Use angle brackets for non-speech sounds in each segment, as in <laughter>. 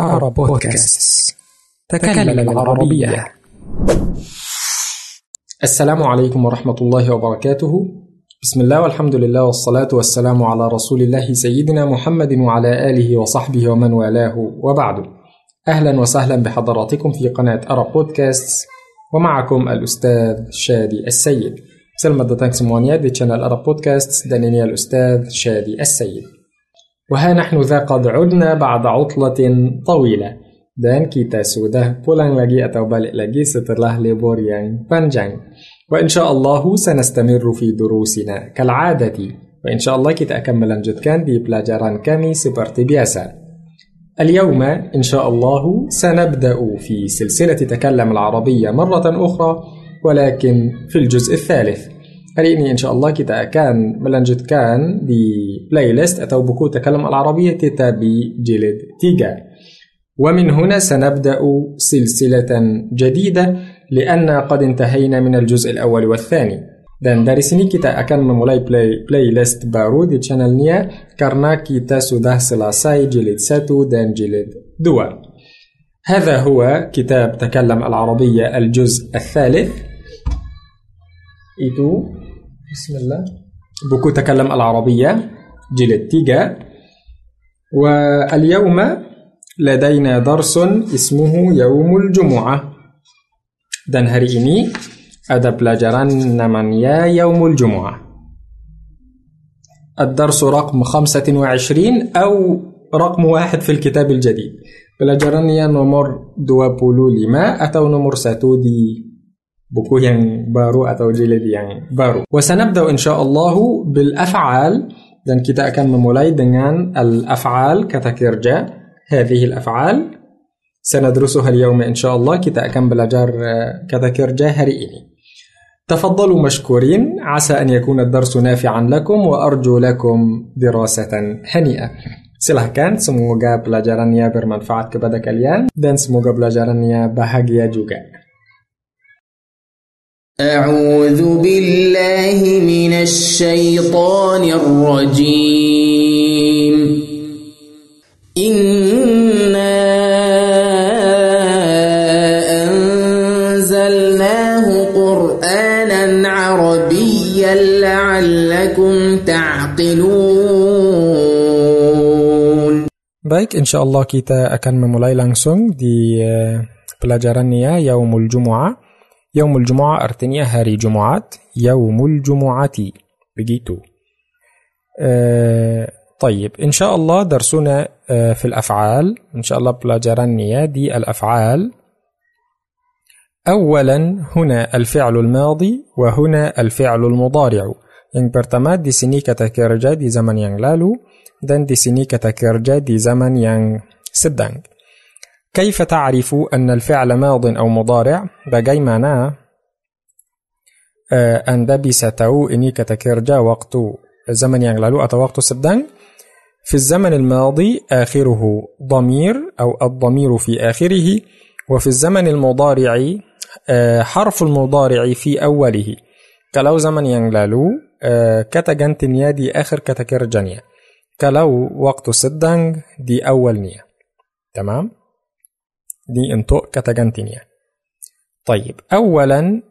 أرى بودكاست تكلم العربية. السلام عليكم ورحمة الله وبركاته. بسم الله والحمد لله والصلاة والسلام على رسول الله سيدنا محمد وعلى آله وصحبه ومن والاه وبعد. أهلا وسهلا بحضراتكم في قناة أرى بودكاست ومعكم الأستاذ شادي السيد. datang semuanya di channel Arab Podcast dan ini الأستاذ شادي السيد. وها نحن ذا قد عدنا بعد عطلة طويلة dan kita sudah pulang lagi atau balik lagi setelah libur yang panjang. وإن شاء الله سنستمر في دروسنا كالعادة وإن شاء الله kita akan melanjutkan di pelajaran kami seperti biasa. اليوم إن شاء الله سنبدأ في سلسلة تكلم العربية مرة أخرى ولكن في الجزء الثالث hari ini إن شاء الله kita akan melanjutkan di playlist atau buku تكلم العربية tetapi jilid tiga ومن هنا سنبدأ سلسلة جديدة لأن قد انتهينا من الجزء الأول والثاني dan dari sini kita akan memulai play, playlist baru di channelnya karena kita sudah selesai jilid 1 dan jilid 2. هذا هو كتاب تكلم العربية الجزء الثالث. Itu بسم الله. buku تكلم العربية. jilid tiga واليوم لدينا درس اسمه يوم الجمعة. dan hari ini ada pelajarannya يوم الجمعة. الدرس رقم 25 أو رقم واحد في الكتاب الجديد. pelajarannya nomor dua puluh lima atau nomor satu di. buku yang baru atau jilid yang baru وسنبدأ إن شاء الله بالأفعال dan kita akan memulai dengan الأفعال kata kerja هذه الأفعال سندرسها اليوم إن شاء الله kita akan belajar kata kerja hari ini تفضلوا مشكورين عسى أن يكون الدرس نافعا لكم وأرجو لكم دراسة هنيئة silahkan semoga pelajarannya bermanfaat kepada kalian dan semoga pelajarannya bahagia juga. أعوذ بالله من الشيطان الرجيم. إنا أنزلناه قرآنا عربيا لعلكم تعقلون. بايك إن شاء الله كيتا أكن ممولاي لانسون دي pelajarannya يوم الجمعة يوم الجمعة أرتنيا هاري جمعات يوم الجمعة. بجيتو أه طيب إن شاء الله درسنا آه، في الأفعال. إن شاء الله بلا جرانية دي الأفعال. أولا هنا الفعل الماضي وهنا الفعل المضارع. إن برتمات دي سني كتكيرجا دي زمن ينغلالو دن دي سني كتكيرجا دي زمن ين sedang كيف تعرف أن الفعل ماض أو مضارع؟ bagaimana anda bisa tahu ini kata kerja waktu zaman yang lalu يعني atau waktu sekarang في الزمن الماضي آخره ضمير أو الضمير في آخره وفي الزمن المضارع آه، حرف المضارع في أوله kalau zaman يعني yang lalu آه، kata gantinya di akhir kata kerja كلو وقت سدنج دي أول نيا تمام؟ دي انطق كتجنتينيا طيب أولا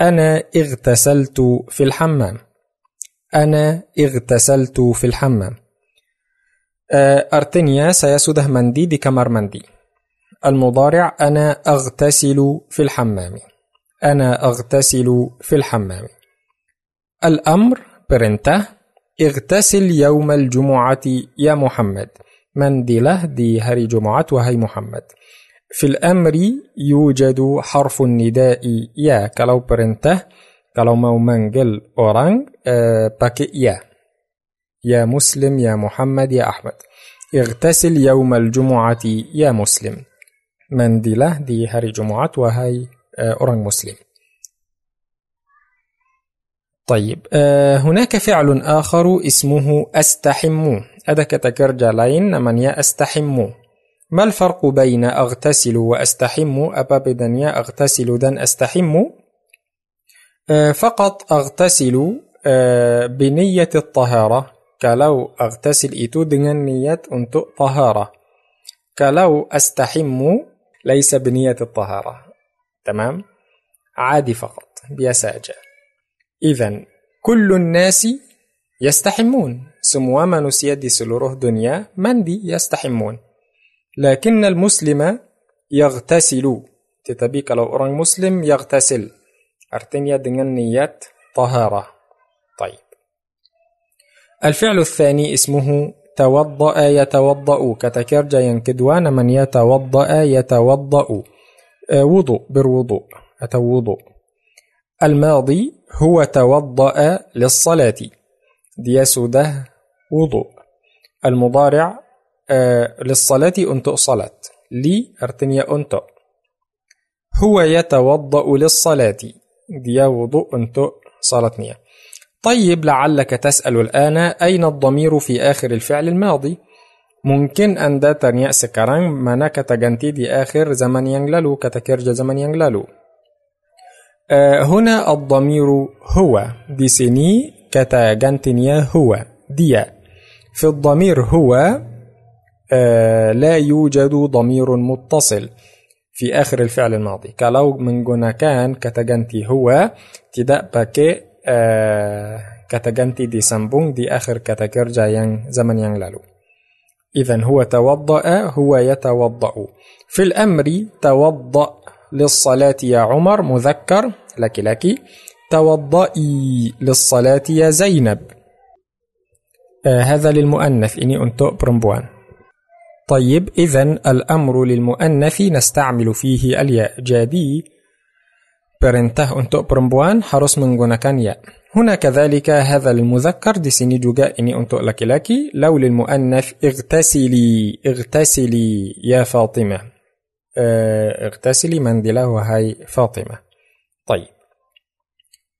أنا اغتسلت في الحمام. أنا اغتسلت في الحمام. أرتنيا سيسده مندي دي كمر مندي. المضارع أنا أغتسل في الحمام. أنا أغتسل في الحمام. الأمر perintah اغتسل يوم الجمعة يا محمد. mandilah di hari Jumat wahai محمد. في الأمر يوجد حرف النداء يا. kalau perintah kalau mau manggil orang pakai يا يا مسلم يا محمد يا أحمد اغتسل يوم الجمعة يا مسلم mandilah di hari Jumat wahai أورانج مسلم طيب هناك فعل آخر اسمه أستحم أدك تكرجلين من يا أستحمو ما الفرق بين أغتسل وأستحم؟ أبا بدنيا أغتسل دن أستحم؟ فقط أغتسل بنية الطهارة. kalau أغتسل itu dengan niat untuk طهارة. kalau أستحم ليس بنية الطهارة. تمام؟ عادي فقط aja إذا كل الناس يستحمون. semua manusia di seluruh dunia mandi يستحمون؟ لكن المسلم يغتسل. Tetapi kalau orang muslim يغتسل. Artinya dengan niat طهارة. طيب. الفعل الثاني اسمه توضأ يتوضأ. Kata kerja yang kedua namanya توضأ يتوضأ. وضوء بالوضوء atau وضوء الماضي هو توضأ للصلاة. Dia sudah wudu. المضارع آه، للصلاة أنت صلات لي أرتنيا أنت. هو يتوضأ للصلاة. دي وضوء أنت صلتني طيب لعلك تسأل الآن أين الضمير في آخر الفعل الماضي؟ ممكن أن دا ترنيا سكران ما تجنتي دي آخر زمن ينجللو كتكرج زمن ينجللو آه، هنا الضمير هو. دي سني كتا هو. دي في الضمير هو لا يوجد ضمير متصل في آخر الفعل الماضي. Kalau menggunakan kata ganti هو tidak pakai uh, kata ganti disambung di akhir kata kerja yang. إذا هو توضأ هو يتوضأ في الأمر توضأ للصلاة يا عمر مذكر لك لك توضئي للصلاة يا زينب آه هذا للمؤنث إني أنتو برمبوان طيب إذا الأمر للمؤنث نستعمل فيه الياء جادي perintah untuk perempuan harus menggunakan ya. هنا كذلك هذا للمذكر di sini juga ini untuk laki-laki لو للمؤنث اغتسلي اغتسلي يا فاطمة. اغتسلي منزله وهي فاطمة. طيب.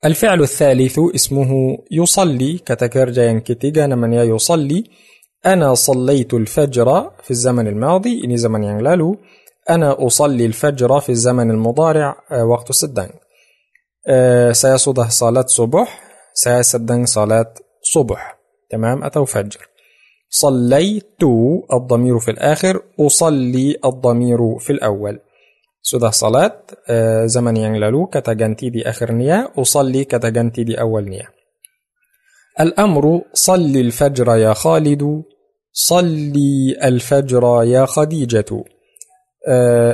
الفعل الثالث اسمه يصلي. كتكرجا ينكتيجا من يصلي. أنا صليت الفجر في الزمن الماضي إني زمن ينغلالو. أنا أصلي الفجر في الزمن المضارع وقت السدان. سيصده صلاة صبح سيسدن صلاة صبح. تمام؟ أتو فجر. صليت الضمير في الآخر أصلي الضمير في الأول. sudah salat uh, zaman yang lalu kata ganti di akhirnya ganti di awalnya الأمر صلي الفجر يا خالد. صلي الفجر يا خديجة.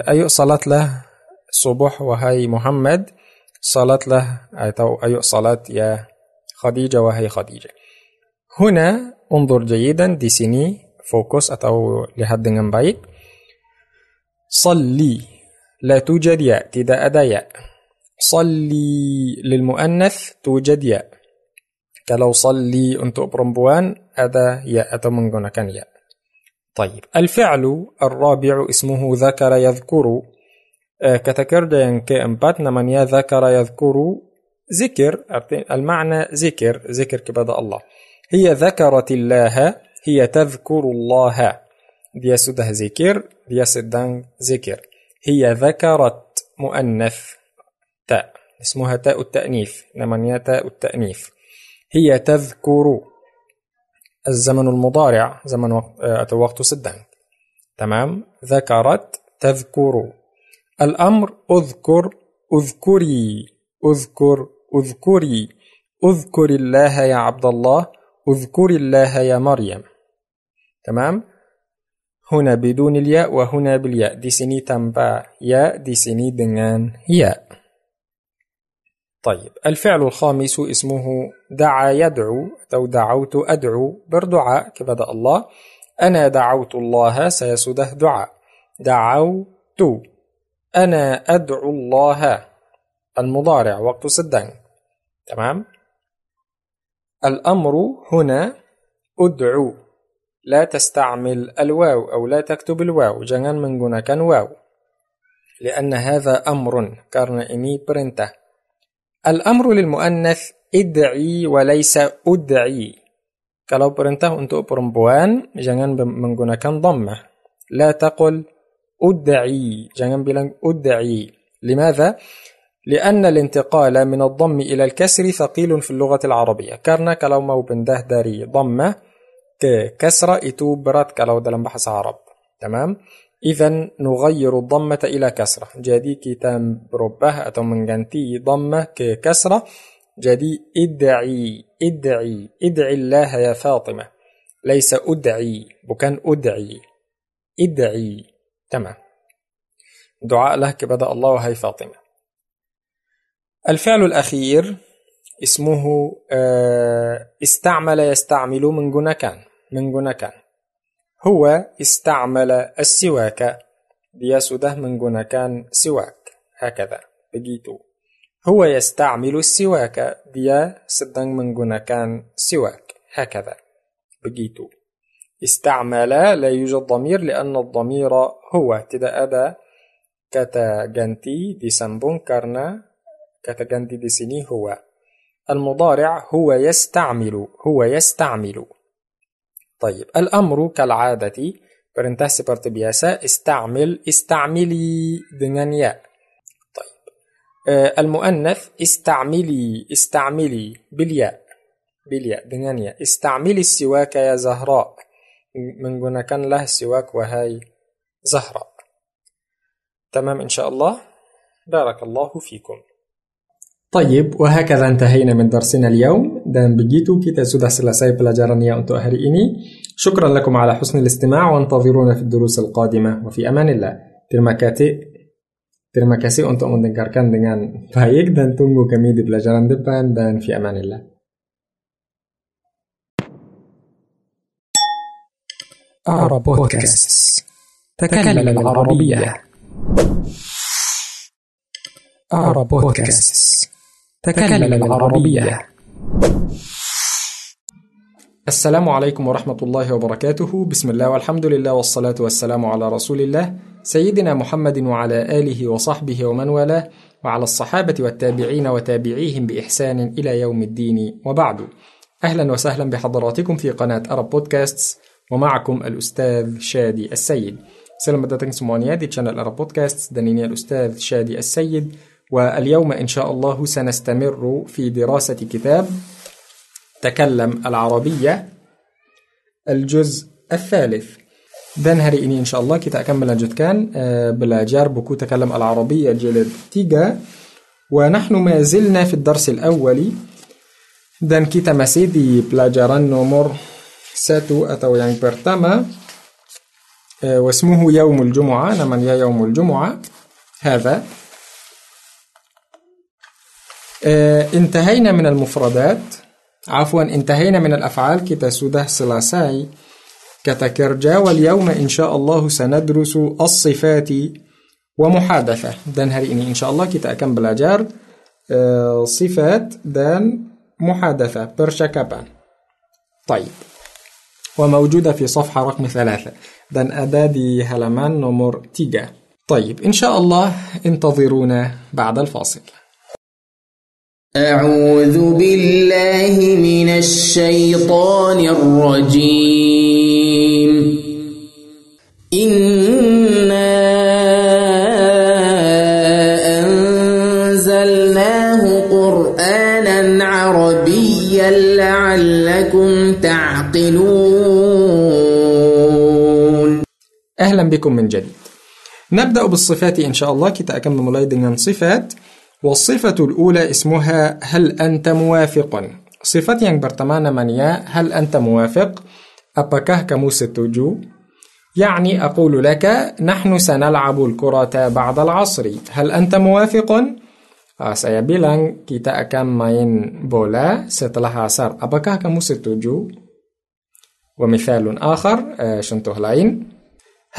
أي صلاة له صبح وهي محمد. صلاة له أي صلاة يا خديجة وهي خديجة. هنا انظر جيدا دي سيني فوكس أتو لحد من بعيد صلي لا توجد يا تدا أدا يا صلي للمؤنث توجد يا kalau salli untuk perempuan ada ya atau menggunakan ya. طيب الفعل الرابع اسمه ذكر يذكر كتكردا yang keempat namanya ذكر يذكر ذكر المعنى ذكر ذكر kepada الله هي ذكرت الله هي تذكر الله dia sudah zikir dia sedang zikir. هي ذكرت مؤنث تاء اسمها تاء التأنيث namanya تاء التأنيث هي تذكر الزمن المضارع زمن وقت, وقت سدان تمام؟ ذكرت تذكر. الأمر أذكر أذكري أذكر أذكري. أذكر الله يا عبد الله أذكر الله يا مريم. تمام؟ هنا بدون الياء وهنا بالياء. دي سني تنبع ياء دي سني dengan ياء. طيب الفعل الخامس اسمه دعا يدعو أو دعوت أدعو بردعاء كبدأ الله. أنا دعوت الله سيسده دعاء. دعوت. أنا أدعو الله. المضارع وقت سدان تمام؟ الأمر هنا أدعو. لا تستعمل الواو أو لا تكتب الواو. jangan menggunakan واو. لأن هذا أمر. karena ini perintah الأمر للمؤنث ادعي وليس أدعي Kalau perintah untuk perempuan, jangan menggunakan dhammah. لا تقل أدعي jangan bilang أدعي لماذا؟ لأن الانتقال من الضم إلى الكسر ثقيل في اللغة العربية karena kalau mau pindah dari dhammah ke kasra itu berat kalau dalam bahasa Arab تمام إذا نغير الضمة إلى كسرة. jadi kita berubah atau mengganti ضمة kasrah jadi ادعي ادعي ادعي الله يا فاطمة. ليس أدعي bukan أدعي. ادعي. تمام. دعاء له كبدأ الله وهي فاطمة. الفعل الأخير اسمه استعمل يستعمل من جنكان من جنكان. هو استعمل السواك. بياسوده من جنا كان سواك. هكذا. بجيتو هو يستعمل السواك. بيا سدن من جنا كان سواك. هكذا. بجيتو استعمل لا يوجد ضمير لأن الضمير هو. تدا أدا كتا جنتي دي سنبون كارنا كتا جنتي دي سني هو. المضارع هو يستعمل. هو يستعمل. طيب الأمر كالعادة perintah seperti استعمل استعملي dengan ya طيب المؤنث استعملي استعملي بالياء بالياء dengan ya استعملي السواك يا زهراء. menggunakanlah siwak wahai Zahra تمام إن شاء الله. بارك الله فيكم. طيب وهكذا انتهينا من درسنا اليوم. Dan begitu kita sudah selesai pelajarannya untuk hari ini شكرا لكم على حسن الاستماع وانتظرونا في الدروس القادمة وفي أمان الله terima kasih terima kasih untuk mendengarkan dengan baik dan tunggu kami di pelajaran depan dan أمان الله أعرب بودكاست تكلم العربية أعرب بودكاست تكلم العربية السلام عليكم ورحمة الله وبركاته. بسم الله والحمد لله والصلاة والسلام على رسول الله سيدنا محمد وعلى آله وصحبه ومن والاه وعلى الصحابة والتابعين وتابعيهم بإحسان إلى يوم الدين. وبعد أهلا وسهلا بحضراتكم في قناة أرب بودكاستس ومعكم الأستاذ شادي السيد. Selamat datang semuanya di channel Arab Podcast dan ini السيد. واليوم إن شاء الله سنستمر في دراسة كتاب تكلم العربية الجزء الثالث. dan hari ini insya Allah kita akan melanjutkan uh, belajar buku تكلم العربية جلد 3 ونحن ما زلنا في الدرس الأول. dan kita masih di pelajaran nomor satu atau yang pertama واسمه يوم الجمعة namanya يوم الجمعة. هذا. انتهينا من المفردات. عفوا انتهينا من الأفعال. sudah selesai kata kerja واليوم إن شاء الله سندرس الصفات ومحادثة. dan hari ini insya Allah kita akan belajar uh, sifat dan percakapan طيب. وموجودة في صفحة رقم ثلاثة. ada di halaman nomor 3 طيب إن شاء الله انتظرونا بعد الفاصل. أعوذ بالله من الشيطان الرجيم. إنا أنزلناه قرآنا عربيا لعلكم تعقلون. أهلا بكم من جديد. نبدأ بالصفات إن شاء الله. kita akan memulai sifat والصفة الأولى اسمها هل أنت موافق؟ صفة yang pertama namanya هل أنت موافق؟ Apakah kamu setuju? يعني أقول لك نحن سنلعب الكرة بعد العصر. هل أنت موافق؟ uh, saya bilang kita akan main bola setelah asar. Apakah kamu ومثال آخر uh, contoh lain.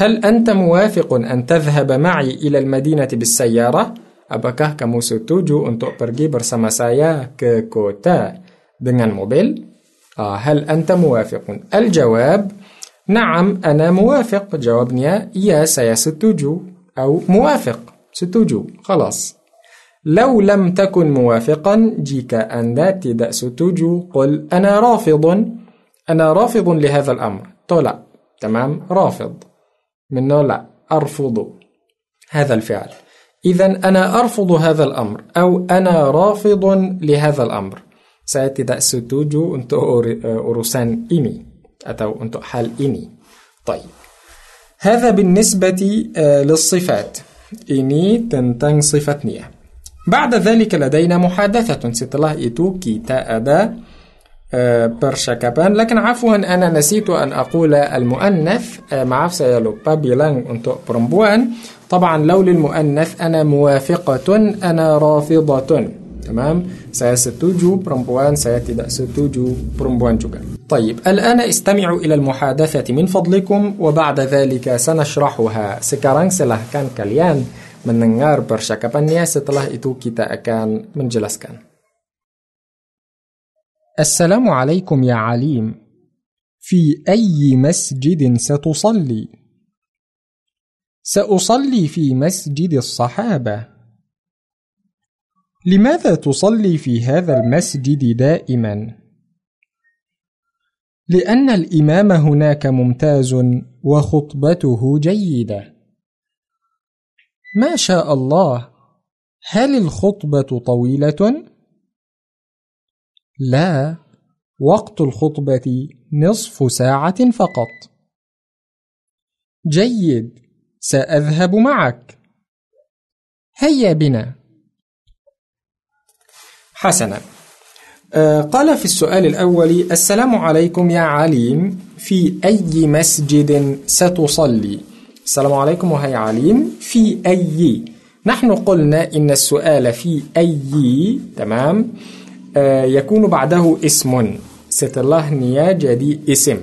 هل أنت موافق أن تذهب معي إلى المدينة بالسيارة؟ Apakah kamu setuju untuk pergi bersama saya ke kota dengan mobil? هل أنت موافق؟ الجواب نعم أنا موافق جوابني يا setuju. أو موافق setuju. خلاص لو لم تكن موافقا jika Anda tidak setuju قل أنا رافض أنا رافض لهذا الأمر تولى تمام رافض من لا أرفض هذا الفعل إذا أنا أرفض هذا الأمر أو أنا رافض لهذا الأمر. saya tidak setuju untuk urusan ini atau untuk hal ini طيب. هذا بالنسبة للصفات. ini tentang صفات nia بعد ذلك لدينا محادثة setelah itu kita ada percakapan. لكن عفوا أنا نسيت أن أقول المؤنث آه، maaf saya lupa bilang untuk perempuan طبعا لو للمؤنث أنا موافقة أنا رافضة. تمام؟ saya setuju perempuan saya setuju perempuan juga طيب الآن استمعوا إلى المحادثة من فضلكم وبعد ذلك سنشرحها. sekarang silakan kalian mendengar percakapannya setelah itu kita akan menjelaskan السلام عليكم يا عليم. في أي مسجد ستصلي؟ سأصلي في مسجد الصحابة. لماذا تصلي في هذا المسجد دائما؟ لأن الإمام هناك ممتاز وخطبته جيدة. ما شاء الله. هل الخطبة طويلة؟ لا وقت الخطبة نصف ساعة فقط. جيد سأذهب معك. هيا بنا. حسنا. آه، قال في السؤال الأول السلام عليكم يا عليم في أي مسجد ستصلي؟ السلام عليكم وهي عليم في أي. نحن قلنا إن السؤال في أي تمام. يكون بعده اسم. setelah nia jadi اسم.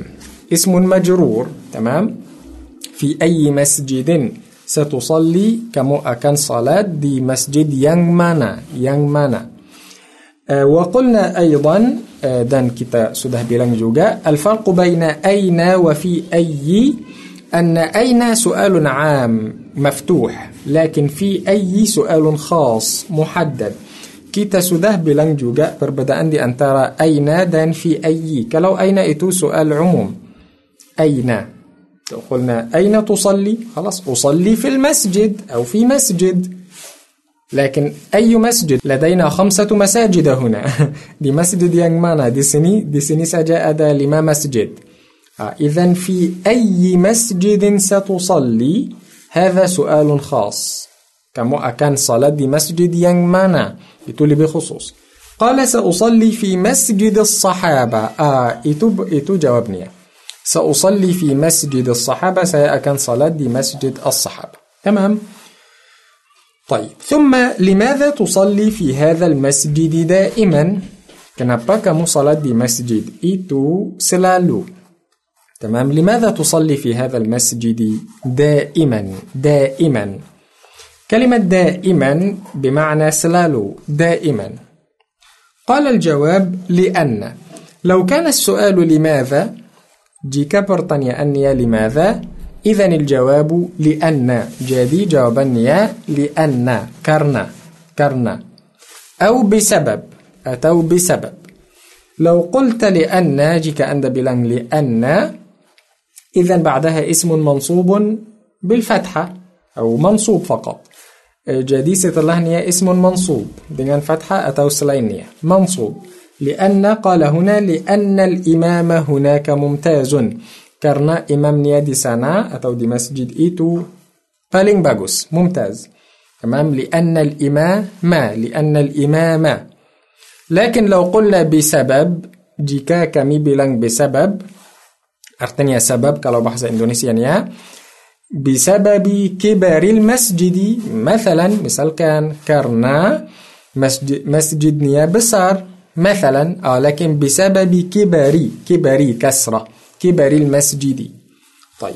اسم مجرور تمام؟ في أي مسجد ستصلي؟ kamu akan salat di masjid yang mana yang mana وقلنا أيضا dan kita sudah bilang juga الفرق بين أين وفي أي؟ أن أين سؤال عام مفتوح لكن في أي سؤال خاص محدد. Kita sudah bilang juga perbedaan di antara aina dan fi ayyi. Kalau aina itu soal umum. Aina. قلنا أين تصلي؟ خلاص أصلي في المسجد أو في مسجد. لكن أي مسجد لدينا خمسة مساجد هنا دي مسجد yang mana di sini di sini saja ada lima masjid إذا في أي مسجد ستصلي هذا سؤال خاص kamu akan salat di masjid yang mana? Itu lebih khusus. قال سأصلي في مسجد الصحابة آه itu itu jawabnya. سأصلي في مسجد الصحابة saya akan salat di masjid الصحابة تمام طيب ثم لماذا تصلي في هذا المسجد دائما kenapa kamu salat di masjid itu selalu? تمام لماذا تصلي في هذا المسجد دائما دائما كلمة دائما بمعنى سلالو دائما. قال الجواب لأن. لو كان السؤال لماذا؟ jika pertanyaannya لماذا؟ إذا الجواب لأن. جدي جوابا لأن. كرنا كرنا. أو بسبب أو بسبب. لو قلت لأن جيك أنت بلان لأن. إذا بعدها اسم منصوب بالفتحة أو منصوب فقط. جدي setelahnya اسم منصوب dengan فتحة أو سلاينية منصوب لأن قال هنا لأن الإمام هناك ممتاز karena imamnya di sana atau di masjid itu paling bagus, mumtaz. تمام لأن الإمام لأن الإمام لكن لو قلنا بسبب jika kami bilang بسبب artinya sebab kalau bahasa Indonesianya بسبب كبر المسجد مثلا misalkan karena masjid masjidnya besar مثلا آه لكن بسبب كبري كبري كسرة كبر المسجد. طيب.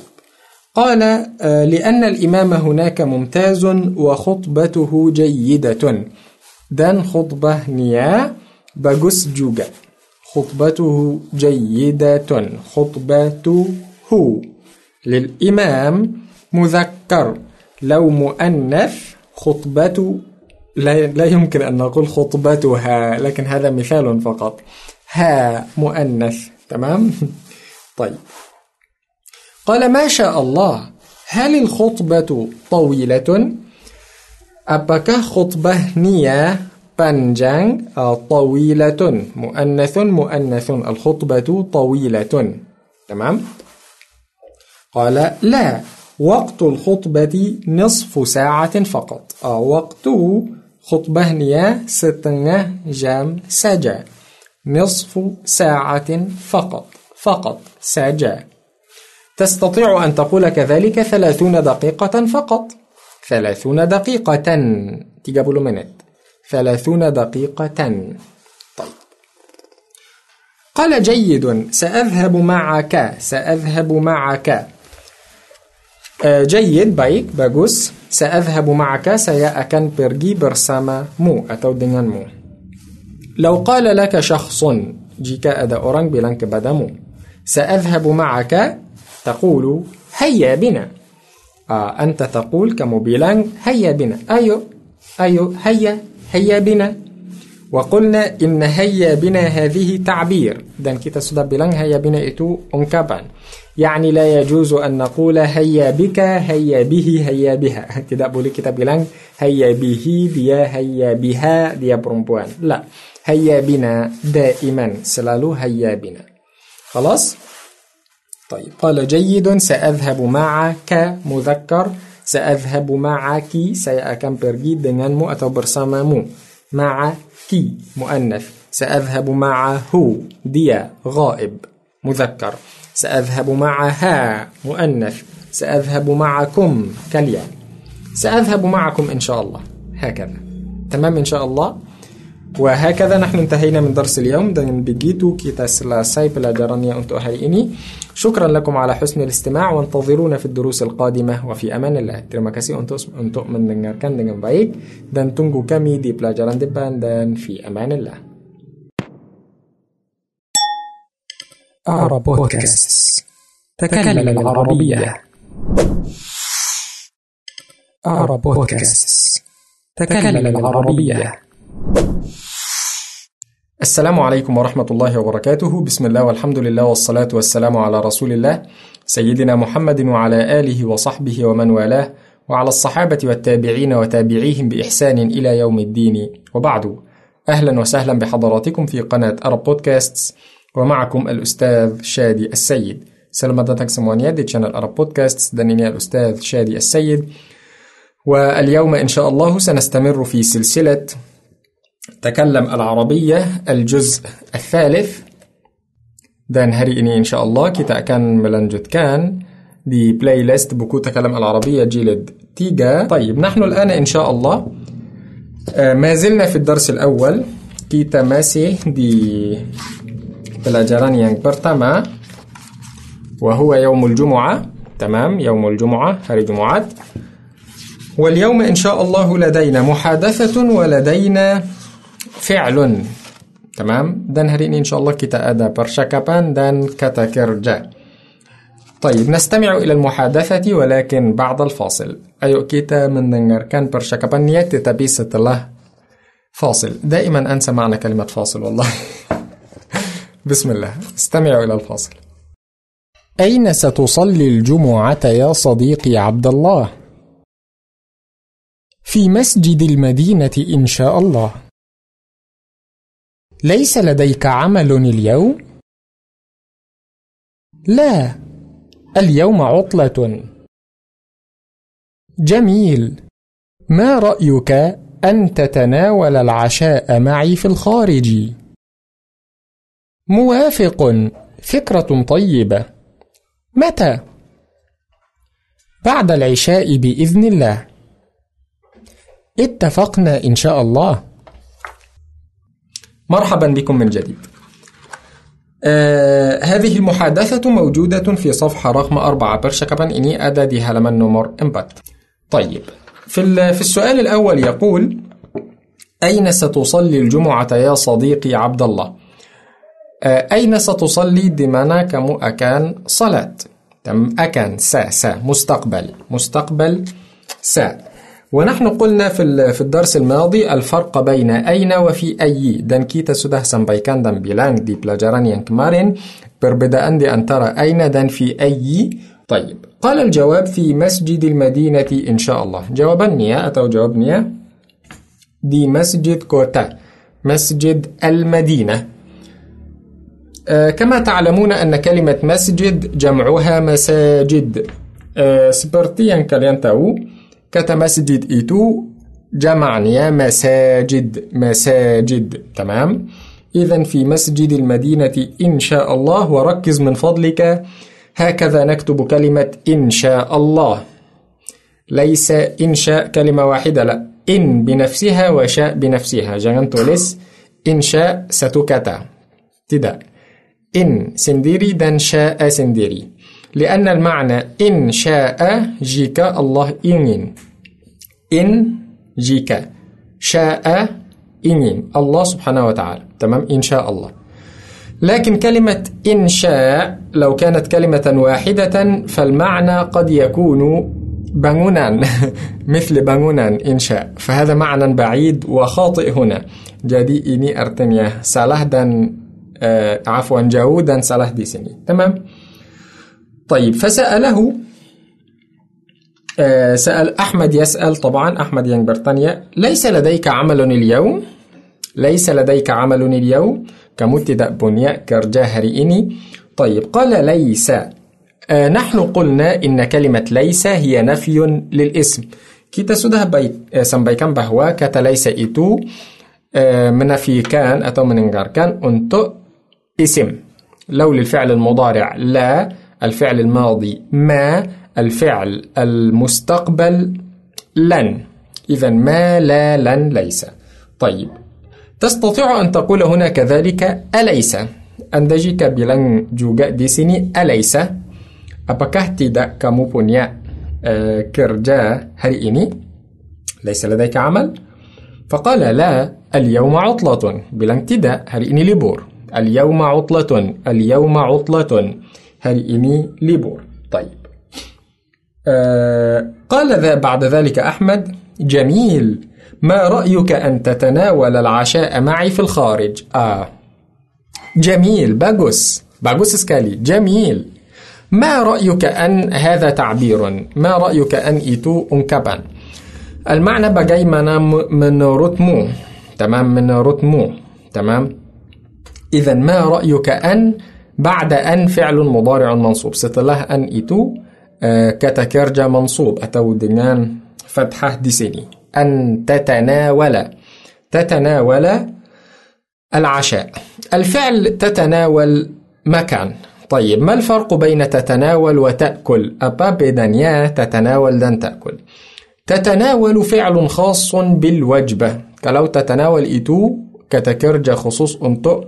قال لأن الإمام هناك ممتاز وخطبته جيدة. دان خطبة نيا بجس جوجا. خطبته جيدة خطبته للإمام مذكر. لو مؤنث خطبة لا, لا يمكن أن نقول خطبتها لكن هذا مثال فقط. ها مؤنث تمام؟ <laughs> طيب. قال ما شاء الله هل الخطبة طويلة؟ Apakah nia panjang طويلة. مؤنث مؤنث الخطبة طويلة. تمام؟ قال لا وقت الخطبة نصف ساعة فقط. آه وقت خطبة نيا setengah jam saja نصف ساعة فقط فقط saja تستطيع أن تقول كذلك ثلاثون دقيقة فقط. ثلاثون دقيقة. 30 menit ثلاثون دقيقة. طيب. قال جيد سأذهب معك سأذهب معك. جيد baik bagus سأذهب معك saya akan pergi bersamamu atau denganmu لو قال لك شخص jika ada orang bilang padamu سأذهب معك تقول هيا بنا آه أنت تقول kamu kamu bilang هيا بنا ayo ayo هيا هيا بنا وقلنا إن هيا بنا هذه تعبير dan kita sudah bilang هيا بنا itu ungkapan آه يعني لا يجوز أن نقول هيا بك هيا به هيا بها tidak boleh kita bilang هيا به dia هيا بها dia perempuan. لا هيا بنا دائما selalu هيا بنا خلاص طيب قال جيد سأذهب معك مذكر سأذهب معك saya akan pergi denganmu atau bersamamu. معك مؤنث سأذهب معه dia غائب مذكر سأذهب معها مؤنث. سأذهب معكم كليا سأذهب معكم إن شاء الله. هكذا. تمام إن شاء الله؟ وهكذا نحن انتهينا من درس اليوم. dan begitu kita selesai pelajarannya untuk hari ini شكرا لكم على حسن الاستماع. وانتظرونا في الدروس القادمة. وفي أمان الله. terima kasih untuk untuk mendengarkan dengan baik dan tunggu kami di pelajaran depan dan في أمان الله. أعرب بودكاست. تكلم العربية. أعرب بودكاست. تكلم العربية. السلام عليكم ورحمة الله وبركاته. بسم الله والحمد لله والصلاة والسلام على رسول الله سيدنا محمد وعلى آله وصحبه ومن والاه وعلى الصحابة والتابعين وتابعيهم بإحسان إلى يوم الدين. وبعد أهلا وسهلا بحضراتكم في قناة أرب بودكاستس ومعكم الأستاذ شادي السيد. سلام semuanya di channel Arab Podcasts. Dan ini الأستاذ شادي السيد واليوم إن شاء الله سنستمر في سلسلة تكلم العربية الجزء الثالث. Dan hari ini insya Allah kita akan melanjutkan di playlist buku تكلم العربية جلد 3 طيب نحن الآن إن شاء الله. ما زلنا في الدرس الأول. Kita masih di pelajaran yang pertama وهو يوم الجمعة. تمام؟ يوم الجمعة hari Jumat. واليوم إن شاء الله لدينا محادثة ولدينا فعل. تمام؟ Dan hari ini insya Allah kita ada percakapan dan kata kerja. طيب نستمع إلى المحادثة ولكن بعد الفاصل. ayo kita mendengarkan percakapannya tetapi setelah فاصل. دائما أنسى معنى كلمة فاصل والله. <laughs> بسم الله استمعوا إلى الفاصل أين ستصلي الجمعة يا صديقي عبد الله؟ في مسجد المدينة إن شاء الله ليس لديك عمل اليوم؟ لا اليوم عطلة جميل ما رأيك أن تتناول العشاء معي في الخارج؟ موافق فكرة طيبة. متى؟ بعد العشاء بإذن الله. اتفقنا إن شاء الله. مرحبا بكم من جديد. آه هذه المحادثة موجودة في صفحة رقم أربعة برشكبا. إني أدا دي هلمان نمر إمبات. طيب في, في السؤال الأول يقول أين ستصلي الجمعة يا صديقي عبد الله؟ أين ستصلي دمانا كمو أكان صلاة؟ تم أكان سا سا مستقبل مستقبل سا. ونحن قلنا في في الدرس الماضي الفرق بين أين وفي أي. dan kita sudah sampaikan dan bilang di pelajaran yang kemarin perbedaan di antara أين dan في أي. طيب. قال الجواب في مسجد المدينة إن شاء الله. جوابني أو جوابني دي مسجد كوتا مسجد المدينة. كما تعلمون أن كلمة مسجد جمعها مساجد. yang kalian tahu kata masjid itu jamaknya masajid masajid تمام؟ إذا في مسجد المدينة إن شاء الله وركز من فضلك. هكذا نكتب كلمة إن شاء الله. ليس إنشاء كلمة واحدة لا. إن بنفسها وشاء بنفسها. jangan tulis إنشاء satu kata إن sendiri dan شاء sendiri لأن المعنى إن شاء جيك الله ingin إن جيك شاء ingin الله سبحانه وتعالى. تمام؟ إن شاء الله. لكن كلمة إن شاء لو كانت كلمة واحدة فالمعنى قد يكون bangunan <laughs> مثل bangunan insya فهذا معنى بعيد وخاطئ هنا. Jadi ini artinya salah آه، عفوا ya ada salah di sini تمام؟ طيب فسأله آه، سأل أحمد يسأل طبعا أحمد يعني yang bertanya ليس لديك عمل اليوم؟ ليس لديك عمل اليوم؟ kamu tidak punya kerja hari ini. طيب قال ليس. آه، نحن قلنا إن كلمة ليس هي نفي للإسم. kita sudah sampai sampai bahwa kata ليس itu. منفي كان أتو من كان أنتو isim لو للفعل المضارع لا الفعل الماضي ما الفعل المستقبل لن. إذا ما لا لن ليس. طيب. تستطيع أن تقول هنا كذلك أليس؟ bilang juga di sini أليس؟ tidak kamu punya uh, kerja hari ini? ليس لديك عمل؟ فقال لا اليوم عطلة. tidak hari ini libur اليوم عطلة اليوم عطلة. ini libur طيب. آه قال ذا بعد ذلك أحمد جميل. ما رأيك أن تتناول العشاء معي في الخارج؟ آه. جميل. bagus bagus sekali جميل. ما رأيك أن هذا تعبير. ما رأيك أن itu ungkapan المعنى bagaimana menurutmu تمام menurutmu تمام. إذا ما رأيك أن بعد أن فعل مضارع منصوب؟ Setelah أن itu uh, منصوب. atau dengan fathah di sini أن تتناول تتناول العشاء. الفعل تتناول مكان. طيب ما الفرق بين تتناول وتأكل؟ أبا بدنيا تتناول دن تأكل. تتناول فعل خاص بالوجبة. كلو تتناول إتو كتكرج خصوص أنتو.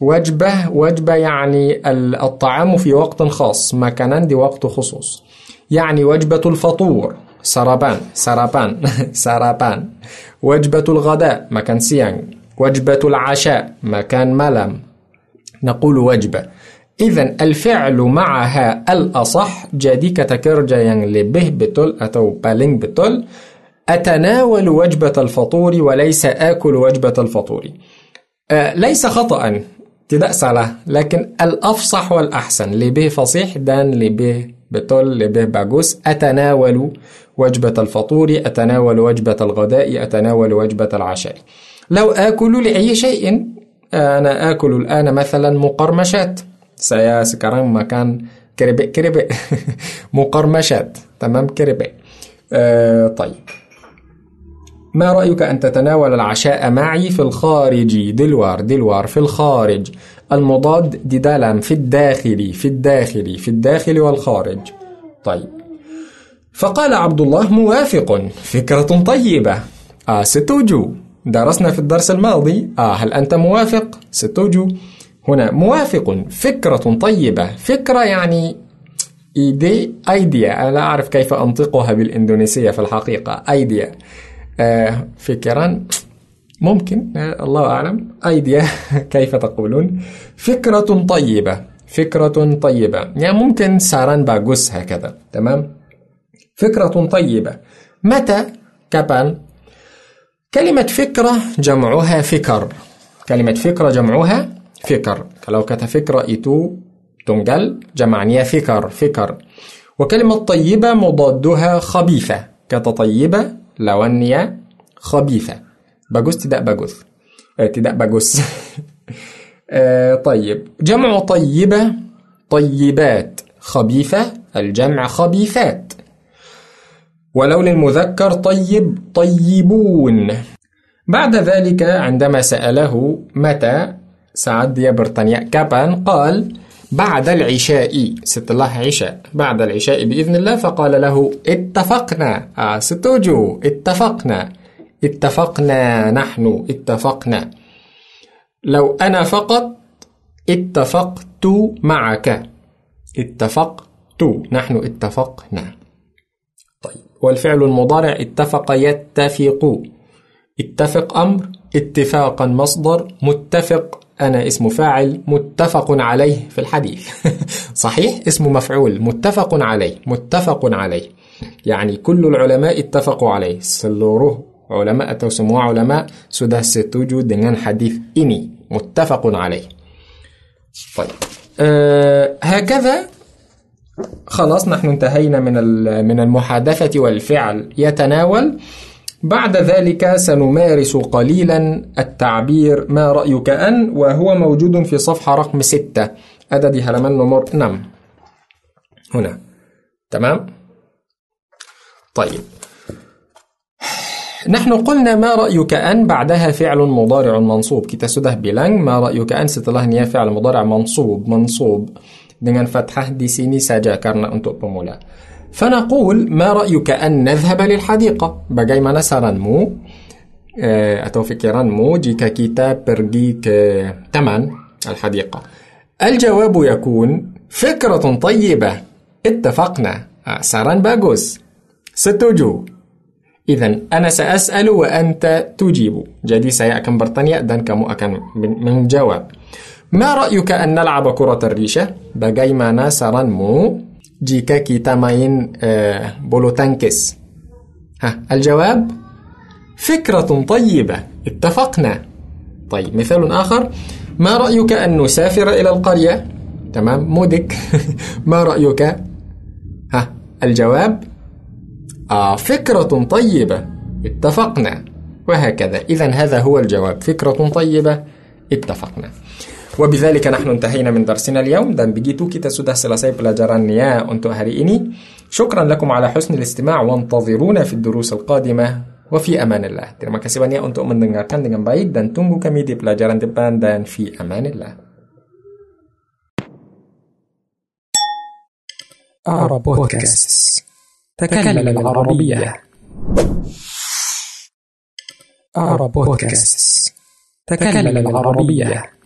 وجبة وجبة يعني الطعام في وقت خاص ما كان عندي وقت خصوص. يعني وجبة الفطور سربان سربان <laughs> سربان. وجبة الغداء مكان سيان وجبة العشاء مكان ملم. نقول وجبة. إذا الفعل معها الأصح jadi kata kerja yang lebih betul paling betul أتناول وجبة الفطور وليس آكل وجبة الفطور. أه ليس خطأ tidak salah لكن الأفصح والأحسن lebih fasih dan lebih betul lebih bagus أتناول وجبة الفطور أتناول وجبة الغداء أتناول وجبة العشاء لو آكل لأي شيء أنا آكل الآن مثلا مقرمشات saya sekarang makan keripik-keripik مقرمشات تمام keripik آه طيب ما رأيك أن تتناول العشاء معي في الخارج؟ di luar di luar في الخارج. المضاد di dalam في الداخل في الداخل في الداخل والخارج. طيب. فقال عبد الله موافق فكرة طيبة. آه setuju. درسنا في الدرس الماضي. آه هل أنت موافق؟ setuju. هنا موافق فكرة طيبة. فكرة يعني إيدي أيديا أنا لا أعرف كيف أنطقها بالإندونيسية في الحقيقة. أيديا فكرا ممكن آه الله أعلم أيديا <laughs> كيف تقولون. فكرة طيبة فكرة طيبة. يعني ممكن ساران باغوس هكذا تمام؟ فكرة طيبة. متى؟ كابان. كلمة فكرة جمعها فكر. كلمة فكرة جمعها فكر. kalau kata فكرة itu tunggal جمعنيها فكر فكر. وكلمة طيبة مضادها خبيثة. kata طيبة lawannya خبيثة. bagus tidak bagus tidak bagus طيب. جمع طيبة طيبات خبيثة. الجمع خبيثات. ولو للمذكر طيب طيبون. بعد ذلك عندما سأله متى سعد dia bertanya kapan قال بعد العشاء. setelah عشاء. بعد العشاء بإذن الله فقال له اتفقنا. آه ستوجو اتفقنا. اتفقنا نحن. اتفقنا. لو أنا فقط اتفقت معك. اتفقت. نحن اتفقنا. طيب والفعل المضارع اتفق يتفق. اتفق أمر اتفاقا مصدر متفق أنا اسم فاعل متفق عليه في الحديث. <laughs> صحيح؟ اسم مفعول متفق عليه متفق عليه. يعني كل العلماء اتفقوا عليه. seluruh علماء atau semua علماء sudah setuju dengan hadis ini متفق عليه. طيب. أه هكذا. خلاص نحن انتهينا من من المحادثة والفعل. يتناول. بعد ذلك سنمارس قليلا التعبير ما رأيك أن وهو موجود في صفحة رقم ستة. أدد هلمان نمر؟ نم هنا. تمام؟ طيب. نحن قلنا ما رأيك أن بعدها فعل مضارع منصوب. Kita sudah bilang ما رأيك أن setelahnya فعل مضارع منصوب. منصوب. Dengan fathah di sini saja karena untuk pemula. فنقول ما رأيك أن نذهب للحديقة؟ بجاي ما نسران مو. آه، أتو فكران مو. جيكا كتاب برجيك آه، تمن الحديقة. الجواب يكون فكرة طيبة. اتفقنا. آه، سران باجوس ستوجو. إذا أنا سأسأل وأنت تجيب جدي سيأكم برطانيا دان كمو أكم من جواب ما رأيك أن نلعب كرة الريشة؟ بجاي ما نسران مو. Main uh, bulu tangkis ها الجواب فكرة طيبة. اتفقنا. طيب مثال آخر ما رأيك أن نسافر إلى القرية؟ تمام مودك. <laughs> ما رأيك؟ ها الجواب آه فكرة طيبة. اتفقنا. وهكذا. إذا هذا هو الجواب. فكرة طيبة. اتفقنا. وبذلك نحن انتهينا من درسنا اليوم. Dan begitu kita sudah selesai pelajarannya untuk hari ini. شكرا لكم على حسن الاستماع وانتظرونا في الدروس القادمة وفي أمان الله terima kasih banyak untuk mendengarkan dengan baik dan tunggu kami di pelajaran depan dan أمان الله أعرب بودكاست تكلم العربية. أعرب بودكاست تكلم العربية.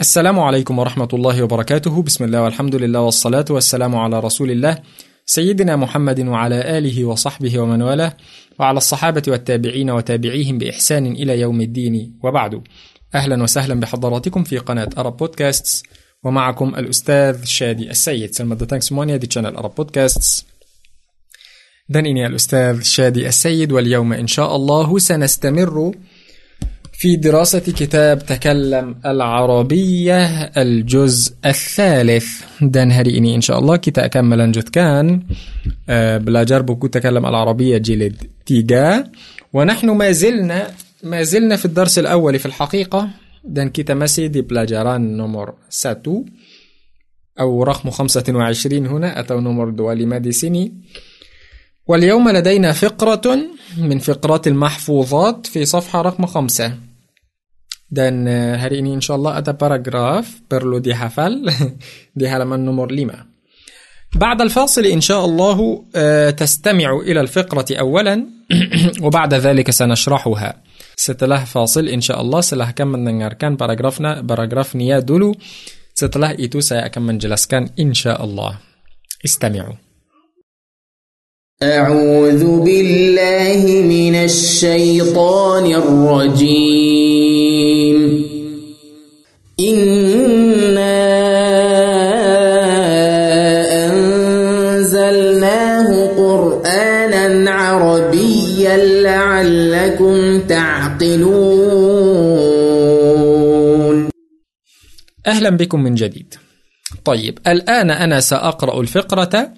السلام عليكم ورحمة الله وبركاته. بسم الله والحمد لله والصلاة والسلام على رسول الله سيدنا محمد وعلى آله وصحبه ومن والاه وعلى الصحابة والتابعين وتابعيهم بإحسان إلى يوم الدين. وبعد أهلا وسهلا بحضراتكم في قناة أرب بودكاستس ومعكم الأستاذ شادي السيد. semuanya di channel Arab Podcasts. dan ini الأستاذ شادي السيد واليوم إن شاء الله سنستمر في دراسة كتاب تكلم العربية الجزء الثالث. Dan hari ini insya Allah kita akan melanjutkan uh, belajar buku تكلم العربية جلد 3 ونحن ما زلنا ما زلنا في الدرس الأول في الحقيقة dan kita masih di pelajaran nomor 1 أو رقم 25 هنا أو نمر 25 di sini. واليوم لدينا فقرة من فقرات المحفوظات في صفحة رقم خمسة dan hari ini insya Allah ada paragraf perlu dihafal di halaman nomor 5 بعد الفاصل إن شاء الله تستمع إلى الفقرة أولا وبعد ذلك سنشرحها setelah fasil insya Allah setelah akan mendengarkan paragrafnya paragrafnya dulu setelah itu saya akan menjelaskan insya Allah استمعوا أعوذ بالله من الشيطان الرجيم أهلا بكم من جديد. طيب الآن أنا سأقرأ الفقرة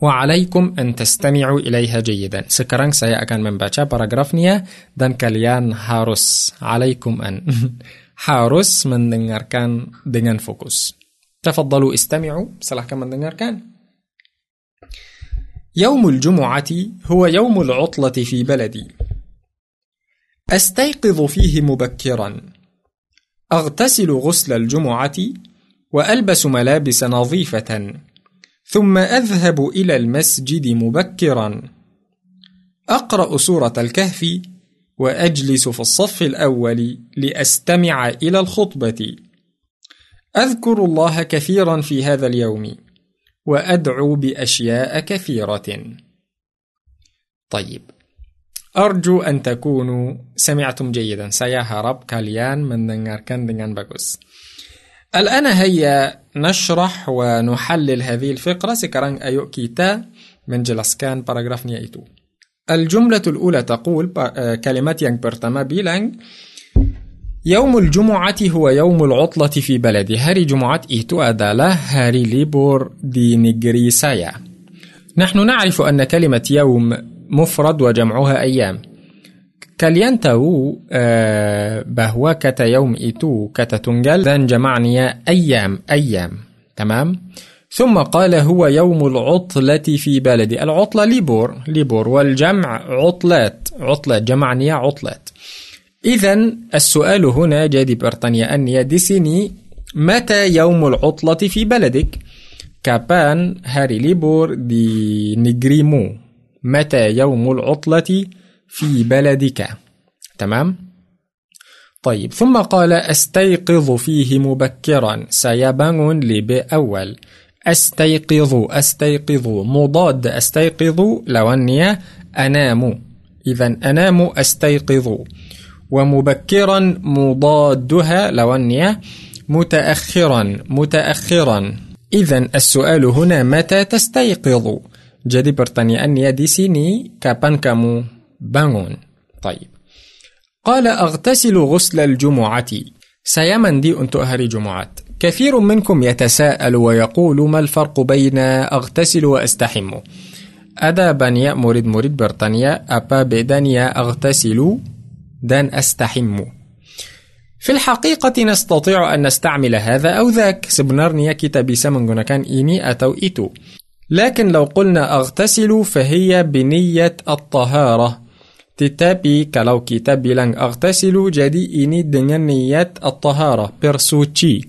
وعليكم أن تستمعوا إليها جيدا. Sekarang saya akan membaca paragrafnya dan kalian harus alaikum an harus mendengarkan dengan fokus. تفضلوا استمعوا. silahkan mendengarkan يوم الجمعة هو يوم العطلة في بلدي. أستيقظ فيه مبكرا. أغتسل غسل الجمعة وألبس ملابس نظيفة ثم أذهب إلى المسجد مبكرا. أقرأ سورة الكهف وأجلس في الصف الأول لأستمع إلى الخطبة. أذكر الله كثيرا في هذا اليوم وأدعو بأشياء كثيرة. طيب. أرجو أن تكونوا سمعتم جيدا. saya harap kalian mendengarkan dengan bagus الآن هيا نشرح ونحلل هذه الفقرة. sekarang ayo kita menjelaskan paragrafnya itu الجملة الأولى تقول kalimat yang pertama bilang يوم الجمعة هو يوم العطلة في بلدي hari Jumat itu adalah hari libur di negeri saya. نحن نعرف أن كلمة يوم مفرد وجمعها أيام. tahu uh, bahwa kata يوم itu kata tunggal dan jamaknya أيام أيام. تمام؟ ثم قال هو يوم العطلة في بلدي. العطلة libur libur والجمع عطلات عطلات jamaknya عطلات. إذا السؤال هنا jadi pertanyaannya di sini متى يوم العطلة في بلدك؟ Kapan hari libur di negerimu? متى يوم العطلة في بلدك؟ تمام؟ طيب ثم قال أستيقظ فيه مبكرا. bangun lebih awal أستيقظ أستيقظ. مضاد أستيقظ. لو أني أنام. إذا أنام أستيقظ. ومبكرا مضادها. لو أني متأخرا متأخرا. إذا السؤال هنا متى تستيقظ؟ Jadi pertanyaannya di sini, kapan kamu bangun? Taib. Qala aghtasilu ghusla al-jumu'ati. Saya mandi untuk hari Jumat. كثير منكم يتساءل ويقول ما الفرق بين أغتسل وأستحم أدا بانيا مريد مريد برتانيا أبا بيدانيا أغتسل دان أستحم في الحقيقة نستطيع أن نستعمل هذا أو ذاك سبنارنيا كتابي سمن ايمي أتو ايتو لكن لو قلنا أغتسل فهي بنية الطهارة. tetapi kalau kita bilang أغتسل jadi ini dengan niat الطهارة. bersuci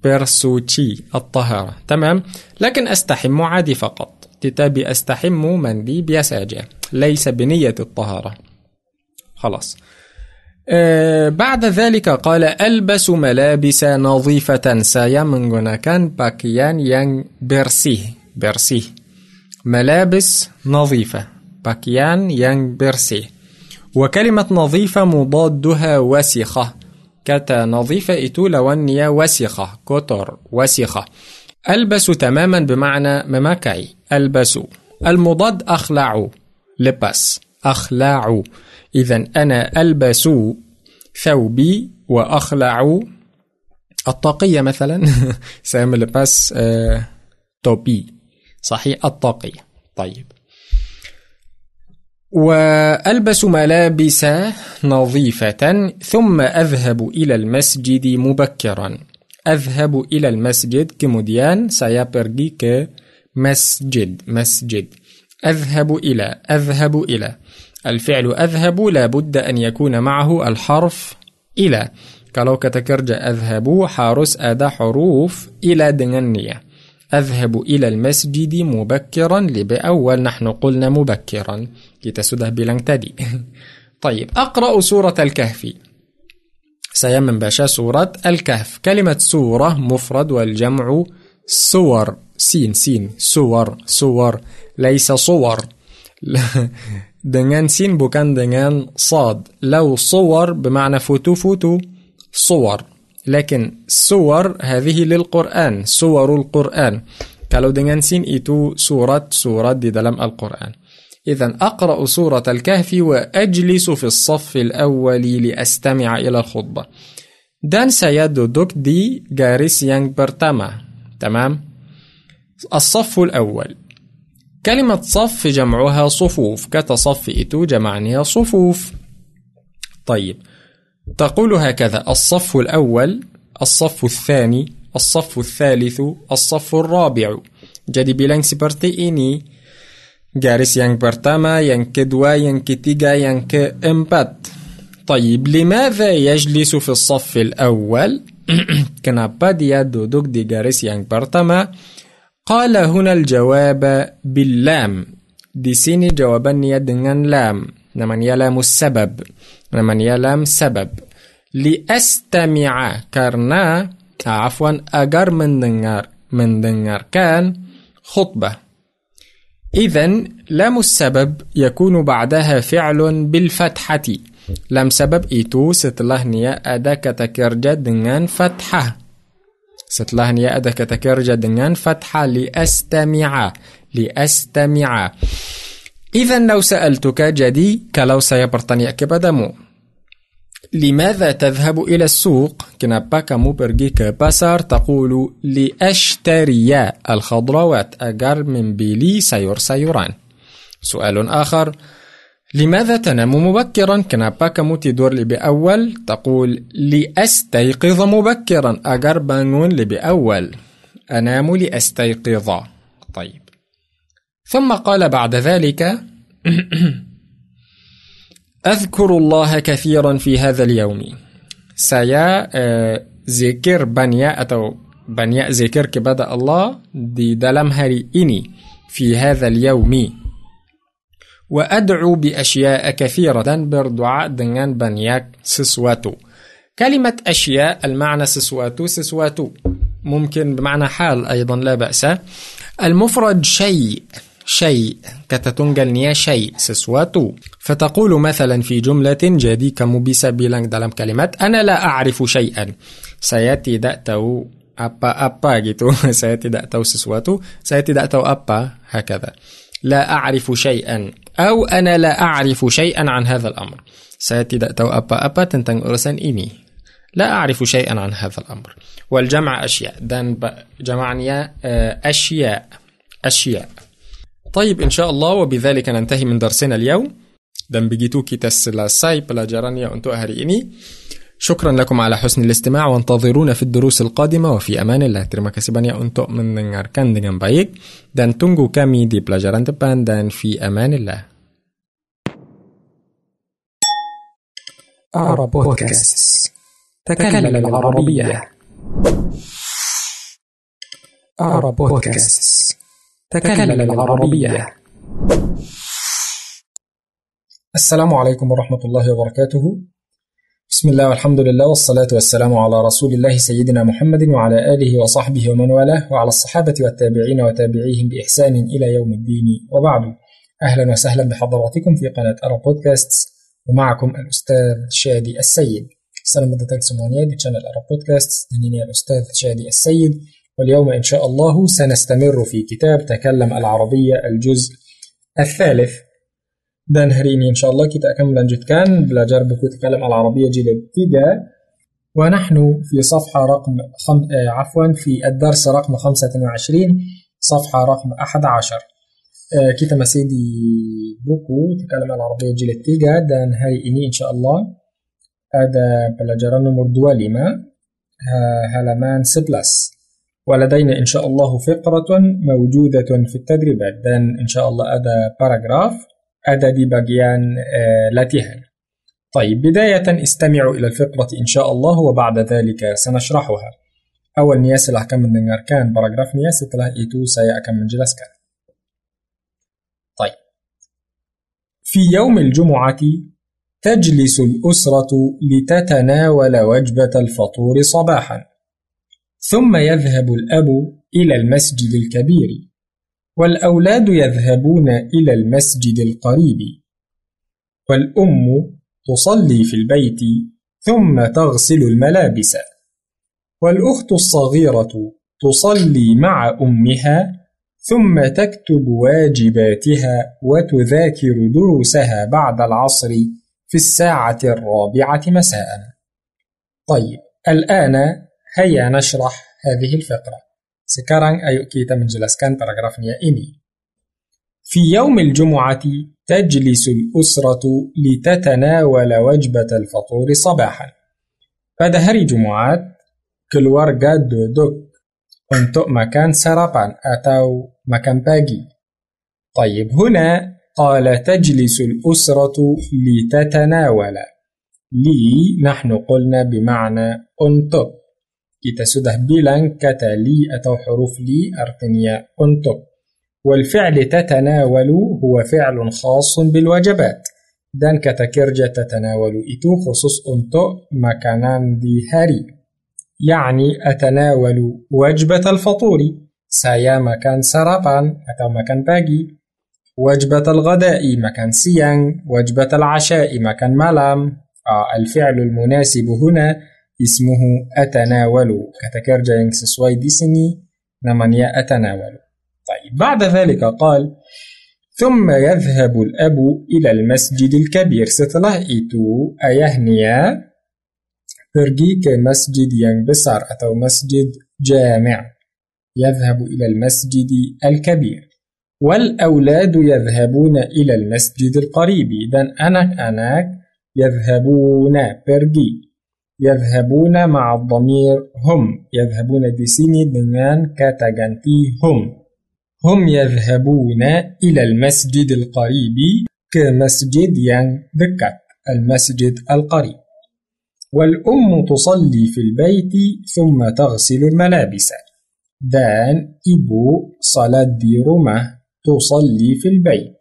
bersuci الطهارة. تمام؟ لكن أستحم عادي فقط. tetapi أستحم مندي biasa aja ليس بنية الطهارة. خلاص. بعد ذلك قال ألبس ملابس نظيفة. saya menggunakan pakaian yang bersih bersih ملابس نظيفة pakaian yang bersih وكلمة نظيفة مضادها وسخة. كتا نظيفة itu lawannya وسخة. كتر وسخة. ألبس تماما بمعنى ممكعي ألبس. المضاد أخلع. لبس. أخلع. إذا أنا ألبس ثوبي وأخلع. الطاقية مثلا. <laughs> سأعمل بس آه توبي. صحيح الطاقية. طيب. وألبس ملابس نظيفة ثم أذهب إلى المسجد مبكرا. أذهب إلى المسجد كمديان سيبرجي كمسجد مسجد. أذهب إلى أذهب إلى. الفعل أذهب لابد أن يكون معه الحرف إلى. Kalau أذهب harus ada huruf إلى نية أذهب إلى المسجد مبكرا لبأول نحن قلنا مبكرا. Kita sudah bilang <laughs> طيب أقرأ سورة الكهف. Saya membaca surat Al-Kahf كلمة سورة مفرد والجمع سور. سين سين. سور سور. ليس صور. <laughs> Dengan sin bukan dengan صاد. لو صور بمعنى foto foto. صور. لكن صور هذه للقرآن صور القرآن kalau dengan sin itu surat-surat di dalam Al-Quran. إذا أقرأ سورة الكهف وأجلس في الصف الأول لأستمع إلى الخطبة dan saya duduk di garis yang pertama. تمام الصف الأول كلمة صف جمعها صفوف kata صف itu jamaknya صفوف طيب تقول هكذا الصف الأول الصف الثاني الصف الثالث الصف الرابع. jadi bilang seperti ini garis yang pertama yang dua yang tiga yang إمبات. طيب لماذا يجلس في الصف الأول؟ <clears throat> كنا باديا دودوك دي جارس ينك برتاما. قال هنا الجواب باللام. دي سيني جوابني دنان لام. Namanya lam sebab namanya lam sebab liastami'a karena afwan agar mendengar mendengarkan khutbah إذن لام السبب يكون بعدها فعل بالفتحة لام سبب itu setelahnya ada kata kerja dengan fathah setelahnya ada kata kerja dengan fathah لأستمع لأستمع إذا لو سألتك jadi kalau saya bertanya kepadamu لماذا تذهب إلى السوق؟ kenapa kamu pergi ke pasar تقول لأشتري الخضروات agar membeli sayur sayuran. سؤال آخر لماذا تنام مبكرا؟ كنا باكا موتي دور لبأول تقول لأستيقظ مبكرا أجر بانون لبأول. أنام لأستيقظ. طيب. ثم قال بعد ذلك أذكر الله كثيرا في هذا اليوم. saya uh, zikir banyak atau zikir kepada Allah di dalam hari ini في هذا اليوم. وأدعو بأشياء كثيرة dan berdoa dengan banyak sesuatu كلمة أشياء المعنى sesuatu sesuatu ممكن بمعنى حال أيضا لا بأس. المفرد شيء. شيء كتتونجا نيا شيء سسواتو. فتقول مثلا في جملة جادي كمبيسة بلانك دلم كلمات أنا لا أعرف شيئا. سيأتي دأتو أبا أبا جيتو. <laughs> سيأتي دأتو سسواتو. سيأتي دأتو أبا هكذا. لا أعرف شيئا. أو أنا لا أعرف شيئا عن هذا الأمر. سيأتي دأتو أبا أبا تنتن أرسن إني. لا أعرف شيئا عن هذا الأمر. والجمع أشياء. دان جمعني آه، أشياء, أشياء. طيب إن شاء الله وبذلك ننتهي من درسنا اليوم. dan begitu kita selesai pelajarannya untuk hari ini شكرا لكم على حسن الاستماع وانتظرونا في الدروس القادمة وفي أمان الله. terima kasih banyak untuk mendengarkan dengan baik dan tunggu kami di pelajaran depan dan في أمان الله. أرى بودكاست. تكلم العربية. أرى بودكاست. تكلم العربية. السلام عليكم ورحمة الله وبركاته. بسم الله والحمد لله والصلاة والسلام على رسول الله سيدنا محمد وعلى آله وصحبه ومن والاه وعلى الصحابة والتابعين وتابعيهم بإحسان إلى يوم الدين. وبعد أهلا وسهلا بحضراتكم في قناة أرب بودكاست ومعكم الأستاذ شادي السيد. semuanya di channel Arab Podcast dan ini الأستاذ شادي السيد. واليوم إن شاء الله سنستمر في كتاب تكلم العربية الجزء الثالث. dan hari ini إن شاء الله kita akan melanjutkan belajar buku تكلم العربية jilid tiga ونحن في صفحة رقم خم... آه، عفوا في الدرس رقم 25 صفحة رقم 11 kita masih di buku تكلم العربية jilid tiga dan hari ini إن شاء الله ada pelajaran nomor dua lima halaman sebelas ولدينا إن شاء الله فقرة موجودة في التدريبات dan إن شاء الله ada paragraf ada di bagian latihan طيب بداية استمعوا إلى الفقرة إن شاء الله وبعد ذلك سنشرحها. أول nia setelah akan mendengarkan paragrafnya setelah itu saya akan menjelaskan طيب. في يوم الجمعة تجلس الأسرة لتتناول وجبة الفطور صباحا. ثم يذهب الأب إلى المسجد الكبير والأولاد يذهبون إلى المسجد القريب والأم تصلي في البيت ثم تغسل الملابس والأخت الصغيرة تصلي مع أمها ثم تكتب واجباتها وتذاكر دروسها بعد العصر في الساعة الرابعة مساء. طيب، الآن هيا نشرح هذه الفقرة. sekarang ayo kita menjelaskan paragrafnya ini. في يوم الجمعة تجلس الأسرة لتتناول وجبة الفطور صباحا. pada hari keluarga duduk untuk makan sarapan atau makan pagi. طيب هنا قال تجلس الأسرة لتتناول لي نحن قلنا بمعنى أنتوك kita sudah bilang kata li atau huruf li artinya untuk. والفعل تتناول هو فعل خاص بالوجبات dan kata kerja تتناول إتو خصوص untuk مكانان دي هاري. يعني أتناول وجبة الفطور. سايا مكان سرطان أو مكان باقي. وجبة الغداء مكان سيان. وجبة العشاء مكان ملام. آه، الفعل المناسب هنا اسمه أتناول. sesuai di sini namanya أتناول. طيب بعد ذلك قال ثم يذهب الأب إلى المسجد الكبير. setelah itu ayahnya pergi yang besar atau masjid جامع. يذهب إلى المسجد الكبير. والأولاد يذهبون إلى المسجد القريب. dan anak-anak يذهبون. pergi يذهبون مع الضمير هم. يذهبون dengan kata ganti هم. هم يذهبون إلى المسجد القريب كمسجد yang dekat المسجد القريب. والأم تصلي في البيت ثم تغسل الملابس. ibu salat di rumah تصلي في البيت.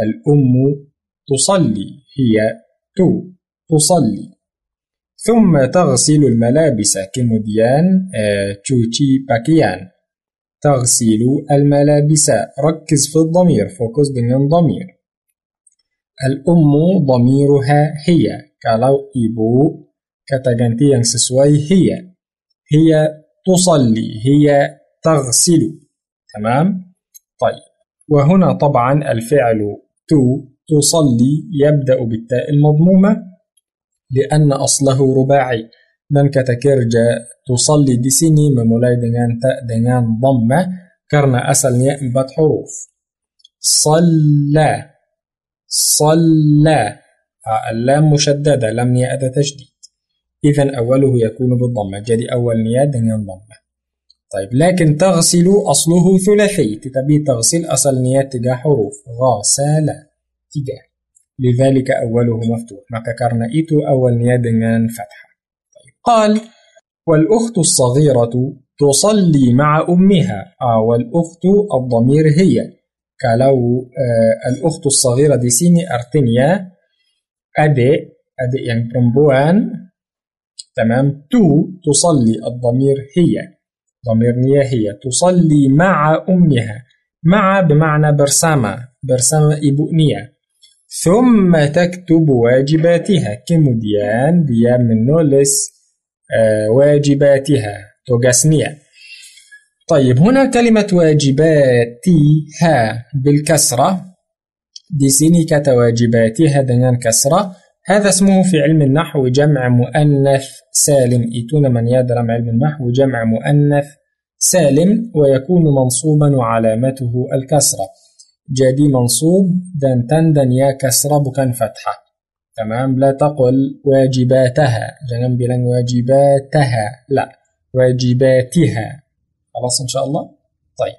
الأم تصلي هي itu تصلي. ثم تغسل الملابس kemudian cuci pakaian. تغسل الملابس. ركز في الضمير fokus dengan ضمير الأم ضميرها هي. kalau ibu kata sesuai هي. هي تصلي هي تغسل. تمام؟ طيب. وهنا طبعا الفعل تو تصلي يبدأ بالتاء المضمومة. لأن أصله رباعي. dan kata kerja tusalli di sini memulai dengan ta dengan dhamma karena asalnya empat huruf. Salla صلى. اللام مشددة. لم يأتى تشديد. إذا أوله يكون بالضمة. جدي أول نياد dengan ضمة. طيب لكن تغسل أصله ثلاثي. تتبي تغسل أصل نياد تجاه حروف. غسل تجاه. لذلك أوله مفتوح. maka karena itu awal niat dengan fathah قال والأخت الصغيرة تصلي مع أمها. آه والأخت الضمير هي. كلو آه الأخت الصغيرة دي سيني أرتنيا أدي أدي يعني perempuan تمام. تو تصلي الضمير هي. ضمير نية هي. تصلي مع أمها. مع بمعنى برسامة. برسامة إبو نية. ثم تكتب واجباتها. كمديان ديان من نولس واجباتها. توغاسنيا. طيب هنا كلمة واجباتها بالكسرة. دي سيني كتواجباتها دنيان كسرة. هذا اسمه في علم النحو جمع مؤنث سالم. إيتون من يدرم علم النحو جمع مؤنث سالم ويكون منصوبا وعلامته الكسرة. جدي منصوب دان تندن يا كسرة بكن فتحة تمام؟ لا تقل واجباتها. jangan bilang واجباتها. لا واجباتها. خلاص إن شاء الله؟ طيب.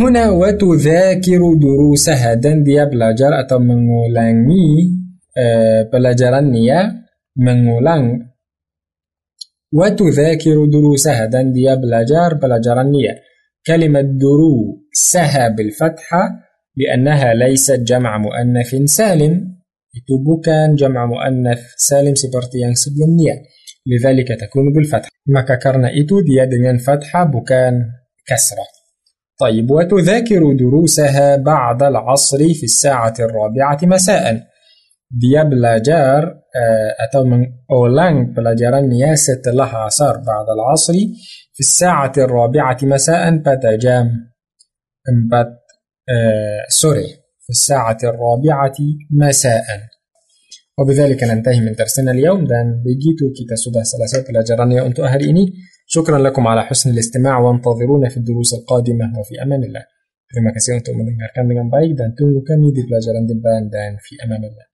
هنا وتذاكر دروسها. dan dia belajar atau mengulangi uh, pelajarannya mengulang وتذاكر دروسها. dan dia belajar pelajarannya كلمة درو سها بالفتحة لأنها ليست جمع مؤنث سالم. itu bukan جمع مؤنث سالم seperti yang sebelumnya لذلك تكون بالفتحة. maka karena itu dia dengan فتحة bukan كسرة. طيب وتذاكر دروسها بعد العصر في الساعة الرابعة مساء. dia belajar atau mengulang pelajarannya setelah عصر بعد العصر في الساعة الرابعة مساء empat jam empat آه، sorry في الساعة الرابعة مساء. وبذلك ننتهي من درسنا اليوم. dan begitu kita sudah selesai pelajarannya untuk hari ini. شكرا لكم على حسن الاستماع وانتظرونا في الدروس القادمة وفي أمان الله. Terima kasih untuk mendengarkan dengan baik dan tunggu kami di pelajaran depan dan في أمان الله.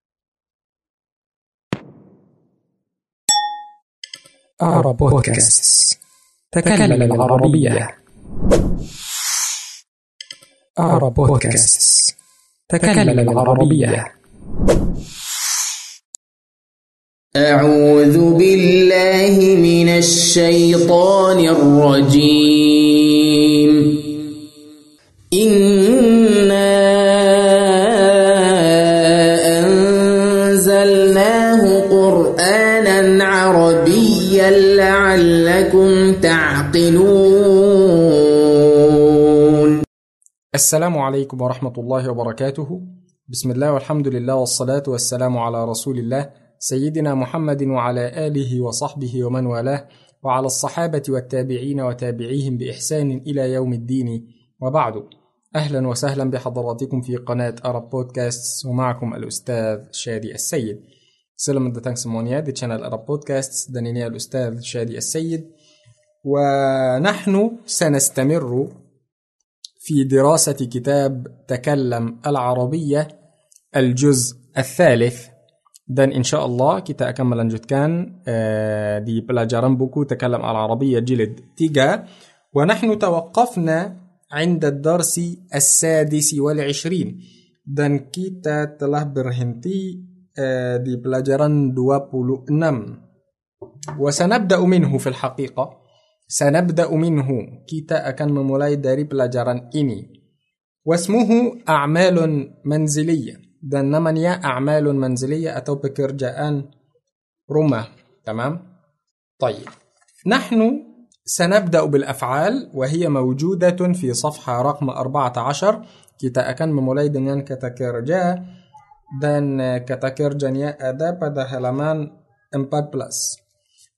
Arab Podcast. تكلم العربية. أرى بودكاست تكلم العربية. أعوذ بالله من الشيطان الرجيم. السلام عليكم ورحمة الله وبركاته. بسم الله والحمد لله والصلاة والسلام على رسول الله سيدنا محمد وعلى آله وصحبه ومن والاه وعلى الصحابة والتابعين وتابعيهم بإحسان إلى يوم الدين. وبعد أهلا وسهلا بحضراتكم في قناة أرب بودكاست ومعكم الأستاذ شادي السيد. سلام semuanya di channel Arab Podcasts dan ini الأستاذ شادي السيد. ونحن سنستمر في دراسة كتاب تكلم العربية الجزء الثالث. dan إن شاء الله kita akan melanjutkan di pela buku تكلم العربية jilid tiga ونحن توقفنا عند الدرس السادس والعشرين dan kita telah berhenti di pelajaran وسنبدأ منه في الحقيقة سنبدأ منه kita akan memulai dari pelajaran ini واسمه أعمال منزلية dan namanya أعمال منزلية أو pekerjaan rumah تمام طيب نحن سنبدأ بالأفعال وهي موجودة في صفحة رقم 14 kita akan memulai dengan kata kerja dan kata kerjanya ada pada halaman 14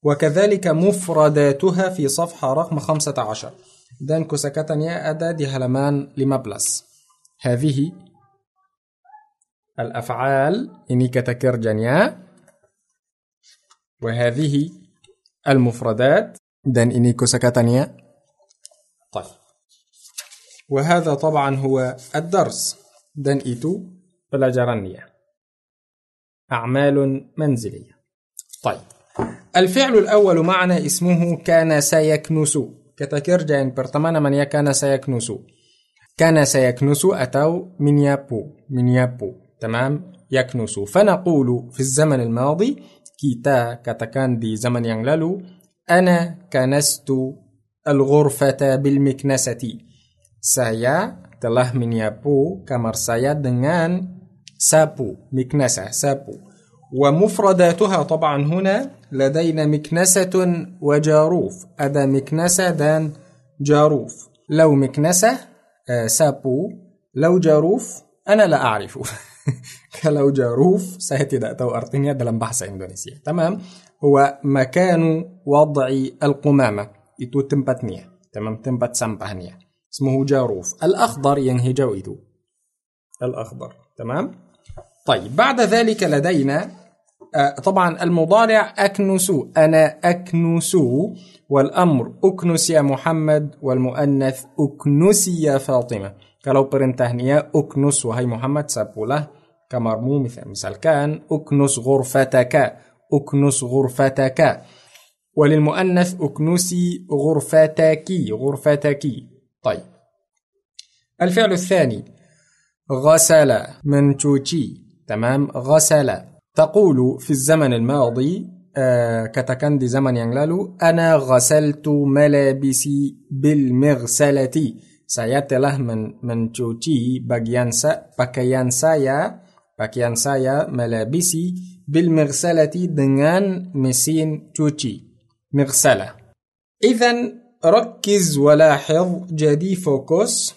وكذلك مفرداتها في صفحة رقم 15 dan kosakatanya ada di halaman 15 هذه الأفعال. إني كتكرجنيا وهذه المفردات. دان إني كسكتنيا طيب. وهذا طبعا هو الدرس. dan itu pelajarannya. أعمال منزلية. طيب. الفعل الأول معنا اسمه كنس يكنس. kata kerja yang pertama namanya كنس يكنس. كنس يكنس atau menyapu menyapu. تمام؟ يكنس. فنقول في الزمن الماضي kita katakan di zaman yang lalu أنا كنست الغرفة بالمكنسة. saya telah menyapu kamar saya dengan sapu مكنسة sapu ومفرداتها طبعا هنا لدينا مكنسة وجاروف. هذا مكنسة دان جاروف. لو مكنسة آه، سابو. لو جاروف أنا لا أعرف. <laughs> كلو جاروف سهتي دأتو أرتنيا دلم بحث إندونيسيا. تمام؟ هو مكان وضع القمامة. itu tempatnya. تمام؟ tempat sampahnya اسمه جاروف. الأخضر yang hijau itu الأخضر. تمام؟ طيب بعد ذلك لدينا طبعا المضارع أكنس أنا أكنس والأمر أكنس يا محمد والمؤنث أكنسي يا فاطمة. Kalau perintahnya اكنس wahai Muhammad sapulah kamarmu. Misalkan uknus ghurfataka uknus ghurfataka وللمؤنث أكنسي غرفتك. غرفتك. طيب. الفعل الثاني غسل. منشوشي تمام. غسل. تقول في الزمن الماضي آه كتكندي زمن ينغلالو أنا غسلت ملابسي بالمغسلة. telah men mencuci bagian sa pakaian saya pakaian saya melabisi bil mirsalati dengan mesin cuci mirsala إذا ركز ولاحظ جدي فوكس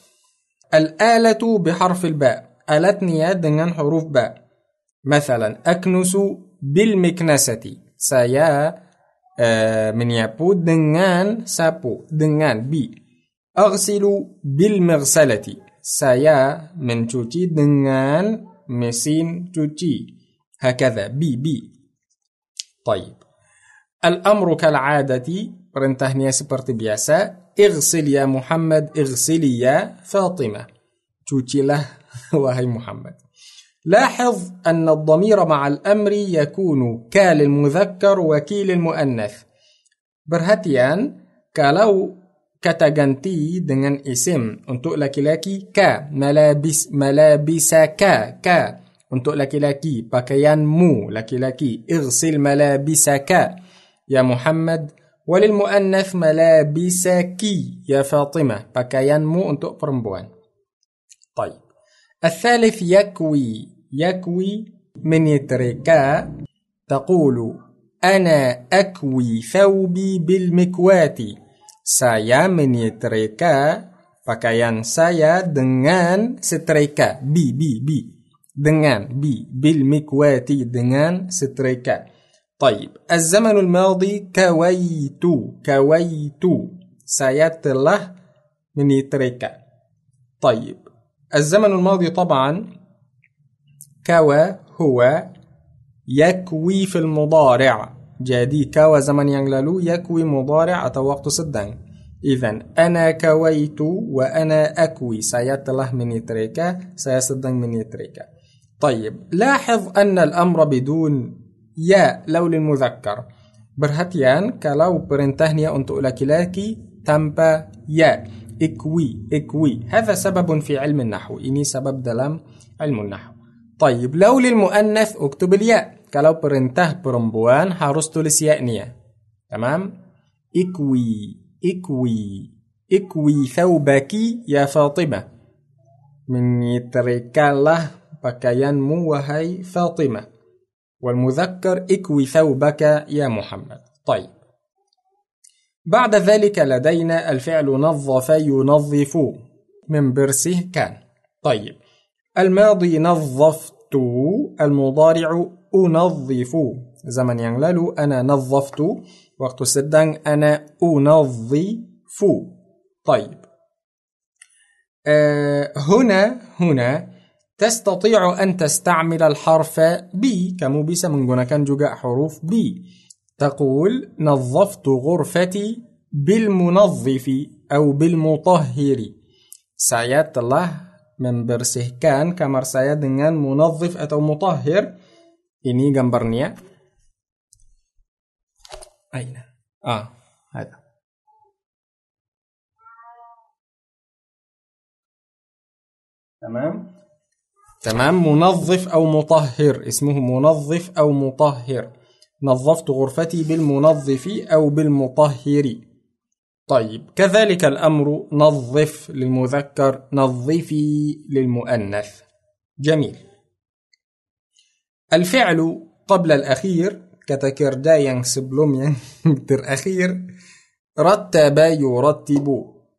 الآلة بحرف الباء. آلتني dengan حروف باء. مثلا أكنس بالمكنسة. سيا آه، من يبود دنان سابو دنان بي. أغسل بالمغسلة. saya mencuci dengan mesin cuci هكذا بي بي. طيب. الأمر كالعادة perintahnya seperti biasa. اغسل يا محمد اغسلي يا فاطمة. توتي له <laughs> وهي محمد. لاحظ أن الضمير مع الأمر يكون ك للمذكر وكي للمؤنث برهتيان كالو كتغنتي دنن اسم انتو لكي لكي كا ملابس ملابس كا ك. انتو لكي لكي بكيان مو لكي لكي اغسل ملابس ك يا محمد وللمؤنث ملابس كي يا فاطمة بكيان مو انتو فرمبوان طيب. الثالث يكوي. يكوي من يتركا تقول أنا أكوي ثوبي بالمكوات saya menyetrika pakaian saya dengan setrika bi bi bi dengan bi mikwati dengan setrika طيب الزمن الماضي كويت كويت saya telah menyetrika طيب الزمن الماضي طبعا كوى هو يكوي في المضارع. jadi كوى zaman yang lalu يكوي مضارع atau waktu sedang إذن أنا كويت وأنا أكوي. saya telah menyetrika saya sedang menyetrika. طيب لاحظ أن الأمر بدون يا لو للمذكر perhatikan kalau perintahnya untuk laki tanpa ya. اكوي اكوي. هذا سبب في علم النحو. ini sebab dalam علم النحو. طيب لو للمؤنث اكتب الياء. kalau perintah perempuan harus tulis ya-nya تمام؟ اكوي اكوي اكوي ثوبك يا فاطمة. menyetrikakanlah pakaian wahai فاطمة. والمذكر اكوي ثوبك يا محمد. طيب. بعد ذلك لدينا الفعل نظف ينظف. من برسه كان. طيب. الماضي نظفت المضارع أنظف. زمن yang أنا نظفت. وقت sedang أنا أنظف. طيب. أه هنا هنا تستطيع أن تستعمل الحرف بي kamu bisa menggunakan juga حروف بي تقول نظفت غرفتي بالمنظف أو بالمطهر. saya telah membersihkan kamar saya dengan munazif atau mutahhir ini gambarnya. Aina. Ah, ada. تمام تمام منظف أو مطهر اسمه منظف أو مطهر نظفت غرفتي بالمنظف أو بالمطهر طيب كذلك الأمر نظف للمذكر نظفي للمؤنث. جميل. الفعل قبل الأخير كتكردا yang sebelum yang terakhir رتب يرتب.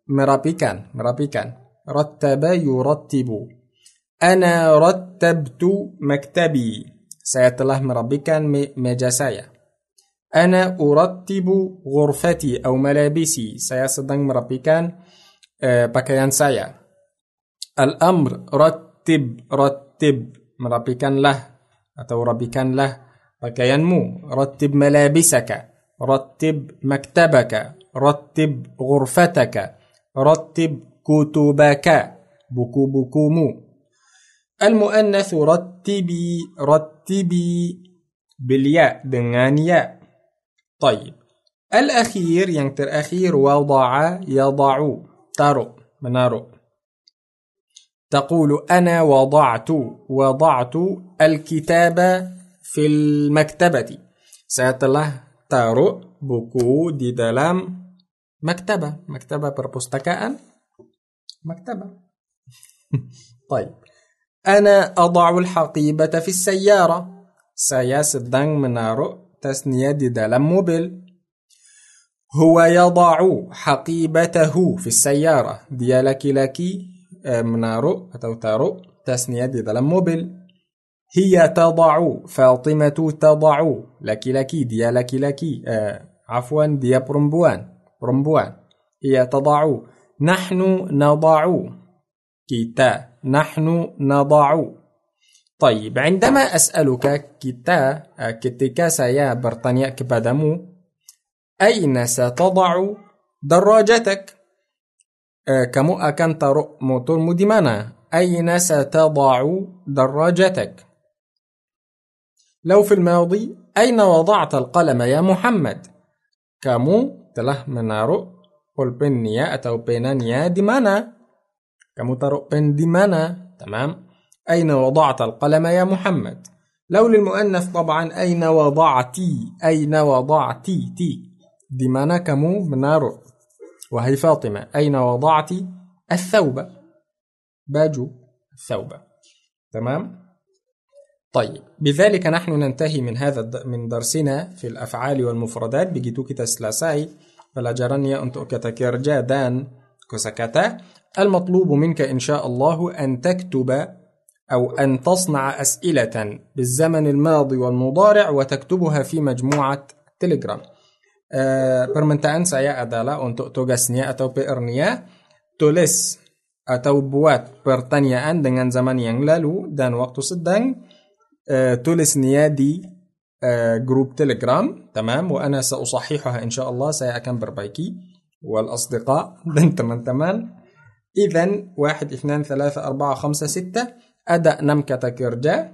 merapikan merapikan رتب يرتب. أنا رتبت مكتبي. saya telah merapikan meja أنا أرتب غرفتي أو ملابسي. سيصدن مربكان بكيان سايا الأمر رتب رتب. مربكان له أو ربكان له بكيان مو رتب ملابسك. رتب مكتبك. رتب غرفتك. رتب كتبك. buku bukumu المؤنث رتبي رتبي بالياء dengan ya. طيب. الأخير yang terakhir وضع يضع. taruh menaruh. تقول أنا وضعت وضعت الكتاب في المكتبة. saya telah taruh buku di dalam مكتبة مكتبة perpustakaan مكتبة. <laughs> طيب. أنا أضع الحقيبة في السيارة. saya sedang menaruh. tasnya dalam mobil هو يضع حقيبته في السيارة. dia laki-laki آه، menaruh atau taruh tasnya dalam mobil هي تضع فاطمة تضع laki-laki dia laki-laki آه عفوا dia perempuan perempuan. هي تضع نحن نضع kita نحن نضع. طيب عندما أسألك kita ketika saya bertanya kepadamu أين ستضع دراجتك؟ آه، kamu akan motormu di mana أين ستضع دراجتك؟ لو في الماضي أين وضعت القلم يا محمد؟ kamu telah menaruh pulpennya atau penanya kamu taruh pen di mana تمام؟ أين وضعت القلم يا محمد؟ لو للمؤنث طبعا أين وضعتي؟ أين وضعتي؟ تي؟ di mana kamu menaruh wahai فاطمة. أين وضعت الثوب. باجو. الثوب. تمام؟ طيب. بذلك نحن ننتهي من هذا من درسنا في الأفعال والمفردات. kita selesai pelajarannya untuk kata kerja dan kosakata المطلوب منك إن شاء الله أن تكتب أو أن تصنع أسئلة بالزمن الماضي والمضارع وتكتبها في مجموعة تليجرام. برمنت أنسى يا أن تجسني أو بإرنيا تلس أو بوات برتانيا أن دن زمن ينلالو دان وقت صدن أه، تلس نيادي جروب أه، تليجرام. تمام؟ وأنا سأصححها إن شاء الله سيأكم بربايكي والأصدقاء دن تمن إذا واحد اثنان ثلاثة أربعة خمسة ستة. Ada enam kata kerja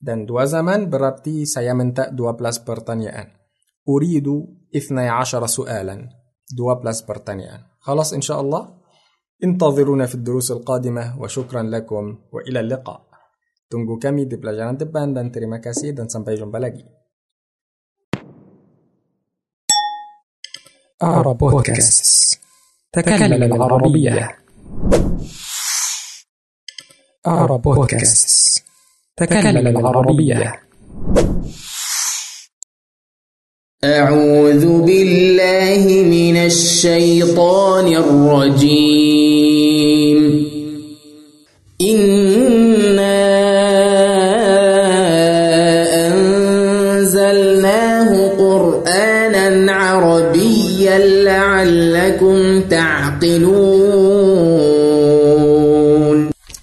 dan dua zaman berarti saya minta 12 pertanyaan أريد 12 سؤالا دوا بلس برتانيان خلاص إن شاء الله انتظرونا في الدروس القادمة وشكرا لكم وإلى اللقاء Tunggu kami di pelajaran depan dan terima kasih dan sampai jumpa lagi. أرى بودكاست تكلم العربية أرى بودكاست تكلم العربية. أعوذ بالله من الشيطان الرجيم.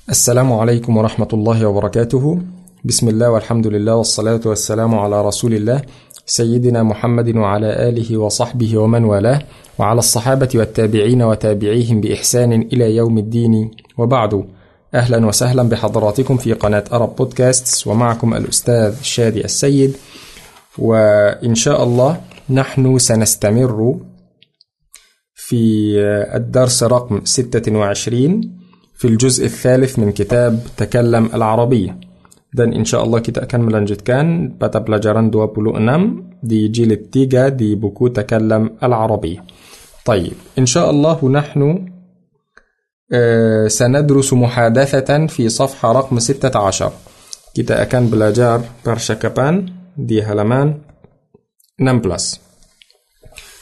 السلام عليكم ورحمة الله وبركاته. بسم الله والحمد لله والصلاة والسلام على رسول الله سيدنا محمد وعلى آله وصحبه ومن والاه وعلى الصحابة والتابعين وتابعيهم بإحسان إلى يوم الدين. وبعد أهلا وسهلا بحضراتكم في قناة أرب بودكاست ومعكم الأستاذ شادي السيد. وإن شاء الله نحن سنستمر في الدرس رقم 26 في الجزء الثالث من كتاب تكلم العربية. dan إن شاء الله kita melanjutkan pada pelajaran dua puluh enam di jilid tiga di buku تكلم العربية. طيب إن شاء الله نحن آه سندرس محادثة في صفحة رقم ستة عشر. kita akan belajar percakapan di halaman نام بلس.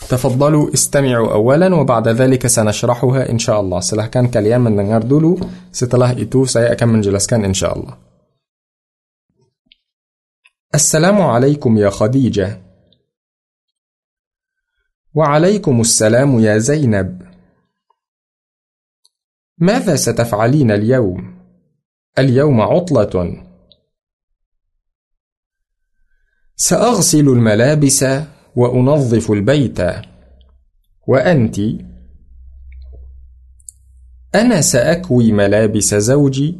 تفضلوا استمعوا أولا وبعد ذلك سنشرحها إن شاء الله. silahkan kalian mendengar dulu setelah itu saya akan menjelaskan insya Allah السلام عليكم يا خديجة. وعليكم السلام يا زينب. ماذا ستفعلين اليوم؟ اليوم عطلة. سأغسل الملابس. وأنظف البيت. وأنت؟ أنا سأكوي ملابس زوجي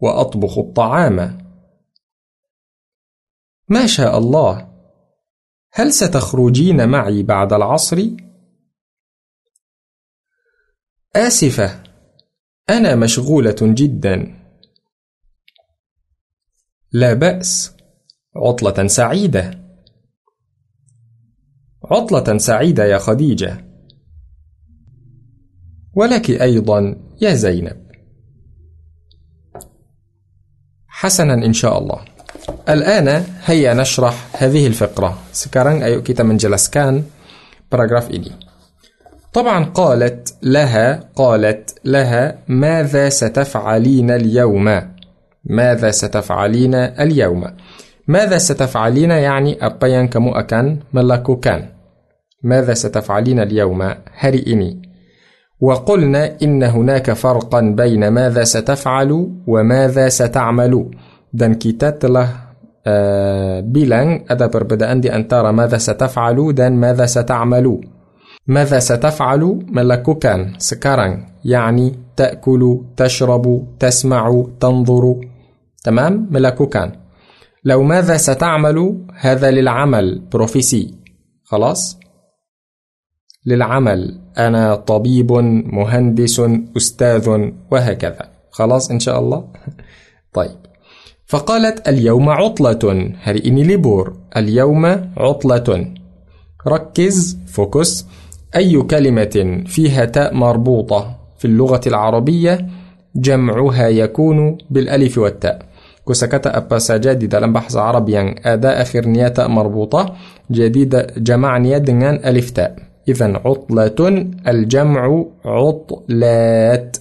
وأطبخ الطعام. ما شاء الله. هل ستخرجين معي بعد العصر؟ آسفة. أنا مشغولة جدا. لا بأس. عطلة سعيدة. عطلة سعيدة يا خديجة. ولك أيضا يا زينب. حسنا إن شاء الله. الآن هيا نشرح هذه الفقرة. sekarang ayo kita menjelaskan paragraf ini طبعا قالت لها قالت لها ماذا ستفعلين اليوم؟ ماذا ستفعلين اليوم؟ ماذا ستفعلين؟ يعني apa yang kamu melakukan ماذا ستفعلين اليوم؟ ini وقلنا إن هناك فرقا بين ماذا ستفعل وماذا ستعمل. Dan kita telah uh, bilang ada perbedaan di antara ماذا ستفعل dan ماذا ستعمل. ماذا ستفعل؟ melakukan sekarang يعني تأكل تشرب تسمع تنظر. تمام؟ melakukan لو ماذا ستعمل؟ هذا للعمل profesi خلاص؟ للعمل. أنا طبيب مهندس أستاذ وهكذا. خلاص إن شاء الله. <laughs> طيب. فقالت اليوم عطلة. hari ini libur اليوم عطلة. ركز fokus. أي كلمة فيها تاء مربوطة في اللغة العربية؟ جمعها يكون بالألف والتاء. كسكتا أبا سجادي dalam bahasa Arab yang ada akhirnya tak مربوطة. جديدة جمعنيا dengan ألف تاء. إذا عطلة الجمع عطلات.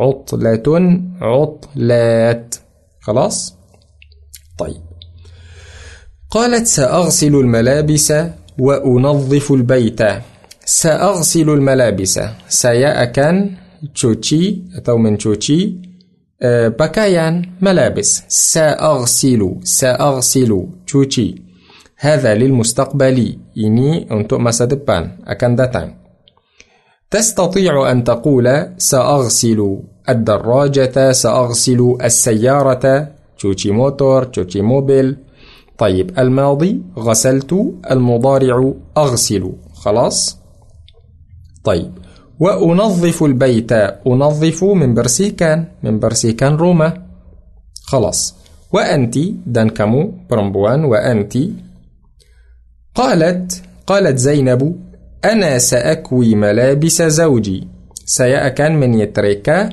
عطلة عطلات. خلاص؟ طيب. قالت سأغسل الملابس وأنظف البيت. سأغسل الملابس. saya akan cuci atau mencuci uh, ملابس. سأغسل سأغسل cuci هذا للمستقبل. ini untuk masa depan akan تستطيع أن تقول سأغسل الدراجة سأغسل السيارة. تشوشي موتور تشوشي موبيل. طيب الماضي غسلت المضارع أغسل. خلاص؟ طيب. وأنظف البيت. أنظف membersihkan. membersihkan rumah. خلاص. وأنت dan kamu perempuan. وأنت قالت قالت زينب أنا سأكوي ملابس زوجي. saya akan menyetrika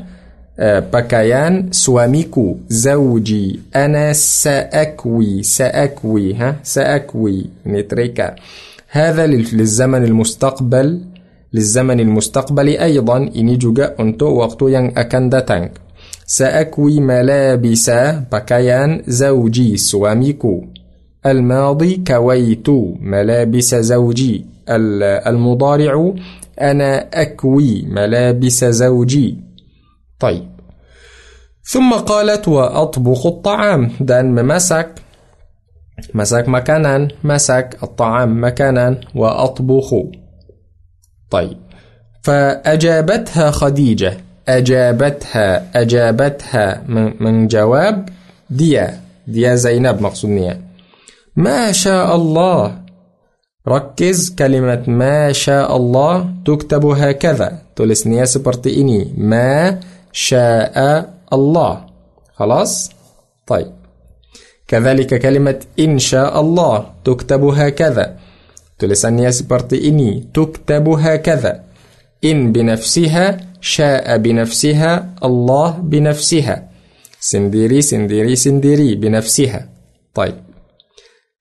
pakaian suamiku. زوجي أنا سأكوي سأكوي ها سأكوي nyetrika هذا للزمن المستقبل للزمن المستقبل أيضا. ini juga untuk waktu yang akan datang سأكوي ملابس pakaian زوجي suamiku الماضي كويت ملابس زوجي. المضارع أنا أكوي ملابس زوجي. طيب. ثم قالت وأطبخ الطعام. دان مسك مسك مكانا مسك الطعام مكانا وأطبخ. طيب. فأجابتها خديجة. أجابتها أجابتها من جواب ديا. ديا زينب مقصود ما شاء الله. ركز كلمة ما شاء الله تكتب هكذا. seperti ini ما شاء الله. خلاص؟ طيب. كذلك كلمة إن شاء الله تكتب هكذا. seperti ini تكتب هكذا. إن بنفسها شاء بنفسها الله بنفسها. سنديري سنديري سنديري بنفسها. طيب.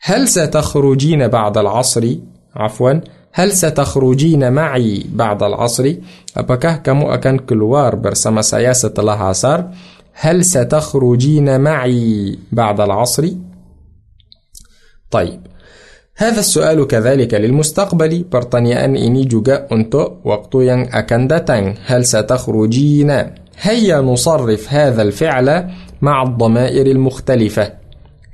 هل ستخرجين بعد العصر؟ عفوا هل ستخرجين معي بعد العصر؟ apakah kamu akan keluar bersama saya setelah asar هل ستخرجين معي بعد العصر؟ طيب هذا السؤال كذلك للمستقبل. pertanyaan ini juga untuk waktu yang akan datang هل ستخرجين؟ هيا نصرف هذا الفعل مع الضمائر المختلفة.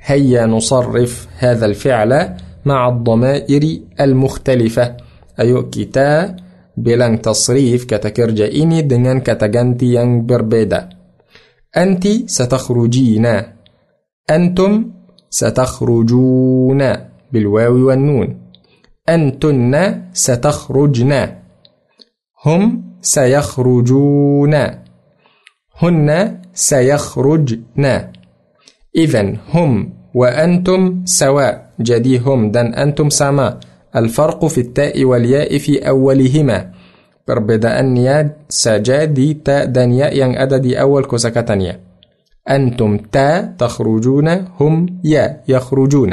هيا نصرف هذا الفعل مع الضمائر المختلفة. bilang tasrif kata kerja ini dengan kata ganti yang berbeda أنت ستخرجين. أنتم ستخرجون بالواو والنون. أنتن ستخرجن. هم سيخرجون. هن سيخرجن. إذا هم وأنتم سواء. جدي هم دن أنتم سما الفرق في التاء والياء في أولهما. بربدا أن يا سجادي تاء دنيا ين أددي أول كوسكا تانية أنتم تا تخرجون هم يا يخرجون.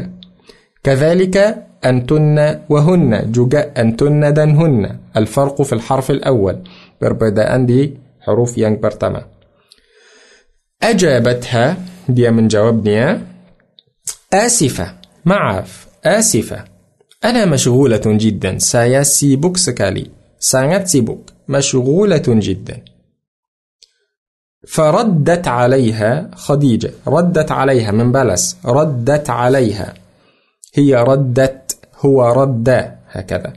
كذلك أنتن وهن. جوجا أنتن دنهن الفرق في الحرف الأول. بربدا أن دي حروف ين برتما. أجابتها. دي من جوابنيا آسفة. maaf. آسفة. أنا مشغولة جدا. sekali sangat sibuk مشغولة جدا. فردت عليها خديجة. ردت عليها membalas. ردت عليها. هي ردت. هو رد. هكذا.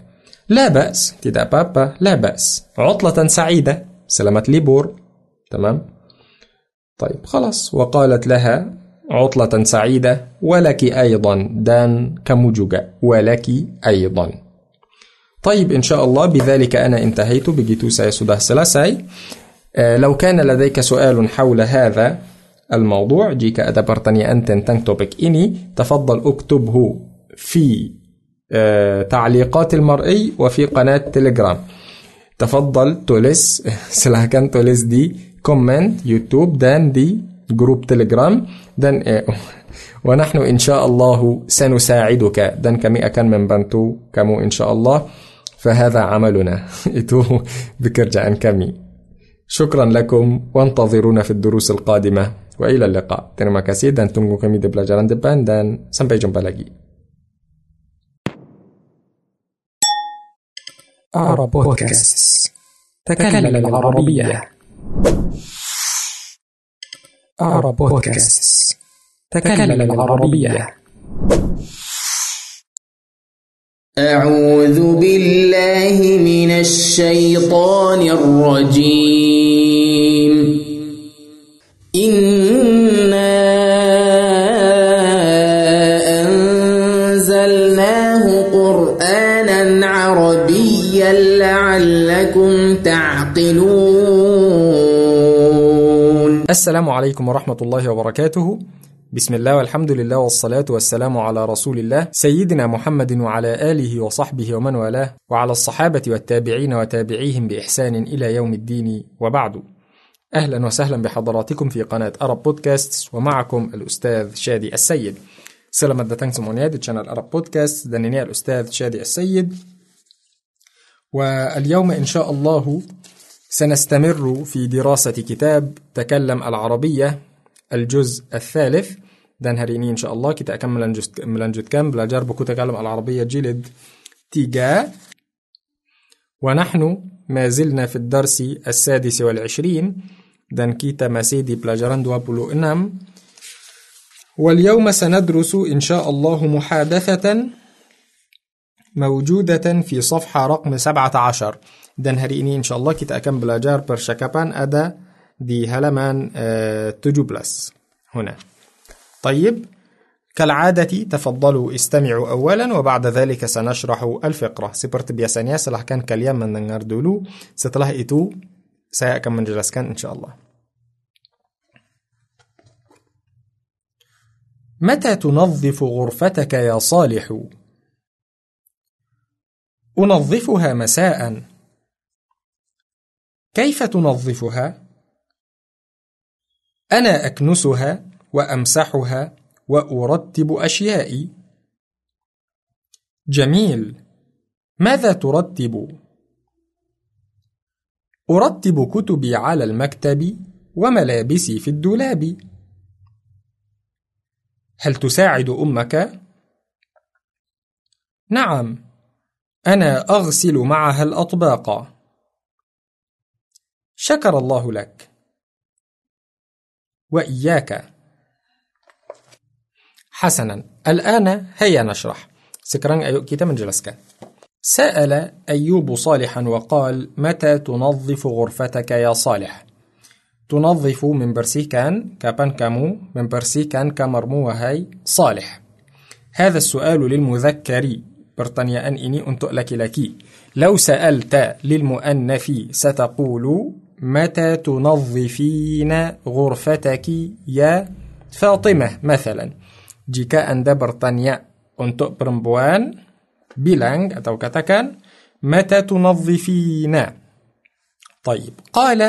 لا بأس. tidak apa-apa لا بأس. عطلة سعيدة. selamat libur. تمام؟ طيب خلاص. وقالت لها عطلة سعيدة ولك أيضا دان كمجوجة ولك أيضا. طيب إن شاء الله بذلك أنا انتهيت. begitu saya sudah selesai لو كان لديك سؤال حول هذا الموضوع ada pertanyaan tentang topik ini تفضل أكتبه في تعليقات المرئي وفي قناة تليجرام. تفضل tulis silahkan tulis di comment YouTube dan di grup Telegram dan ونحن إن شاء الله سنساعدك. dan kami akan membantu kamu إن شاء الله. فهذا عملنا. <laughs> itu pekerjaan kami. شكرا لكم وانتظرونا في الدروس القادمة. وإلى اللقاء. terima kasih dan tunggu kami di pelajaran depan. dan أعرب بودكاست تكلم العربية. أرى بودكاست. تكلم العربية. أعوذ بالله من الشيطان الرجيم. السلام عليكم ورحمة الله وبركاته. بسم الله والحمد لله والصلاة والسلام على رسول الله سيدنا محمد وعلى آله وصحبه ومن والاه وعلى الصحابة والتابعين وتابعيهم بإحسان إلى يوم الدين وبعد. أهلا وسهلا بحضراتكم في قناة أرب بودكاست ومعكم الأستاذ شادي السيد. Selamat datang semuanya di channel Arab Podcast الأستاذ شادي السيد. واليوم إن شاء الله سنستمر في دراسة كتاب تكلم العربية الجزء الثالث. Dan hari ini insya Allah kita akan melanjut, melanjutkan belajar buku Takalam Al-Arabiyah jilid 3 ونحن ما زلنا في الدرس السادس والعشرين dan kita masih di pelajaran 26 واليوم سندرس إن شاء الله محادثة موجودة في صفحة رقم 17 den hari ini insyaallah kita akan belajar percakapan ada di halaman uh, 17 هنا طيب كالعادة تفضلوا استمعوا أولا وبعد ذلك سنشرح الفقرة سبرت بيسانيا سلاح كان كاليام من دنجر دولو ستلاح إتو سيأكم من كان إن شاء الله متى تنظف غرفتك يا صالح؟ أنظفها مساءً كيف تنظفها؟ أنا أكنسها وأمسحها وأرتب أشيائي. جميل. ماذا ترتب؟ أرتب كتبي على المكتب وملابسي في الدولاب. هل تساعد أمك؟ نعم، أنا أغسل معها الأطباق. شكر الله لك. وإياك. حسنا. الآن هيا نشرح. sekarang ayo kita menjelaskan سأل أيوب صالحا وقال متى تنظف غرفتك يا صالح؟ تنظف من برسيكان كابان كامو من برسيكان كامرمو وهي صالح. هذا السؤال للمذكر. pertanyaan ini untuk laki-laki لو سألت للمؤنث ستقول متى تنظفين غرفتك يا فاطمة مثلا jika Anda bertanya untuk perempuan, bilang atau katakan mata tunazzifina. طيب قال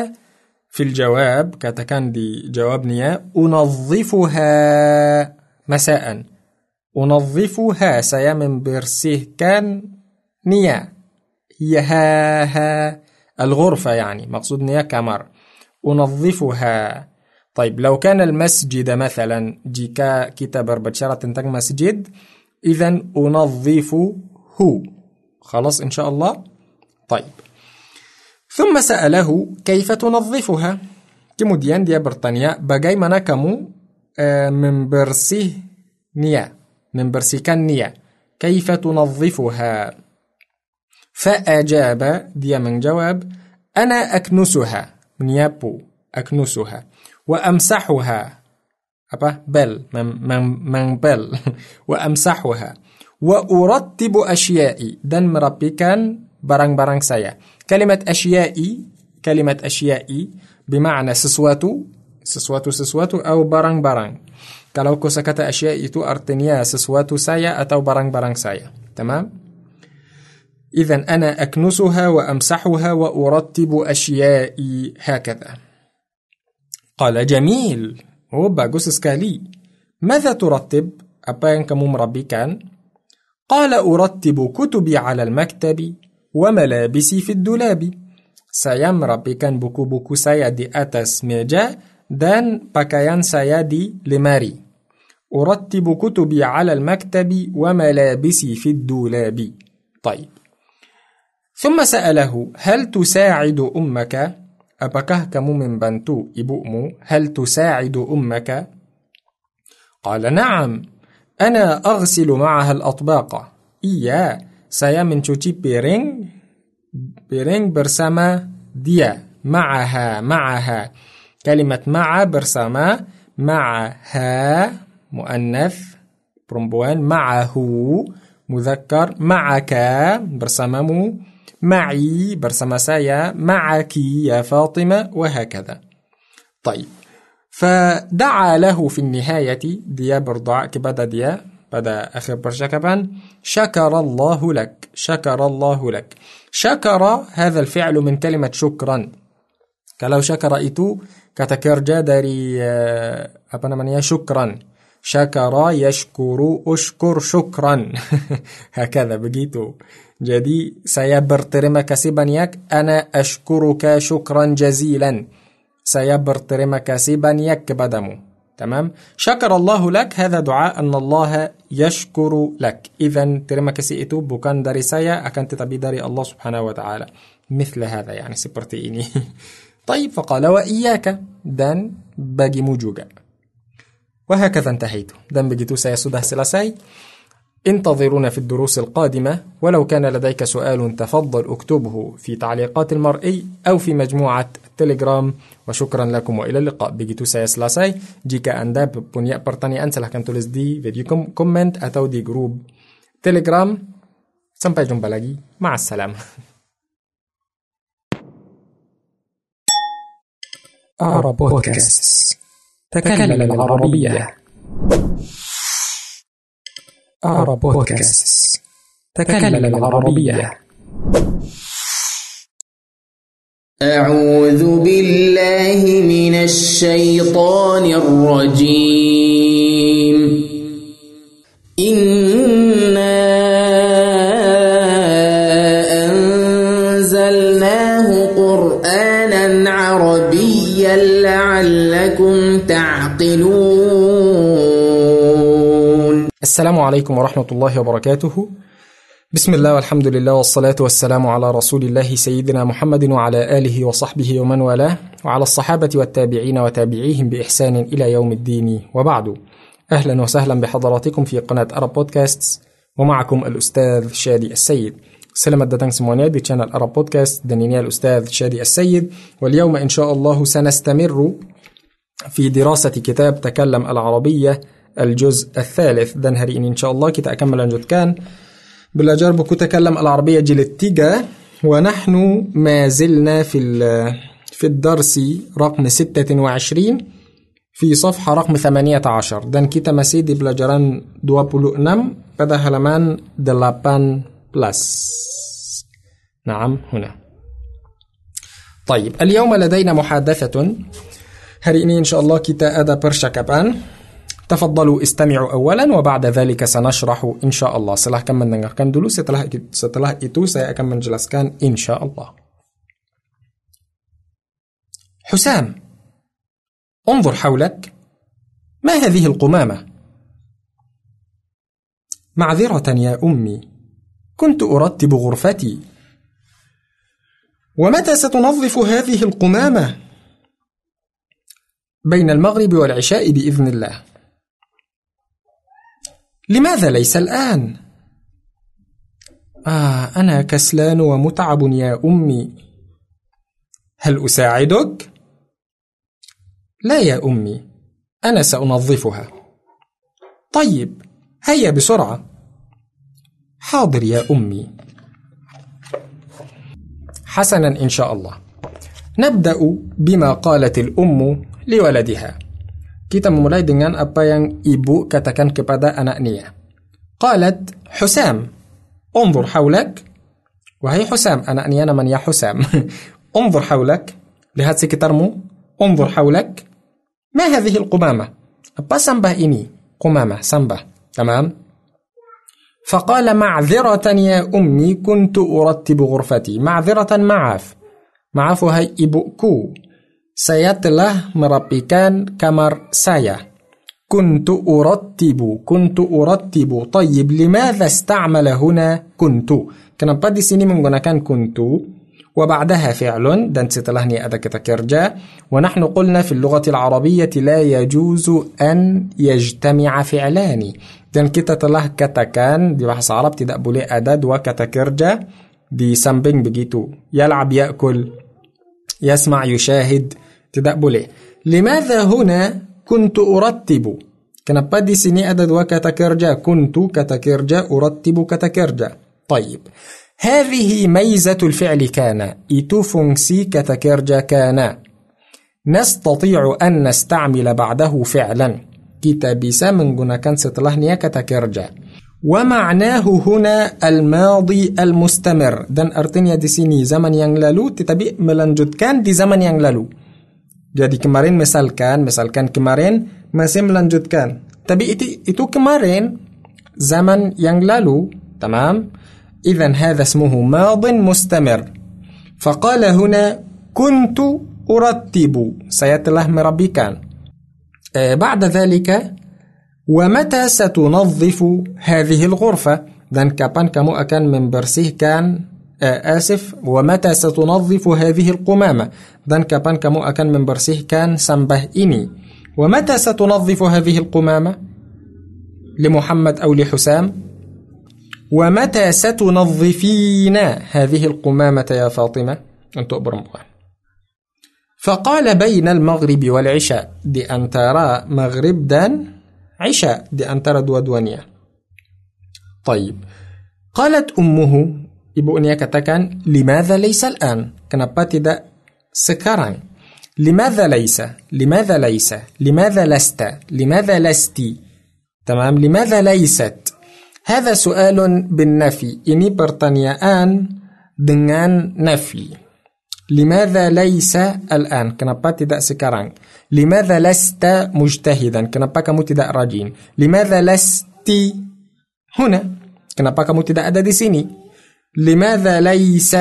في الجواب katakan di jawabnya unazzifuha masaan. Unazzifuha saya membersihkan nia. يهاها الغرفة يعني مقصود نيا كمر أنظفها. طيب لو كان المسجد مثلا جيكا كتاب berbicara tentang مسجد إذا أنظفه. خلاص إن شاء الله. طيب. ثم سأله كيف تنظفها؟ kemudian dia bertanya bagaimana kamu uh, membersih nia membersihkan nia كيف تنظفها؟ فأجاب دي من جواب أنا أكنسها. من يابو أكنسها. وأمسحها. أبا بل. من, من, بل. <laughs> وأمسحها. وأرتب أشيائي. dan merapikan barang barang saya. كلمة أشيائي كلمة أشيائي بمعنى sesuatu sesuatu sesuatu أو barang barang kalau kosakata أشيائي tu artinya sesuatu saya atau barang barang saya. تمام؟ إذا أنا أكنسها وأمسحها وأرتب أشيائي هكذا. قال جميل. Oh, bagus sekali. ماذا ترتب؟ Apa yang kamu merapikan? قال أرتب كتبي على المكتب وملابسي في الدولاب. Saya merapikan buku-buku saya di atas meja dan pakaian di lemari. أرتب كتبي على المكتب وملابسي في الدولاب. طيب. ثم سأله هل تساعد أمك؟ apakah kamu membantu ibumu هل تساعد أمك؟ قال نعم أنا أغسل معها الأطباق iya saya mencuci piring piring bersama dia معها معها كلمة مع bersama معها مؤنث perempuan معه مذكر معك برسممو معي برسم سايا معك يا فاطمة وهكذا. طيب. فدعا له في النهاية ديا برضع كبدا ديا بدا أخر برشكبان شكر الله لك شكر الله لك. شكر هذا الفعل من كلمة شكرا. كلو شكر إتو كتكر جادري أبنا آه، من يا شكرا. شكر يشكر أشكر شكرا. <laughs> هكذا begitu. jadi seperti terima kasih banyak أنا أشكرك شكرا جزيلا. seperti terima kasih banyak padamu تمام؟ شكر الله لك هذا دعاء أن الله يشكر لك. إذا terima kasih itu bukan dari saya akan tetapi dari الله سبحانه وتعالى. مثل هذا يعني seperti ini. <laughs> طيب فقال وإياك. dan bagimu juga وهكذا انتهيت. begitu saya sudah selesai انتظرونا في الدروس القادمة. ولو كان لديك سؤال تفضل اكتبه في تعليقات المرئي أو في مجموعة تليجرام. وشكرا لكم وإلى اللقاء. begitu saya selesai jika anda punya pertanyaan silahkan tulis di video comment atau di grup telegram sampai jumpa lagi مع السلامة. أرى بودكاست. تكلم العربية. أرى بودكاست. تكلم العربية. أعوذ بالله من الشيطان الرجيم. إنا أنزلناه قرآنا عربيا لعلكم تعقلون السلام عليكم ورحمة الله وبركاته. بسم الله والحمد لله والصلاة والسلام على رسول الله سيدنا محمد وعلى آله وصحبه ومن والاه وعلى الصحابة والتابعين وتابعيهم بإحسان إلى يوم الدين. وبعد أهلا وسهلا بحضراتكم في قناة أرب بودكاست ومعكم الأستاذ شادي السيد. datang semuanya di channel Arab Podcast dan ini الأستاذ شادي السيد. واليوم إن شاء الله سنستمر في دراسة كتاب تكلم العربية الجزء الثالث. dan hari ini insya Allah kita akan melanjutkan belajar buku تكلم العربية جلد 3 ونحن ما زلنا في في الدرس رقم 26 في صفحة رقم 18 dan kita masih di pelajaran 26 pada halaman 18 نعم هنا. طيب اليوم لدينا محادثة hari ini insya Allah kita ada percakapan. تفضلوا استمعوا أولا وبعد ذلك سنشرح إن شاء الله silahkan mendengarkan dulu setelah setelah itu saya akan menjelaskan إن شاء الله حسام انظر حولك ما هذه القمامة معذرة يا أمي كنت أرتب غرفتي ومتى ستنظف هذه القمامة بين المغرب والعشاء بإذن الله. لماذا ليس الآن؟ آه أنا كسلان ومتعب يا أمي. هل أساعدك؟ لا يا أمي أنا سأنظفها. طيب هيا بسرعة. حاضر يا أمي. حسنا إن شاء الله. نبدأ بما قالت الأم لولدها Kita memulai dengan apa yang ibu katakan kepada anaknya. Qalat Husam, انظر حولك. Wahai Husam, anaknya namanya Husam. انظر حولك. Lihat sekitarmu. انظر حولك. ما هذه القمامة؟ Apa sambah ini? قمامة, sambah. تمام؟ فقال معذرة يا أمي كنت أرتب غرفتي معذرة معاف معاف هاي إبوكو saya telah merapikan kamar saya kuntu urattibu kuntu urattibu طيب لماذا استعمل هنا كنت kenapa di sini menggunakan kuntu وبعدها فعل dan setelahnya ada kata kerja ونحن قلنا في اللغة العربية لا يجوز أن يجتمع فعلان dan kita telah katakan di bahasa Arab tidak boleh ada dua kata kerja di samping begitu يلعب يأكل يسمع يشاهد تدبلي لماذا هنا كنت أرتب كنبدي دي سيني أدد وكتكرجة كنت كتكرجة أرتب كتكرجة طيب هذه ميزة الفعل كان itu fungsi kata kerja كان نستطيع أن نستعمل بعده فعلا kita bisa menggunakan setelahnya kata kerja ومعناه هنا الماضي المستمر dan artinya di sini zaman yang lalu tetapi melanjutkan di zaman yang lalu Jadi kemarin misalkan, misalkan kemarin masih melanjutkan. Tapi itu, itu kemarin zaman yang lalu, tamam? إذا هذا اسمه ماض مستمر. فقال هنا كنت أرتب merapikan. آه بعد ذلك ومتى ستنظف هذه الغرفة dan kapan kamu akan membersihkan آسف. ومتى ستنظف هذه القمامة؟ dan kapan kamu akan membersihkan sampah ini ومتى ستنظف هذه القمامة؟ لمحمد أو لحسام. ومتى ستنظفين هذه القمامة يا فاطمة؟ أنت perempuan فقال بين المغرب والعشاء di antara maghrib dan عشاء. di antara dua-duanya طيب. قالت أمه ibunya katakan limadha laysa al-an kenapa tidak sekarang limadha laysa limadha laysa limadha lasta limadha lasti tamam limadha laysat هذا سؤال بالنفي ini pertanyaan dengan nafi لماذا ليس الآن kenapa tidak sekarang لماذا لست مجتهدا kenapa kamu tidak rajin لماذا لست هنا kenapa kamu tidak ada di sini لماذا ليس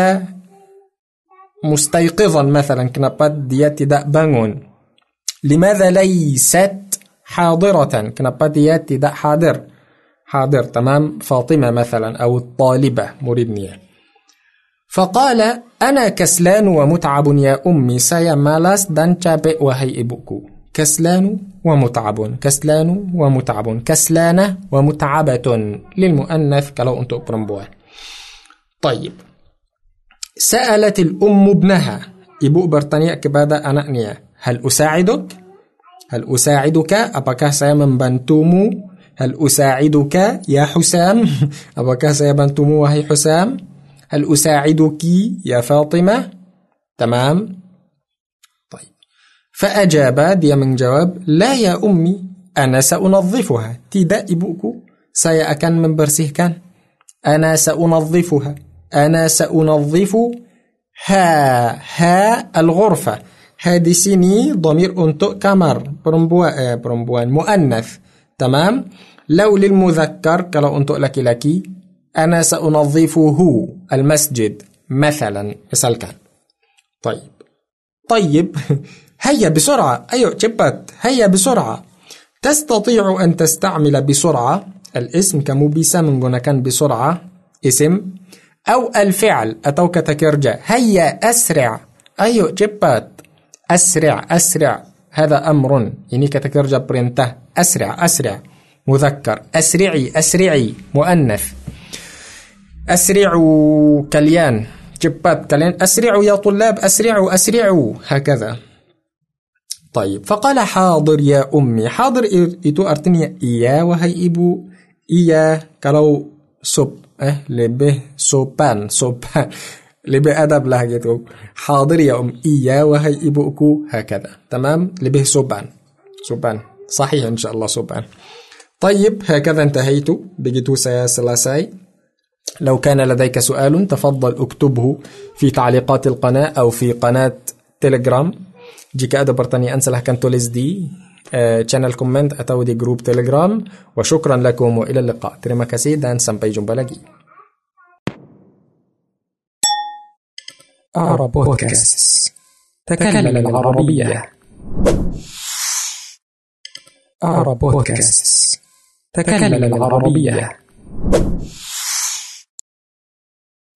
مستيقظا مثلا؟ kenapa dia tidak bangun لماذا ليست حاضرة؟ kenapa dia tidak حاضر. حاضر تمام. فاطمة مثلا أو الطالبة مريدنية فقال أنا كسلان ومتعب يا أمي. saya malas dan capek wahai ibuku كسلان ومتعب كسلان ومتعب كسلانة ومتعبة. للمؤنث kalau untuk perempuan طيب سألت الأم ابنها إبو برطانيا كبادا أنأنيا هل أساعدك؟ هل أساعدك؟ أبكا سيما بنتومو؟ هل أساعدك يا حسام؟ <laughs> أبكا سيما بنتومو وهي حسام؟ هل أساعدك يا فاطمة؟ تمام؟ طيب فأجاب دي من جواب لا يا أمي أنا سأنظفها تيدا إبوكو سيأكن من برسيه كان أنا سأنظفها أنا سأنظف ها ها الغرفة. هذه سيني ضمير أنتو كمر برمبوا برمبوان مؤنث. تمام؟ لو للمذكر كلا أنتو لكي لكي أنا سأنظفه المسجد مثلا. مثال كان. طيب. طيب. <laughs> هيا بسرعة. أيوة جبت هيا بسرعة. تستطيع أن تستعمل بسرعة. الاسم كمبيسة من كان بسرعة. اسم. أو الفعل. أتو كتكرجة هيا أسرع. أيو جبات. أسرع أسرع. هذا أمر. يعني كتكرجة برنته أسرع أسرع. مذكر. أسرعي أسرعي. مؤنث. أسرعوا كليان. cepat kalian. أسرعوا يا طلاب أسرعوا أسرعوا هكذا. طيب فقال حاضر يا أمي. حاضر itu artinya iya wahai ibu iya kalau sop. eh lebih sopan sopan. Lebih adab lah gitu. حاضر يا أمي. Iya wahai ibuku. هكذا. تمام؟ Lebih sopan. Sopan. صحيح إن شاء الله sopan. طيب هكذا انتهيت بجدو سلاساي لو كان لديك سؤال تفضل اكتبه في تعليقات القناة أو في قناة تيليجرام جيك ادبرتني انسى لها كانتوليز دي channel comment atau di grup telegram lakum wa ila liqa terima kasih dan sampai jumpa lagi أعرب بودكاست تكلم العربية أعرب بودكاست تكلم العربية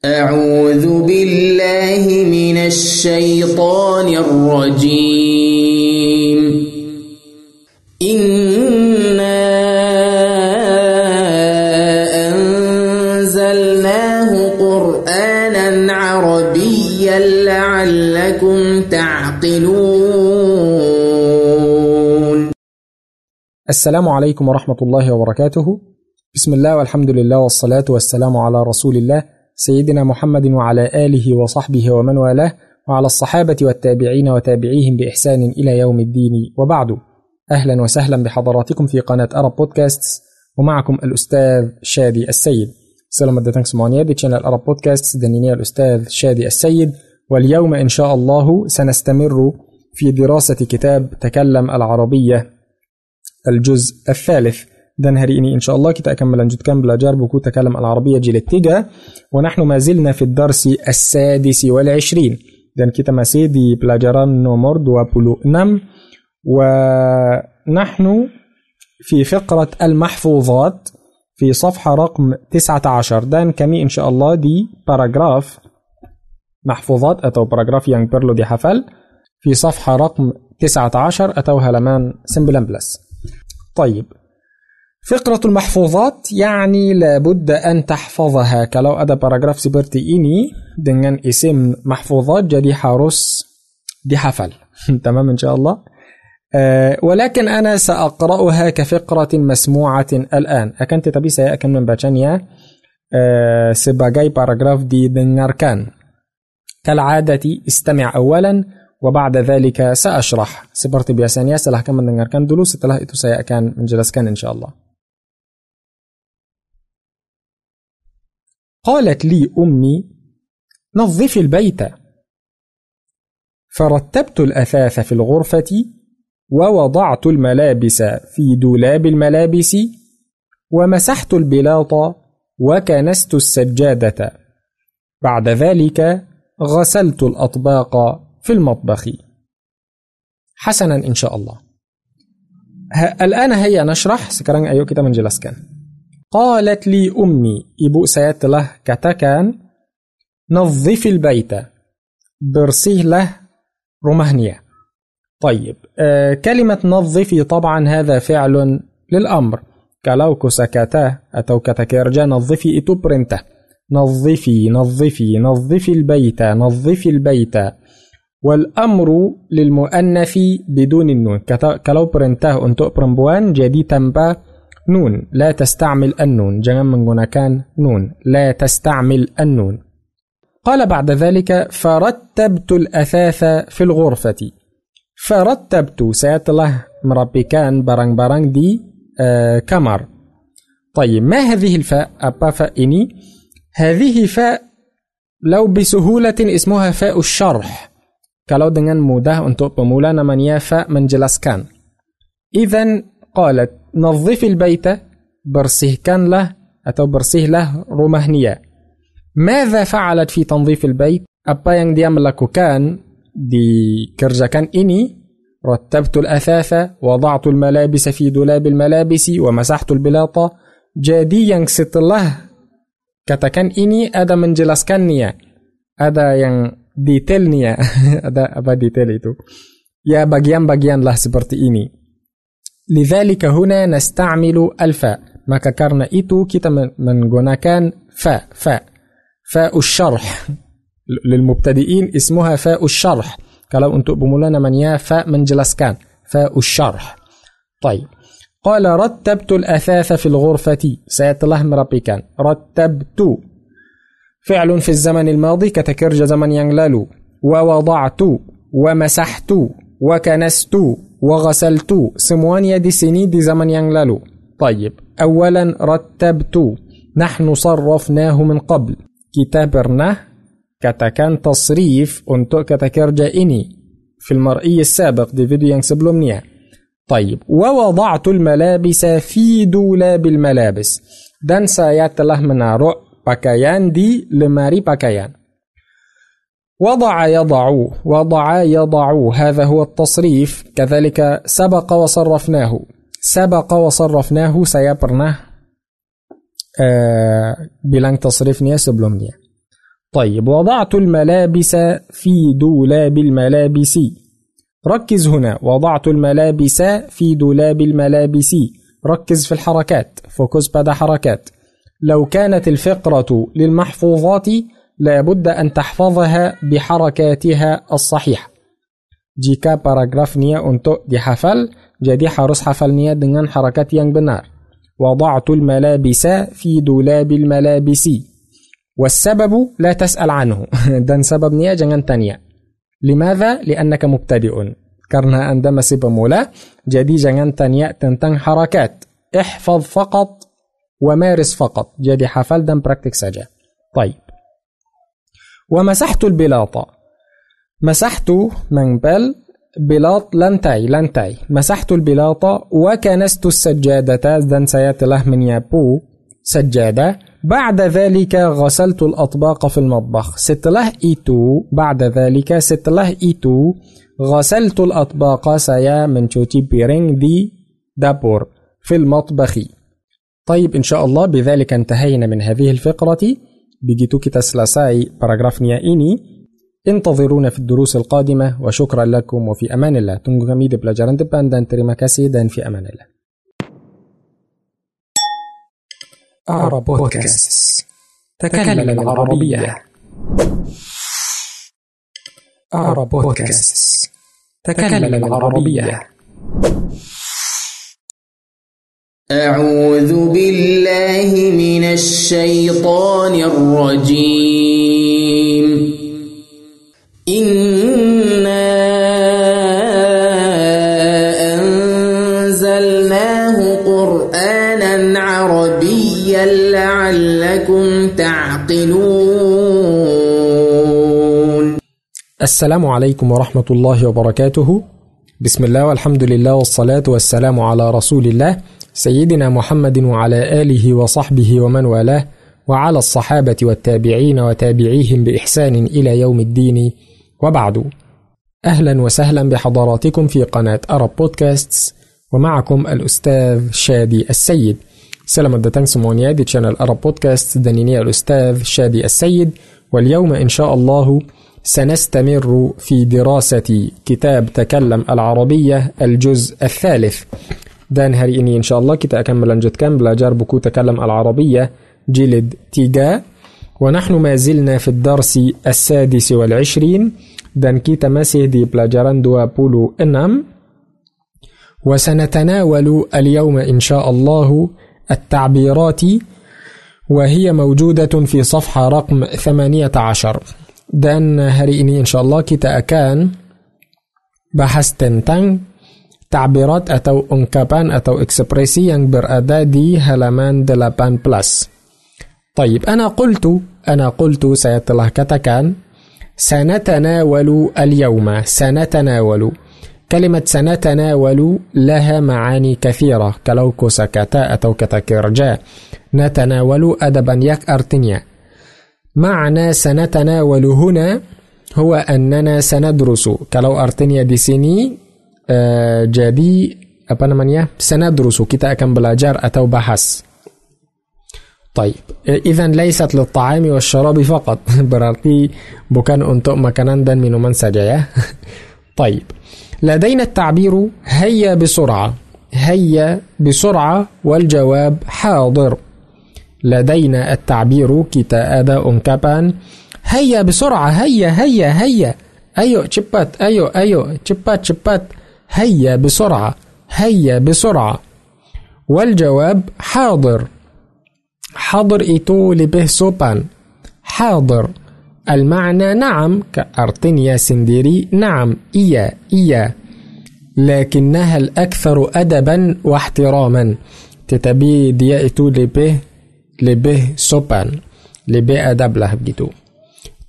أعوذ بالله من الشيطان الرجيم تعقلون السلام عليكم ورحمة الله وبركاته. بسم الله والحمد لله والصلاة والسلام على رسول الله سيدنا محمد وعلى آله وصحبه ومن والاه وعلى الصحابة والتابعين وتابعيهم بإحسان إلى يوم الدين. وبعد أهلا وسهلا بحضراتكم في قناة أرب بودكاست ومعكم الأستاذ شادي السيد. سلام semuanya di channel Arab Podcast dan ini الأستاذ شادي السيد. واليوم إن شاء الله سنستمر في دراسة كتاب تكلم العربية الجزء الثالث. dan hari ini إن شاء الله kita akan melanjutkan belajar buku تكلم العربية jilid tiga ونحن ما زلنا في الدرس السادس والعشرين. دان كي تماسي دي بلا نومورد وبلو نم ونحن في فقرة المحفوظات في صفحة رقم 19 دان كمي إن شاء الله di paragraf محفوظات atau paragraf yang perlu dihafal في صفحة رقم 19 atau halaman sembilan belas طيب. فقرة المحفوظات يعني لابد أن تحفظها. kalau ada paragraf seperti ini dengan اسم محفوظات jadi harus dihafal تمام إن شاء الله ولكن أنا سأقرأها كفقرة مسموعة الآن akan tetapi saya akan membacanya سباجاي باراجراف دي دنجاركان كالعادة استمع أولا وبعد ذلك سأشرح. seperti biasanya silahkan mendengarkan dulu setelah itu saya akan menjelaskan insya Allah قالت لي أمي نظفي البيت. فرتبت الأثاث في الغرفة ووضعت الملابس في دولاب الملابس ومسحت البلاط وكنست السجادة. بعد ذلك غسلت الأطباق في المطبخ. حسنا إن شاء الله. ه... الآن هيا نشرح. سكران أيو كده من جلسكن قالت لي أمي إبو سيات له كتكان نظف البيت. برسيه له رومانيا طيب آه كلمة نظفي طبعا هذا فعل للأمر. kalau kosakata atau kata kerja نظفي itu perintah. نظفي نظفي نظفي البيت نظفي البيت. والأمر للمؤنث بدون النون. kalau perintah untuk perempuan jadi tanpa نون. لا تستعمل النون. jangan menggunakan نون. لا تستعمل النون. قال بعد ذلك فرتبت الأثاث في الغرفة. فرتبت. saya telah merapikan barang-barang di uh, طيب ما هذه الفاء؟ فاء ini هذه فاء لو بسهولة اسمها فاء الشرح kalau dengan mudah untuk pemula namanya fa menjelaskan إذا قالت نظفي البيت bersihkan له atau bersih lah rumahnya. ماذا فعلت في تنظيف البيت? Apa yang dia melakukan dikerjakan ini? رتبت الأثاث وضعت الملابس في دولاب الملابس ومسحت البلاطة yang setelah Katakan ini ada menjelaskan niat Ada yang detail niat <laughs> ada apa detail itu? Ya bagian-bagian lah seperti ini. لذلك هنا نستعمل alfa. Maka karena itu kita menggunakan fa. Fa. Fa syarh. Lilmubtadi'in ismuha fa syarh. Kalau untuk pemula namanya fa menjelaskan. Fa syarh. طيب قال رتبت الأثاث في الغرفة. سيتله مربكان رتبت. فعل في الزمن الماضي كتكرج زمن ينغلالو ووضعت. ومسحت. وكنست. وغسلت. سموان يدي سني دي زمن ينغلالو طيب أولا رتبت. نحن صرفناه من قبل. كتابرنا كتكان تصريف. kata kerja ini في المرئي السابق. دي فيديو yang sebelumnya طيب. ووضعت الملابس في دولاب الملابس. Dan saya telah menaruh pakaian di lemari pakaian. وضع يضع وضع يضع. هذا هو التصريف. كذلك سبق وصرفناه. سبق وصرفناه. Saya pernah uh, bilang tasrifnya sebelumnya. طيب. وضعت الملابس في دولاب الملابس. ركز هنا. وضعت الملابس في دولاب الملابس. ركز في الحركات. فوكس بدا حركات. لو كانت الفقرة للمحفوظات لابد أن تحفظها بحركاتها الصحيحة. jika paragrafnya untuk dihafal jadi harus hafalnya dengan harakat yang benar. وضعت الملابس في دولاب الملابس. والسبب لا تسأل عنه. dan sebabnya jangan tanya لماذا؟ لأنك مبتدئ. karena anda masih pemula jadi jangan tanya tentang harakat احفظ فقط ومارس فقط. jadi hafal dan praktik saja طيب. ومسحت البلاطة مسحت منبل بلاط لنتاي لنتاي. مسحت البلاطة وكنست السجادة. dan saya telah menyapu سجادة. بعد ذلك غسلت الأطباق في المطبخ. setelah itu بعد ذلك setelah itu غسلت الأطباق. saya mencuci piring di dapur في المطبخ. طيب إن شاء الله بذلك انتهينا من هذه الفقرة. begitu kita selesai paragrafnya ini انتظرونا في الدروس القادمة. وشكرا لكم وفي أمان الله. tunggu kami di pelajaran dan في أمان الله. أرى بودكاست. تكلم العربية. أرى بودكاست. تكلم العربية. أعوذ بالله من الشيطان الرجيم. السلام عليكم ورحمة الله وبركاته. بسم الله والحمد لله والصلاة والسلام على رسول الله سيدنا محمد وعلى آله وصحبه ومن والاه وعلى الصحابة والتابعين وتابعيهم بإحسان إلى يوم الدين. وبعد أهلا وسهلا بحضراتكم في قناة أرب بودكاستس ومعكم الأستاذ شادي السيد. سلام semuanya di channel Arab Podcast dan ini الأستاذ شادي السيد. واليوم إن شاء الله سنستمر في دراسة كتاب تكلم العربية الجزء الثالث. dan hari ini insya Allah kita akan melanjutkan belajar buku Takalam Al-Arabiyah jilid 3 ونحن ما زلنا في الدرس السادس والعشرين. dan kita masih di pelajaran 26 وسنتناول اليوم إن شاء الله التعبيرات. وهي موجودة في صفحة رقم 18 dan hari ini insya Allah kita akan bahas tentang تعبيرات atau ungkapan atau ekspresi yang berada di halaman 18. طيب أنا قلت أنا قلت saya telah katakan سنتناول اليوم سنتناول كلمة سنتناول لها معاني كثيرة kosakata atau kata kerja نتناول ada banyak artinya معنى سنتناول هنا هو أننا سندرس. كلو أرتنيا دي سيني آه جدي apa namanya? سندرس. Kita akan belajar atau بحس طيب. إذا ليست للطعام والشراب فقط. <laughs> Berarti bukan untuk makanan dan minuman saja ya. <laughs> طيب. لدينا التعبير هيا بسرعة. هيا بسرعة والجواب حاضر. لدينا التعبير kita ada ungkapan هيا بسرعة هيا هيا هيا. ayo cepat ayo ayo cepat cepat هيا بسرعة هيا بسرعة. والجواب حاضر. حاضر itu lebih sopan حاضر. المعنى نعم كأرتنيا سنديري. نعم إيا إيا. لكنها الأكثر أدبا واحتراما. tetapi dia itu lebih sopan lebih adab lah begitu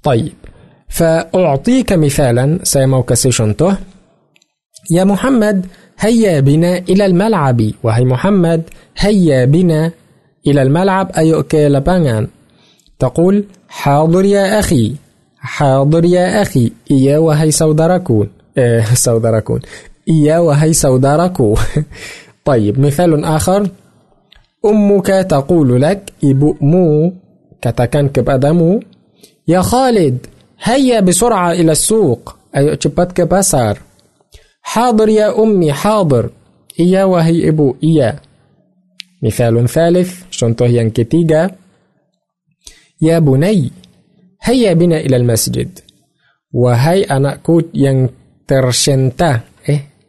طيب فأعطيك مثالا kasih contoh يا محمد هيا بنا إلى الملعب. وهي محمد هيا بنا إلى الملعب. أي ke lapangan تقول حاضر يا أخي حاضر يا أخي. إيا وهي saudaraku eh, saudaraku إيا وهي saudaraku <laughs> طيب مثال آخر. أمك تقول لك إبؤمو katakan kepadamu Ya Khalid هيا بسرعة إلى السوق. أي ke pasar. حاضر يا أمي حاضر. إيا وهي إبو إيا. مثال ثالث contoh yang يا بني هيا بنا إلى المسجد. Wahai anakku yang tercinta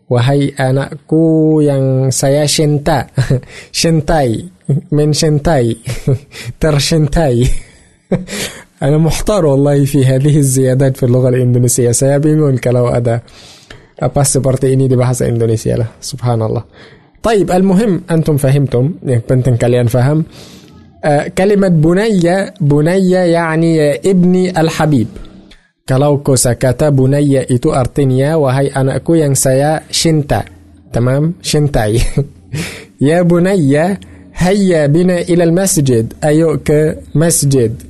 Wahai anakku yang saya cinta Cintai Mencintai Tercintai أنا محتار والله في هذه الزيادات في اللغة الإندونيسية saya bingung kalau ada apa seperti ini di bahasa Indonesia lah subhanallah طيب المهم أنتم فهمتم yang penting kalian faham uh, كلمة بنية بنية يعني ابني الحبيب kalau kosakata bunaya itu artinya wahai anakku yang saya cinta. Tamam? Cintai. <laughs> Ya bunaya هيا بنا إلى المسجد أيو كمسجد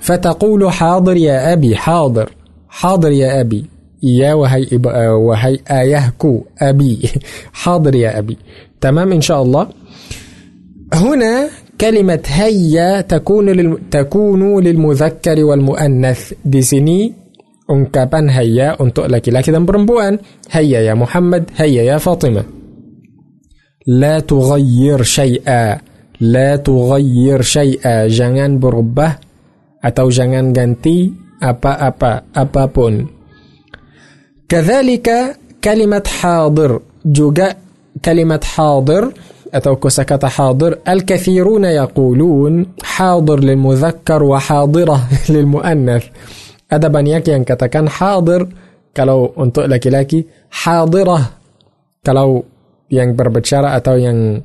فتقول حاضر يا أبي حاضر حاضر يا أبي يا وهي وهي آيهكو أبي حاضر يا أبي تمام إن شاء الله هنا كلمة هيا تكون للم... تكون للمذكر والمؤنث sini ungkapan هيا untuk laki-laki dan perempuan هيا يا محمد هيا يا فاطمة لا تغير شيئا لا تغير شيئا jangan berubah atau jangan ganti apa-apa apapun. Kadzalika kalimat hadir juga kalimat hadir atau kosakata hadir al-kathiruna yaqulun hadir lilmudzakkar wa hadirah lilmuannath. Ada banyak yang katakan hadir kalau untuk laki-laki hadirah kalau yang berbicara atau yang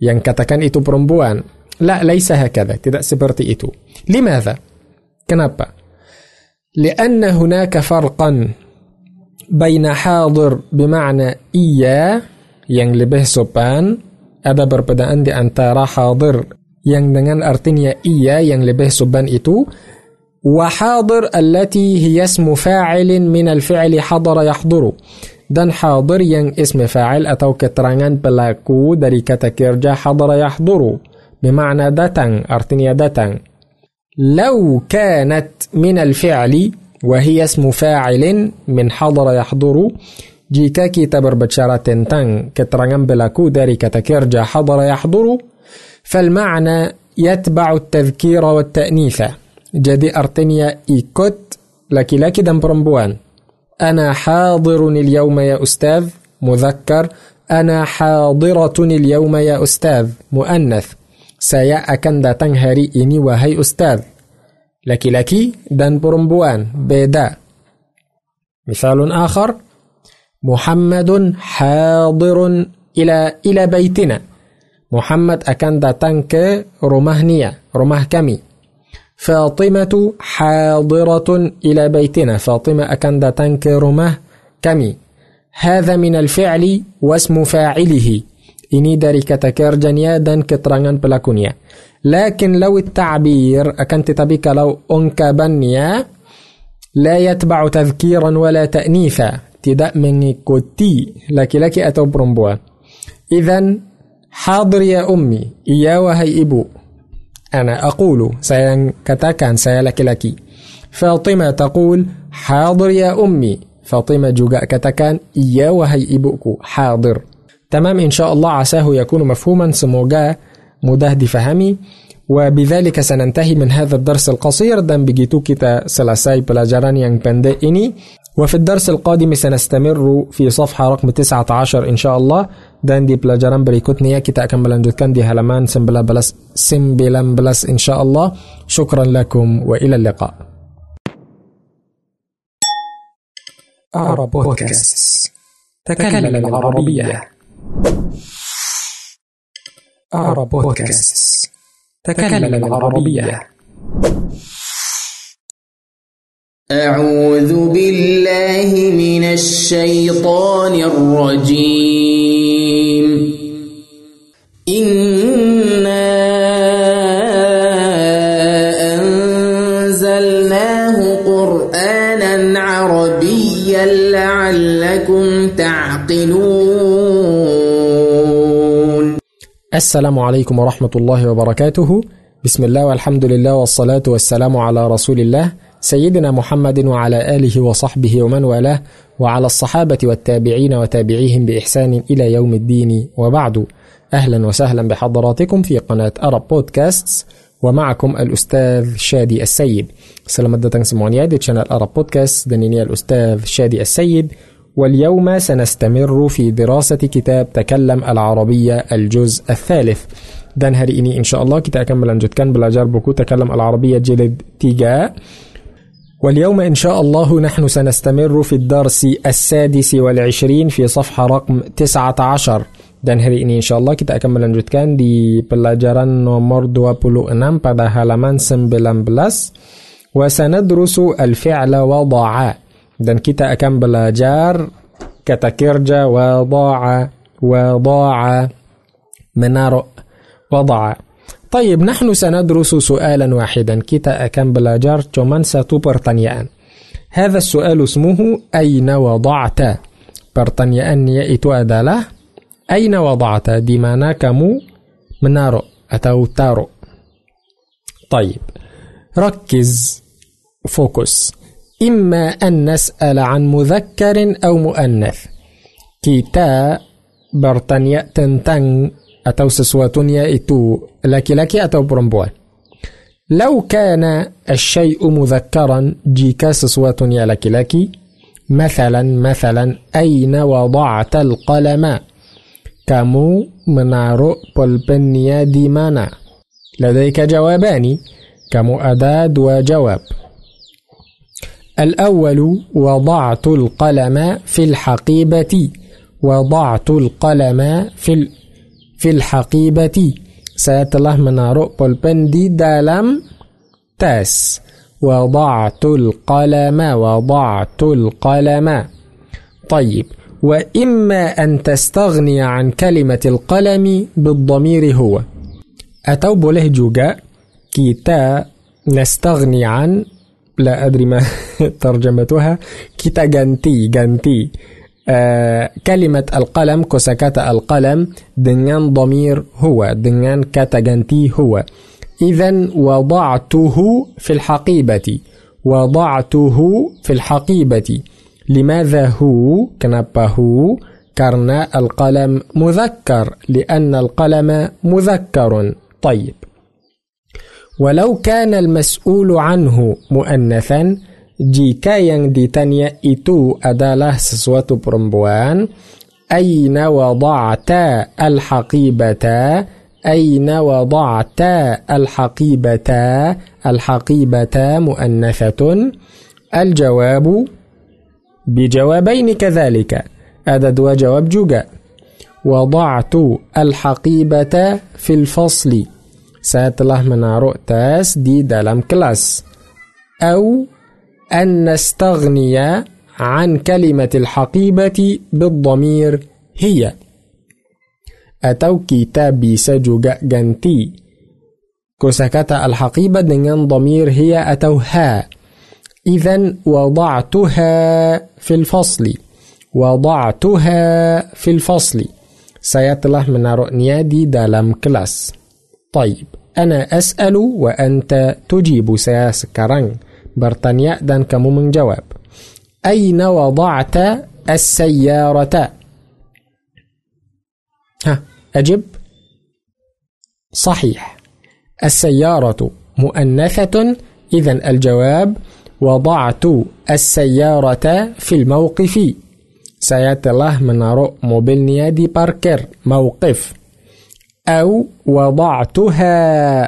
yang katakan itu perempuan لا ليس هكذا tidak seperti itu لماذا kenapa لأن هناك فرقا بين حاضر بمعنى إيا yang lebih sopan ada perbedaan di antara hadir yang dengan artinya iya yang lebih sopan itu وحاضر التي هي اسم فاعل من الفعل حضر يحضر. dan حاضر ين اسم فاعل atau keterangan pelaku dari kata kerja حضر يحضر بمعنى datang artinya datang لو كانت من الفعل وهي اسم فاعل من حضر يحضر jika kita berbicara tentang keterangan pelaku dari kata kerja حضر يحضر فالمعنى يتبع التذكير والتأنيث jadi artinya ikut laki-laki dan perempuan أنا حاضر اليوم يا أستاذ مذكر أنا حاضرة اليوم يا أستاذ مؤنث saya akan datang hari ini wahai ustaz. Laki-laki dan perempuan beda. Misalun akhar, Muhammadun hadirun ila ila baitina. Muhammad akan datang ke rumah Nia, rumah kami. فاطمة حاضرة إلى بيتنا. فاطمة akan datang ke rumah kami. هذا من الفعل واسم فاعله. ini dari kata kerjanya ada keterangan pelakunya. لكن لو التعبير akan tetapi kalau ungkapannya لا يتبع تذكيرا ولا تأنيثا tidak mengikuti. laki laki atau perempuan إذا حاضر يا أمي. iya wahai ibu أنا أقول saya katakan saya laki laki. فاطمة تقول حاضر يا أمي. فاطمة juga katakan iya wahai حاضر. تمام إن شاء الله عساه يكون مفهوما semoga mudah dipahami. وبذلك سننتهي من هذا الدرس القصير. dan begitu kita selesai pelajaran yang pendek ini وفي الدرس القادم سنستمر في صفحة رقم 19 إن شاء الله. Dan di pelajaran berikutnya kita akan melanjutkan di halaman 19 19 insya Allah syukran lakum wa ila liqa Arab Podcast تكلم العربية Arab Podcast تكلم العربية أعوذ بالله من الشيطان الرجيم السلام عليكم ورحمة الله وبركاته. بسم الله والحمد لله والصلاة والسلام على رسول الله سيدنا محمد وعلى آله وصحبه ومن والاه وعلى الصحابة والتابعين وتابعيهم بإحسان إلى يوم الدين. وبعد أهلا وسهلا بحضراتكم في قناة أرب بودكاست ومعكم الأستاذ شادي السيد. سلامة datang semuanya di channel Arab Podcast dan ini السيد. واليوم سنستمر في دراسة كتاب تكلم العربية الجزء الثالث. dan hari ini إن شاء الله kita bakal melanjutkan belajar buku تكلم العربية jilid tiga واليوم إن شاء الله نحن سنستمر في الدرس السادس والعشرين في صفحة رقم تسعة عشر dan hari ini إن شاء الله kita bakal melanjutkan di pelajaran nomor dua puluh enam pada halaman sembilan belas وسندرس الفعل وضعاء dan kita akan belajar kata kerja wada'a wada'a menaruh wada'a. طيب نحن سندرس سؤالا واحدا كتا أكم بلاجار تومان ساتو برطانيان هذا السؤال اسمه أين وضعت برطانيان يأتو أدالة أين وضعت ديمانا كمو menaruh atau taruh طيب ركز fokus إما أن نسأل عن مذكر أو مؤنث. kita bertanya ya tentang atau sesuatunya itu laki-laki atau perempuan. لو كان الشيء مذكرا jika sesuatunya itu laki مثلا مثلا أين وضعت القلم؟ كمو منارو بولبنيا ديمانا. لديك جوابان. كمؤداد وجواب. الأول وضعت القلم في الحقيبة وضعت القلم في في الحقيبة. سيتله من رؤب البندي دالم تاس. وضعت القلم وضعت القلم. طيب وإما أن تستغني عن كلمة القلم بالضمير هو. أتوب له جوجا كتا نستغني عن لا أدري ما <laughs> ترجمتها. kita ganti ganti كلمة القلم كوسكاتا القلم dengan ضمير هو dengan kata ganti هو. إذا وضعته في الحقيبة. وضعته في الحقيبة. لماذا هو؟ kenapa هو. karena القلم مذكر لأن القلم مذكر. طيب. ولو كان المسؤول عنه مؤنثا jika yang ditanya itu adalah sesuatu perempuan أين وضعتا الحقيبة؟ أين وضعتا الحقيبة؟ الحقيبة مؤنثة. الجواب بجوابين كذلك. أدد وجواب جوجا. وضعت الحقيبة في الفصل. Saya telah menaruh tas di dalam kelas atau أن نستغني عن كلمة الحقيبة بالضمير هي atau kita bisa juga ganti kosakata al-haqibah dengan ضمير هي atau ha إذا وضعتها في الفصل وضعتها في الفصل saya telah menaruhnya di dalam kelas طيب أنا أسأل وأنت تجيب سياسكرن برتانيا يأذن كمو من جواب. أين وضعت السيارة؟ ها أجب. صحيح. السيارة مؤنثة. إذا الجواب وضعت السيارة في الموقف. سيات الله من رؤ موبيل نيادي باركر. موقف. أو وضعتها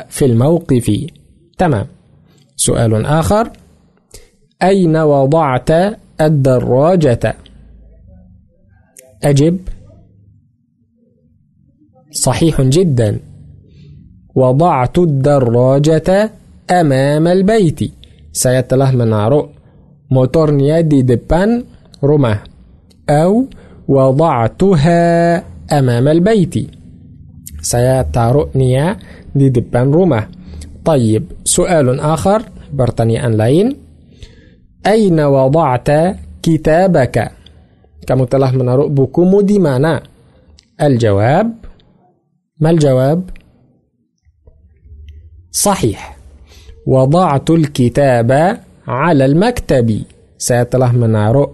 في الموقف. تمام. سؤال آخر. أين وضعت الدراجة؟ أجب. صحيح جدا. وضعت الدراجة أمام البيت. saya telah menaruh motornya di depan rumah أو وضعتها أمام البيت. سيتركني لدبان روما طيب سؤال آخر برتني أن لين أين وضعت كتابك kamu telah menaruh bukumu di mana الجواب ما الجواب صحيح وضعت الكتاب على المكتب saya telah menaruh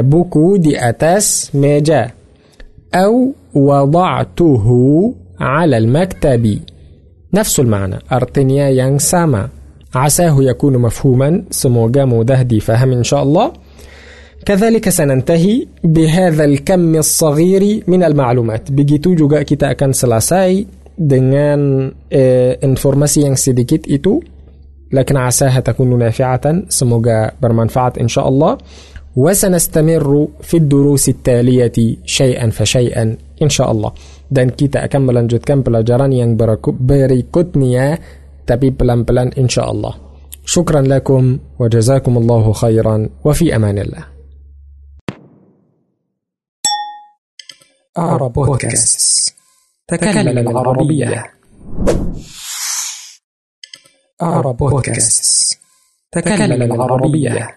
buku di atas meja أو وضعته على المكتب. نفس المعنى artinya yang sama. عساه يكون مفهوما. semoga mudah difaham إن شاء الله. كذلك سننتهي بهذا الكم الصغير من المعلومات. Juga kita akan selesai dengan eh, informasi yang sedikit itu. لكن عساها تكون نافعة. semoga bermanfaat إن شاء الله. وسنستمر في الدروس التالية شيئا فشيئا. إن شاء الله dan kita akan melanjutkan pelajaran yang berikutnya tapi pelan-pelan insya Allah شكرا لكم وجزاكم الله خيرا وفي أمان الله. أعرب بودكاست. تكلم العربية. أعرب بودكاست. تكلم العربية.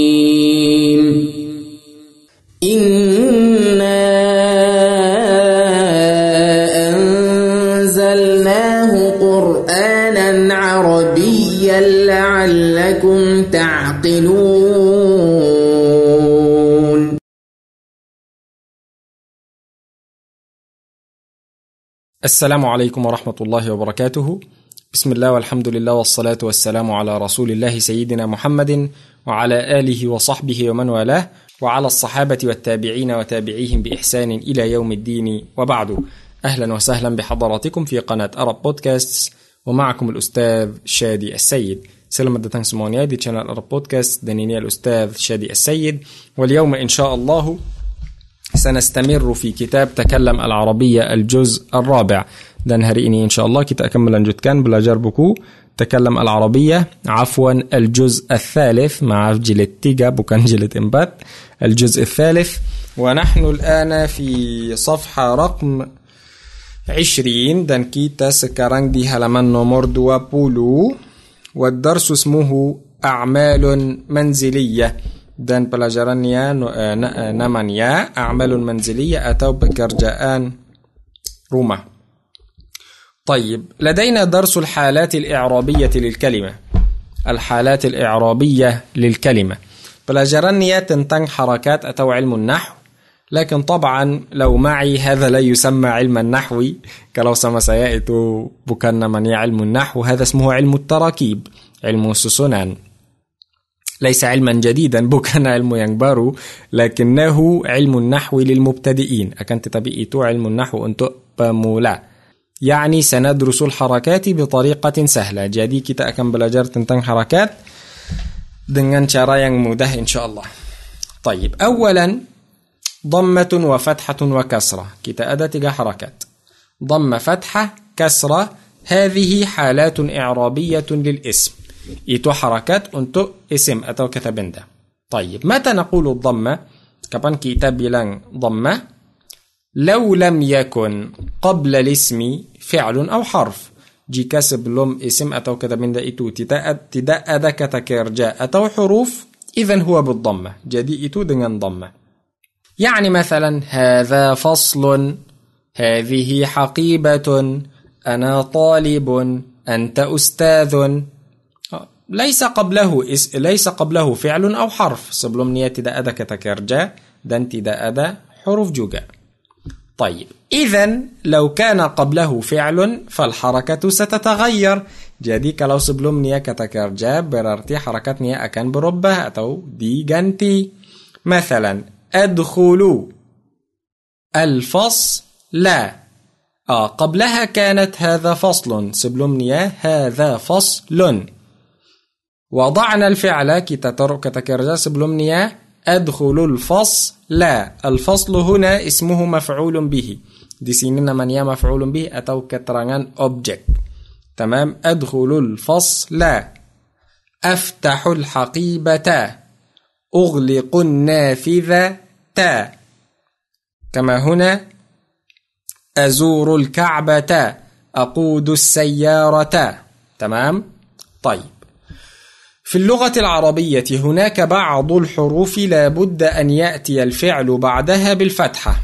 السلام عليكم ورحمة الله وبركاته. بسم الله والحمد لله والصلاة والسلام على رسول الله سيدنا محمد وعلى آله وصحبه ومن والاه وعلى الصحابة والتابعين وتابعيهم بإحسان إلى يوم الدين وبعد. أهلا وسهلا بحضراتكم في قناة أرب بودكاست ومعكم الأستاذ شادي السيد. سلام datang semuanya di channel Arab Podcast dan الأستاذ شادي السيد. واليوم إن شاء الله سنستمر في كتاب تكلم العربية الجزء الرابع. dan hari ini insya Allah kita akan melanjutkan belajar buku تكلم العربية. عفوا الجزء الثالث. مع جلد تيجا bukan جلد إمبات الجزء الثالث. ونحن الآن في صفحة رقم 20 dan kita sekarang di halaman nomor 20 والدرس اسمه أعمال منزلية. Dan pelajarannya namanya أعمال منزلية atau pekerjaan rumah. طيب لدينا درس الحالات الإعرابية للكلمة الحالات الإعرابية للكلمة pelajarannya tentang حركات أو علم النحو لكن طبعا لو معي هذا لا يسمى علما نحوي kalau sama saya itu namanya علم النحو هذا اسمه علم التراكيب علم السسنان ليس علما جديدا. <laughs> bukan علم baru لكنه علم النحو للمبتدئين. tetapi itu علم النحو untuk pemula يعني سندرس الحركات بطريقة سهلة. jadi kita akan belajar tentang harakat dengan cara yang mudah insyaallah طيب. أولا ضمة وفتحة وكسرة. kita ada tiga harakat ضمة فتحة كسرة. هذه حالات إعرابية للاسم. itu حركات untuk اسم atau kata benda. طيب متى نقول الضمة؟ kapan kita bilang ضمة. لو لم يكن قبل الاسم فعل أو حرف. jika sebelum اسم atau. kata benda itu tidak ada kata kerja atau حروف إذا هو بالضمة. jadi itu dengan ضمة. يعني مثلا هذا فصل هذه حقيبة أنا طالب أنت أستاذ. ليس قبله إس... ليس قبله فعل أو حرف. sebelumnya tidak ada kata kerja dan tidak ada حروف juga. طيب إذا لو كان قبله فعل فالحركة ستتغير. jadi kalau sebelumnya kata kerja berarti حركة nya akan berubah أو diganti مثلا أدخلوا الفص لا. آه قبلها كانت هذا فصل. سبلوم نيا هذا فصل. وضعنا الفعل kata kerja sebelum nia أدخل الفصل. لا الفصل هنا اسمه مفعول به. Di sini namanya maf'ulun bih atau keterangan objek. تمام أدخل الفصل. أفتح الحقيبة. أغلق النافذة. كما هنا أزور الكعبة. أقود السيارة. تمام؟ طيب. في اللغة العربية هناك بعض الحروف لا بد أن يأتي الفعل بعدها بالفتحة.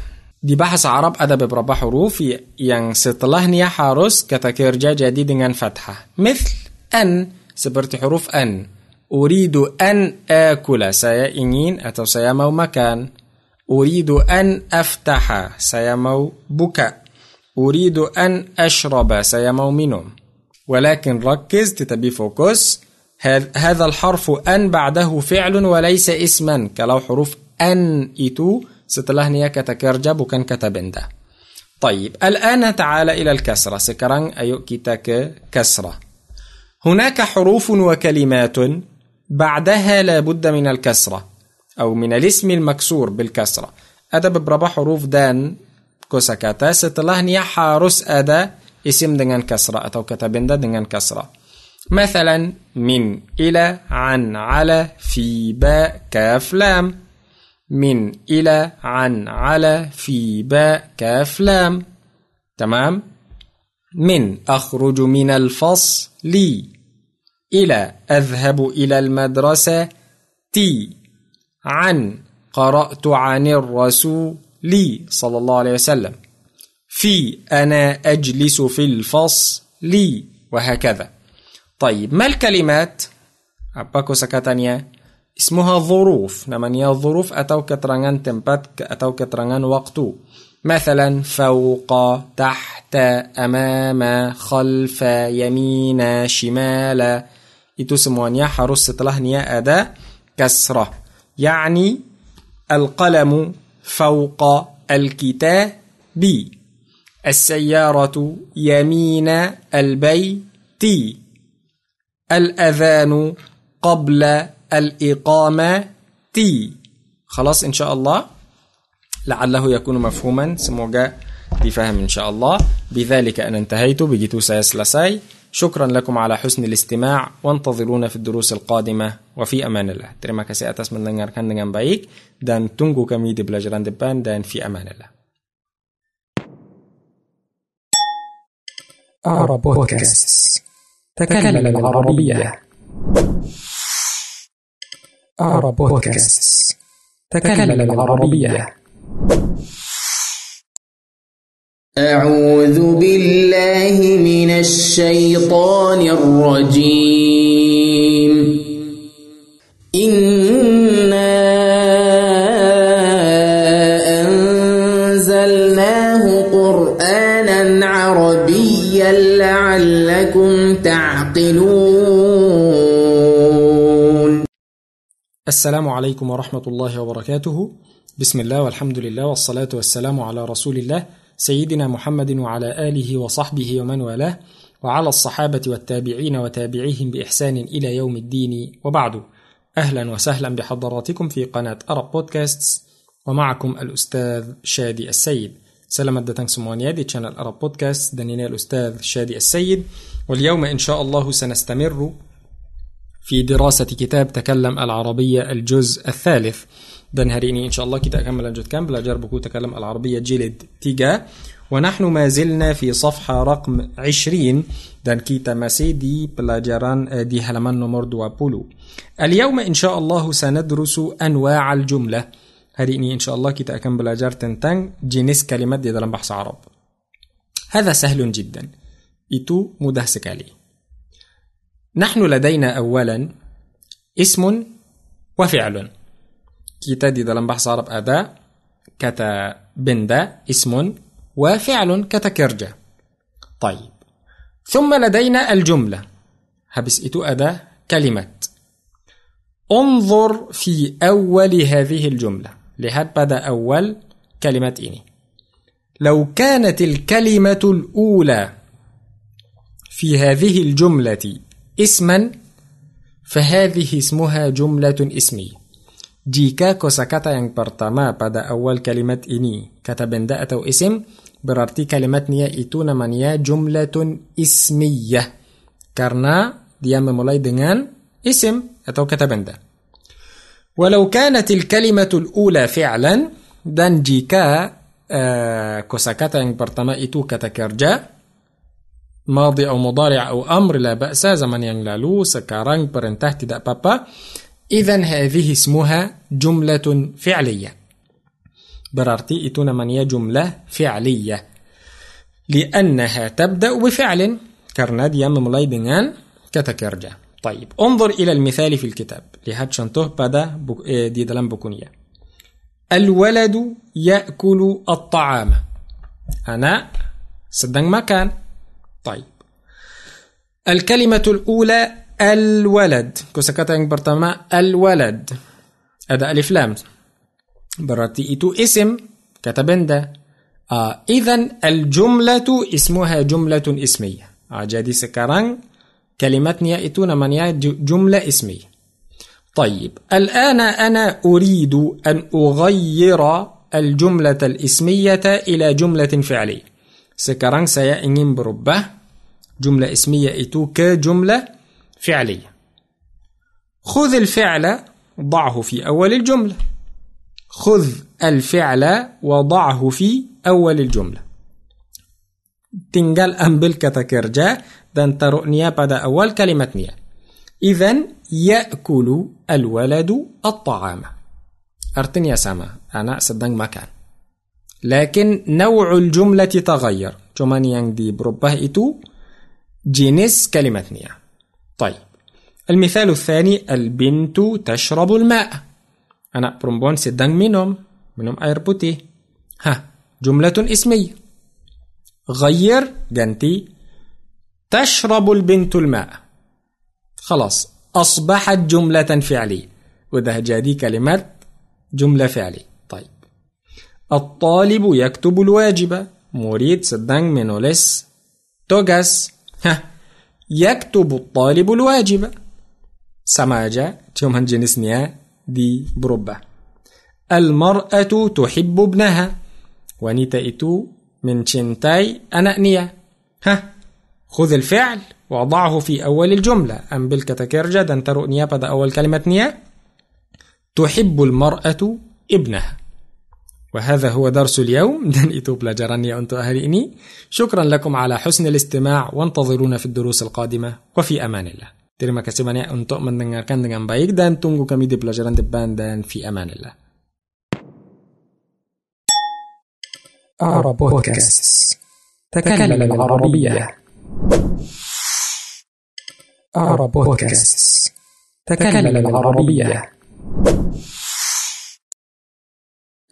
دي بحث عرب أدب بربع حروف ينصت لهن يا حارس كتكير جديد عن فتحة مثل أن seperti حروف أن أريد أن أكل saya ingin atau saya mau makan أريد أن أفتح saya mau buka أريد أن أشرب saya mau minum ولكن ركز tetapi fokus هذا الحرف أن بعده فعل وليس اسما. kalau حروف أن itu. setelahnya bukan bukan kata benda طيب الآن تعال إلى الكسرة. sekarang ayo kita ke كسرة. هناك حروف وكلمات بعدها لا بد من الكسرة أو من الاسم المكسور بالكسرة. أدب بربع حروف دان كوساكاتا ستلاه نيا حارس أدا. اسم دنان كسرة. أو كتبندا دنان كسرة. مثلا من إلى عن على في باء كاف لام. من إلى عن على في باء كاف لام. تمام؟ من أخرج من الفصل. لي إلى أذهب إلى المدرسة. تي عن قرأت عن الرسول لي صلى الله عليه وسلم. في أنا أجلس في الفصل. لي وهكذا. طيب ما الكلمات؟ أباكو سكتانيا اسمها ظروف. نمن يا ظروف أتو كترانان تمبات أتو كترانان وقتو. مثلا فوق تحت أمام خلف يمين شمال. يتسموانيا حرص تلهنيا أدا كسرة. يعني القلم فوق الكتاب السيارة يمين البيت. الأذان قبل الإقامة تي. خلاص إن شاء الله. لعله يكون مفهوما. semoga difaham إن شاء الله. بذلك أنا انتهيت. begitu saya selesai شكرا لكم على حسن الاستماع. وانتظرونا في الدروس القادمة. وفي أمان الله. terima kasih atas mendengarkan dengan baik dan tunggu kami di pelajaran depan dan في أمان الله. أعرب بودكاست. تكلم العربية. أعرب بودكاست. تكلم العربية. أعوذ بالله من الشيطان الرجيم. السلام عليكم ورحمة الله وبركاته. بسم الله والحمد لله والصلاة والسلام على رسول الله سيدنا محمد وعلى آله وصحبه ومن والاه وعلى الصحابة والتابعين وتابعيهم بإحسان إلى يوم الدين. وبعد أهلا وسهلا بحضراتكم في قناة أرب بودكاستس ومعكم الأستاذ شادي السيد. سلامة دتنك سموانيا دي channel أرب بودكاست دنينا الأستاذ شادي السيد. واليوم إن شاء الله سنستمر في دراسة كتاب تكلم العربية الجزء الثالث. dan hari ini إن شاء الله kita bakal melanjutkan belajar buku تكلم العربية jilid tiga ونحن ما زلنا في صفحة رقم عشرين. dan kita masih di pelajaran di halaman nomor puluh اليوم إن شاء الله سندرس أنواع الجملة hari ini إن شاء الله kita bakal belajar tentang jenis kalimat di dalam bahasa Arab هذا سهل جدا إتو مده عليه نحن لدينا أولا اسم وفعل. kita di dalam bahasa Arab ada kata benda ismun وفعل كتكرجة طيب. ثم لدينا الجملة. habis itu ada كلمات. انظر في أول هذه الجملة. lihat pada أول كلمة ini لو كانت الكلمة الأولى في هذه الجملة isman fahadhihi ismuha jumlatun ismi. Jika kosakata yang pertama pada awal kalimat ini kata benda atau isim, berarti kalimatnya itu namanya jumlatun ismiyah karena dia memulai dengan isim atau kata benda. Walau kanat kalimatul ula fi'lan dan jika uh, kosakata yang pertama itu kata kerja, madhi atau mudari' atau amr la ba'sa zaman yang lalu sekarang perintah tidak apa-apa إذا هذه اسمها جملة فعلية. برارتي إتونا منيا جملة فعلية. لأنها تبدأ بفعل. كرناد يام ملاي دنان كتكرجة. طيب انظر إلى المثال في الكتاب. لهاد شنطه بدا بك... إيه، دي دلم بكونية. الولد يأكل الطعام. أنا سدن مكان طيب. الكلمة الأولى الولد. كوسكاتا yang pertama الولد alif lam berarti itu isim kata benda uh, إذن الجملة اسمها جملة اسمية. uh, jadi sekarang kalimatnya itu namanya جملة اسمية. طيب. الآن أنا أريد أن أغير الجملة الاسمية إلى جملة فعلية. sekarang saya ingin berubah جملة اسمية إتو كجملة فعلية. خذ الفعل ضعه في أول الجملة. خذ الفعل وضعه في أول الجملة. تنقل أم بالكتكرجة دان ترؤنيا بدا أول كلمة نيا إذن يأكل الولد الطعام. أرتنيا سما أنا سدن مكان لكن نوع الجملة تغير. جمان ينجدي بربه إتو jenis kalimatnya. طيب المثال الثاني البنت تشرب الماء. أنا برومبون سيدان منهم منهم putih ها جملة اسمية. غير جنتي تشرب البنت الماء. خلاص أصبحت جملة فعلية وده جادي كلمات جملة فعلية طيب الطالب يكتب الواجب. مريد سدان منولس توغاس. ها يكتب الطالب الواجب. سماجة cuman jenisnya di berubah المرأة تحب ابنها. wanita itu mencintai anaknya ها. خذ الفعل وضعه في أول الجملة. أم بالكتكرجة dan taruhnya pada awal kalimatnya تحب المرأة ابنها. وهذا هو درس اليوم. <laughs> دان إيتوب لجرانيا أنتو أهليني شكرا لكم على حسن الاستماع وانتظرونا في الدروس القادمة وفي أمان الله. terima kasih banyak untuk mendengarkan dengan baik dan tunggu kami di pelajaran depan dan في أمان الله. عرب بودكاست تكلم العربية. عرب بودكاست تكلم العربية.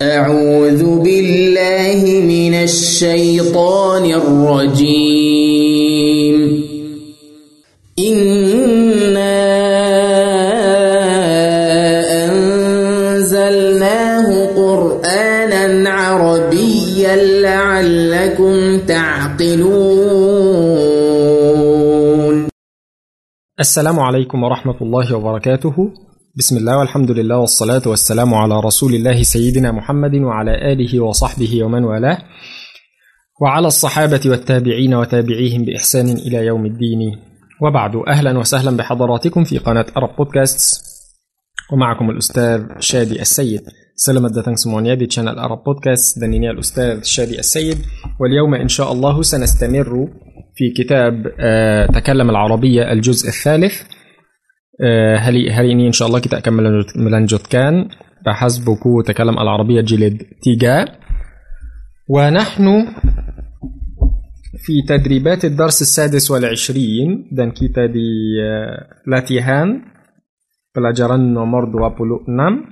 أعوذ بالله من الشيطان الرجيم. إنا أنزلناه قرآنا عربيا لعلكم تعقلون. السلام عليكم ورحمة الله وبركاته. بسم الله والحمد لله والصلاة والسلام على رسول الله سيدنا محمد وعلى آله وصحبه ومن والاه وعلى الصحابة والتابعين وتابعيهم بإحسان إلى يوم الدين وبعد أهلا وسهلا بحضراتكم في قناة أرب بودكاست ومعكم الأستاذ شادي السيد سلامة di channel Arab Podcast dan ini الأستاذ شادي السيد واليوم إن شاء الله سنستمر في كتاب تكلم العربية الجزء الثالث آه، هل هل إني إن شاء الله كنت أكمل ملانجوت كان بحسب كو تكلم العربية جلد تيجا. ونحن في تدريبات الدرس السادس والعشرين. dan kita di ah, latihan pelajaran nomor dua puluh enam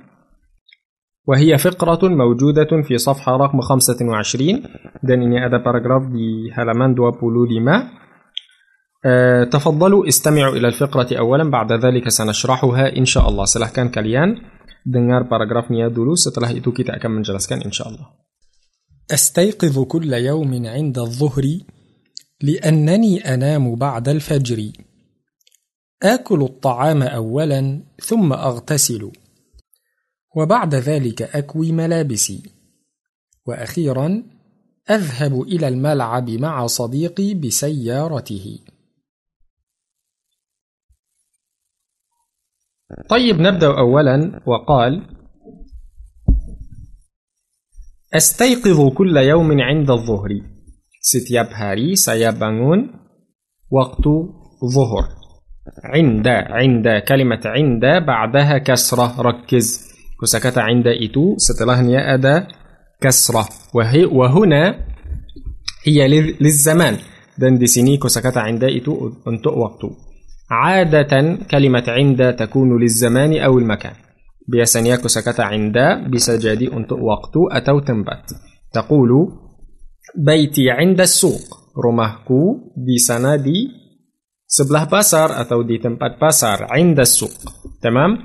وهي فقرة موجودة في صفحة رقم خمسة وعشرين. dan ini ada paragraf di halaman dua puluh lima. تفضلوا استمعوا إلى الفقرة أولا بعد ذلك سنشرحها إن شاء الله. silahkan kalian dengar paragrafnya dulu setelah itu kita akan menjelaskan insya Allah أستيقظ كل يوم عند الظهر لأنني أنام بعد الفجر. آكل الطعام أولا ثم أغتسل. وبعد ذلك أكوي ملابسي. وأخيرا أذهب إلى الملعب مع صديقي بسيارته. طيب نبدأ أولا وقال أستيقظ كل يوم عند الظهر. setiap hari saya bangun waktu zuhur. عند عند كلمة عند بعدها كسرة ركز. kata عند itu setelahnya ada كسرة. وهي وهنا هي للزمان. dan di sini kata عند itu untuk waktu عادة كلمة عند تكون للزمان أو المكان. بيسانياك سكتا عند بسجادي أنت وقت أتو تنبت. تقول بيتي عند السوق. رمهكو بسنادي سبله بصر أتو دي تنبت بصر عند السوق. تمام؟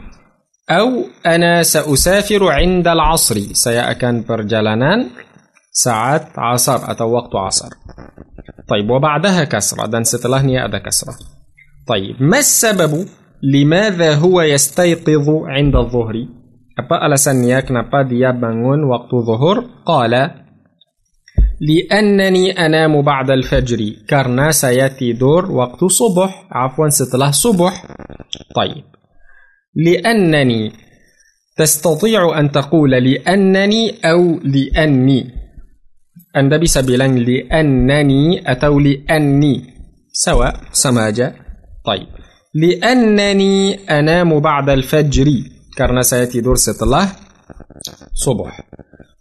أو أنا سأسافر عند العصر. سيأكن برجلانان ساعات عصر أتو وقت عصر. طيب وبعدها كسرة. دان ستلهني أدا كسرة. طيب ما السبب لماذا هو يستيقظ عند الظهر؟ apa alasannya kenapa dia bangun waktu zuhur قال لأنني أنام بعد الفجر karena saya tidur waktu subuh عفوا setelah subuh طيب لأنني تستطيع أن تقول لأنني أو لأني؟ Anda bisa لأنني atau لأني سواء سماجة. طيب. لأنني أنام بعد الفجر. Karena saya tidur setelah subuh.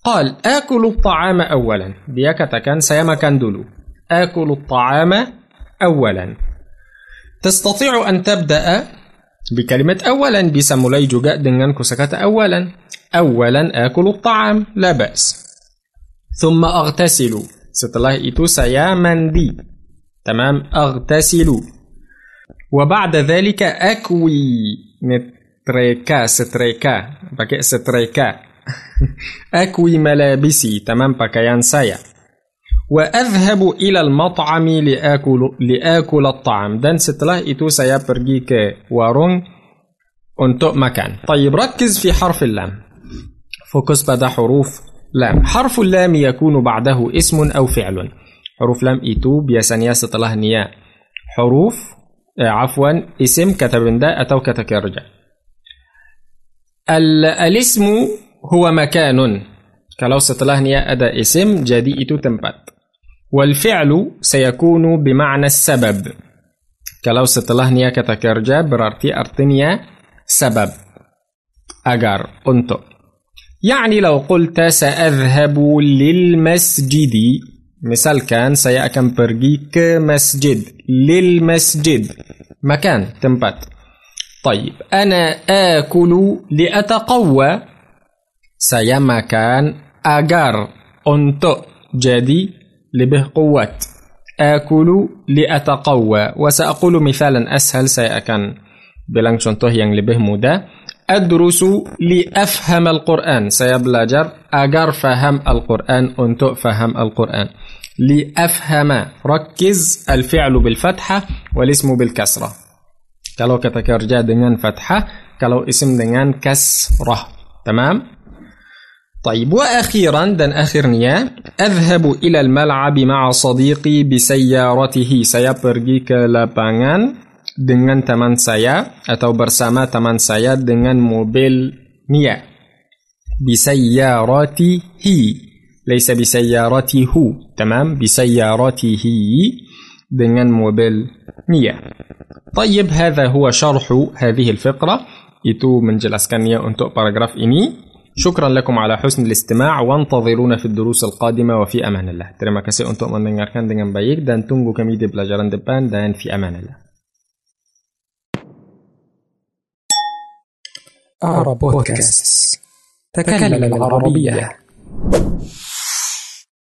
قال آكل الطعام أولا. Katakan saya makan dulu. آكل الطعام أولا. تستطيع أن تبدأ بكلمة أولا. Bisa mulai juga dengan kosakata أولا. أولا آكل الطعام. لا بأس. ثم أغتسل. Setelah itu saya mandi. تمام؟ أغتسل. وبعد ذلك أكوي. نتريكا ستريكا. pakai <laughs> setrika أكوي ملابسي. تمام pakaian saya وأذهب إلى المطعم لآكل لآكل الطعام. dan setelah itu saya pergi ke warung makan طيب ركز في حرف اللام. fokus pada حروف لام. حرف اللام يكون بعده اسم أو فعل. حروف لام itu biasanya setelah nia حروف آه، عفوا اسم كتبندا أتو كتكرجع الاسم هو مكان. كلاوس تلهنيا أدا اسم جدي إتو تمبات والفعل سيكون بمعنى السبب. كلاوس تلهنيا كتكرجع برارتي أرتنيا سبب. أجر أنتو. يعني لو قلت سأذهب للمسجد. مثال كان saya akan pergi ke masjid للمسجد مكان tempat. طيب أنا آكل لأتقوى saya makan agar untuk jadi لبه قوة آكل لأتقوى وسأقول مثالا أسهل سيأكن bilang contoh yang lebih mudah. أدرس لأفهم القرآن سيبلاجر أجر فهم القرآن untuk فهم القرآن لأفهم ركز الفعل بالفتحة والاسم بالكسرة kalau kata kerja dengan fathah kalau isim dengan kasrah tamam طيب وأخيرا دن آخرنيا أذهب إلى الملعب مع صديقي بسيارته saya pergi ke lapangan dengan teman saya atau bersama teman saya dengan mobil Nia بسيارته ليس بسيارته تمام؟ بسيارته هي دنان موبيل نيا طيب هذا هو شرح هذه الفقرة. itu menjelaskannya untuk paragraf ini شكرا لكم على حسن الاستماع وانتظرونا في الدروس القادمة وفي أمان الله. terima kasih untuk mendengarkan dengan baik dan tunggu kami di pelajaran depan dan في أمان الله. أعرب بودكاست تكلم العربية, العربية.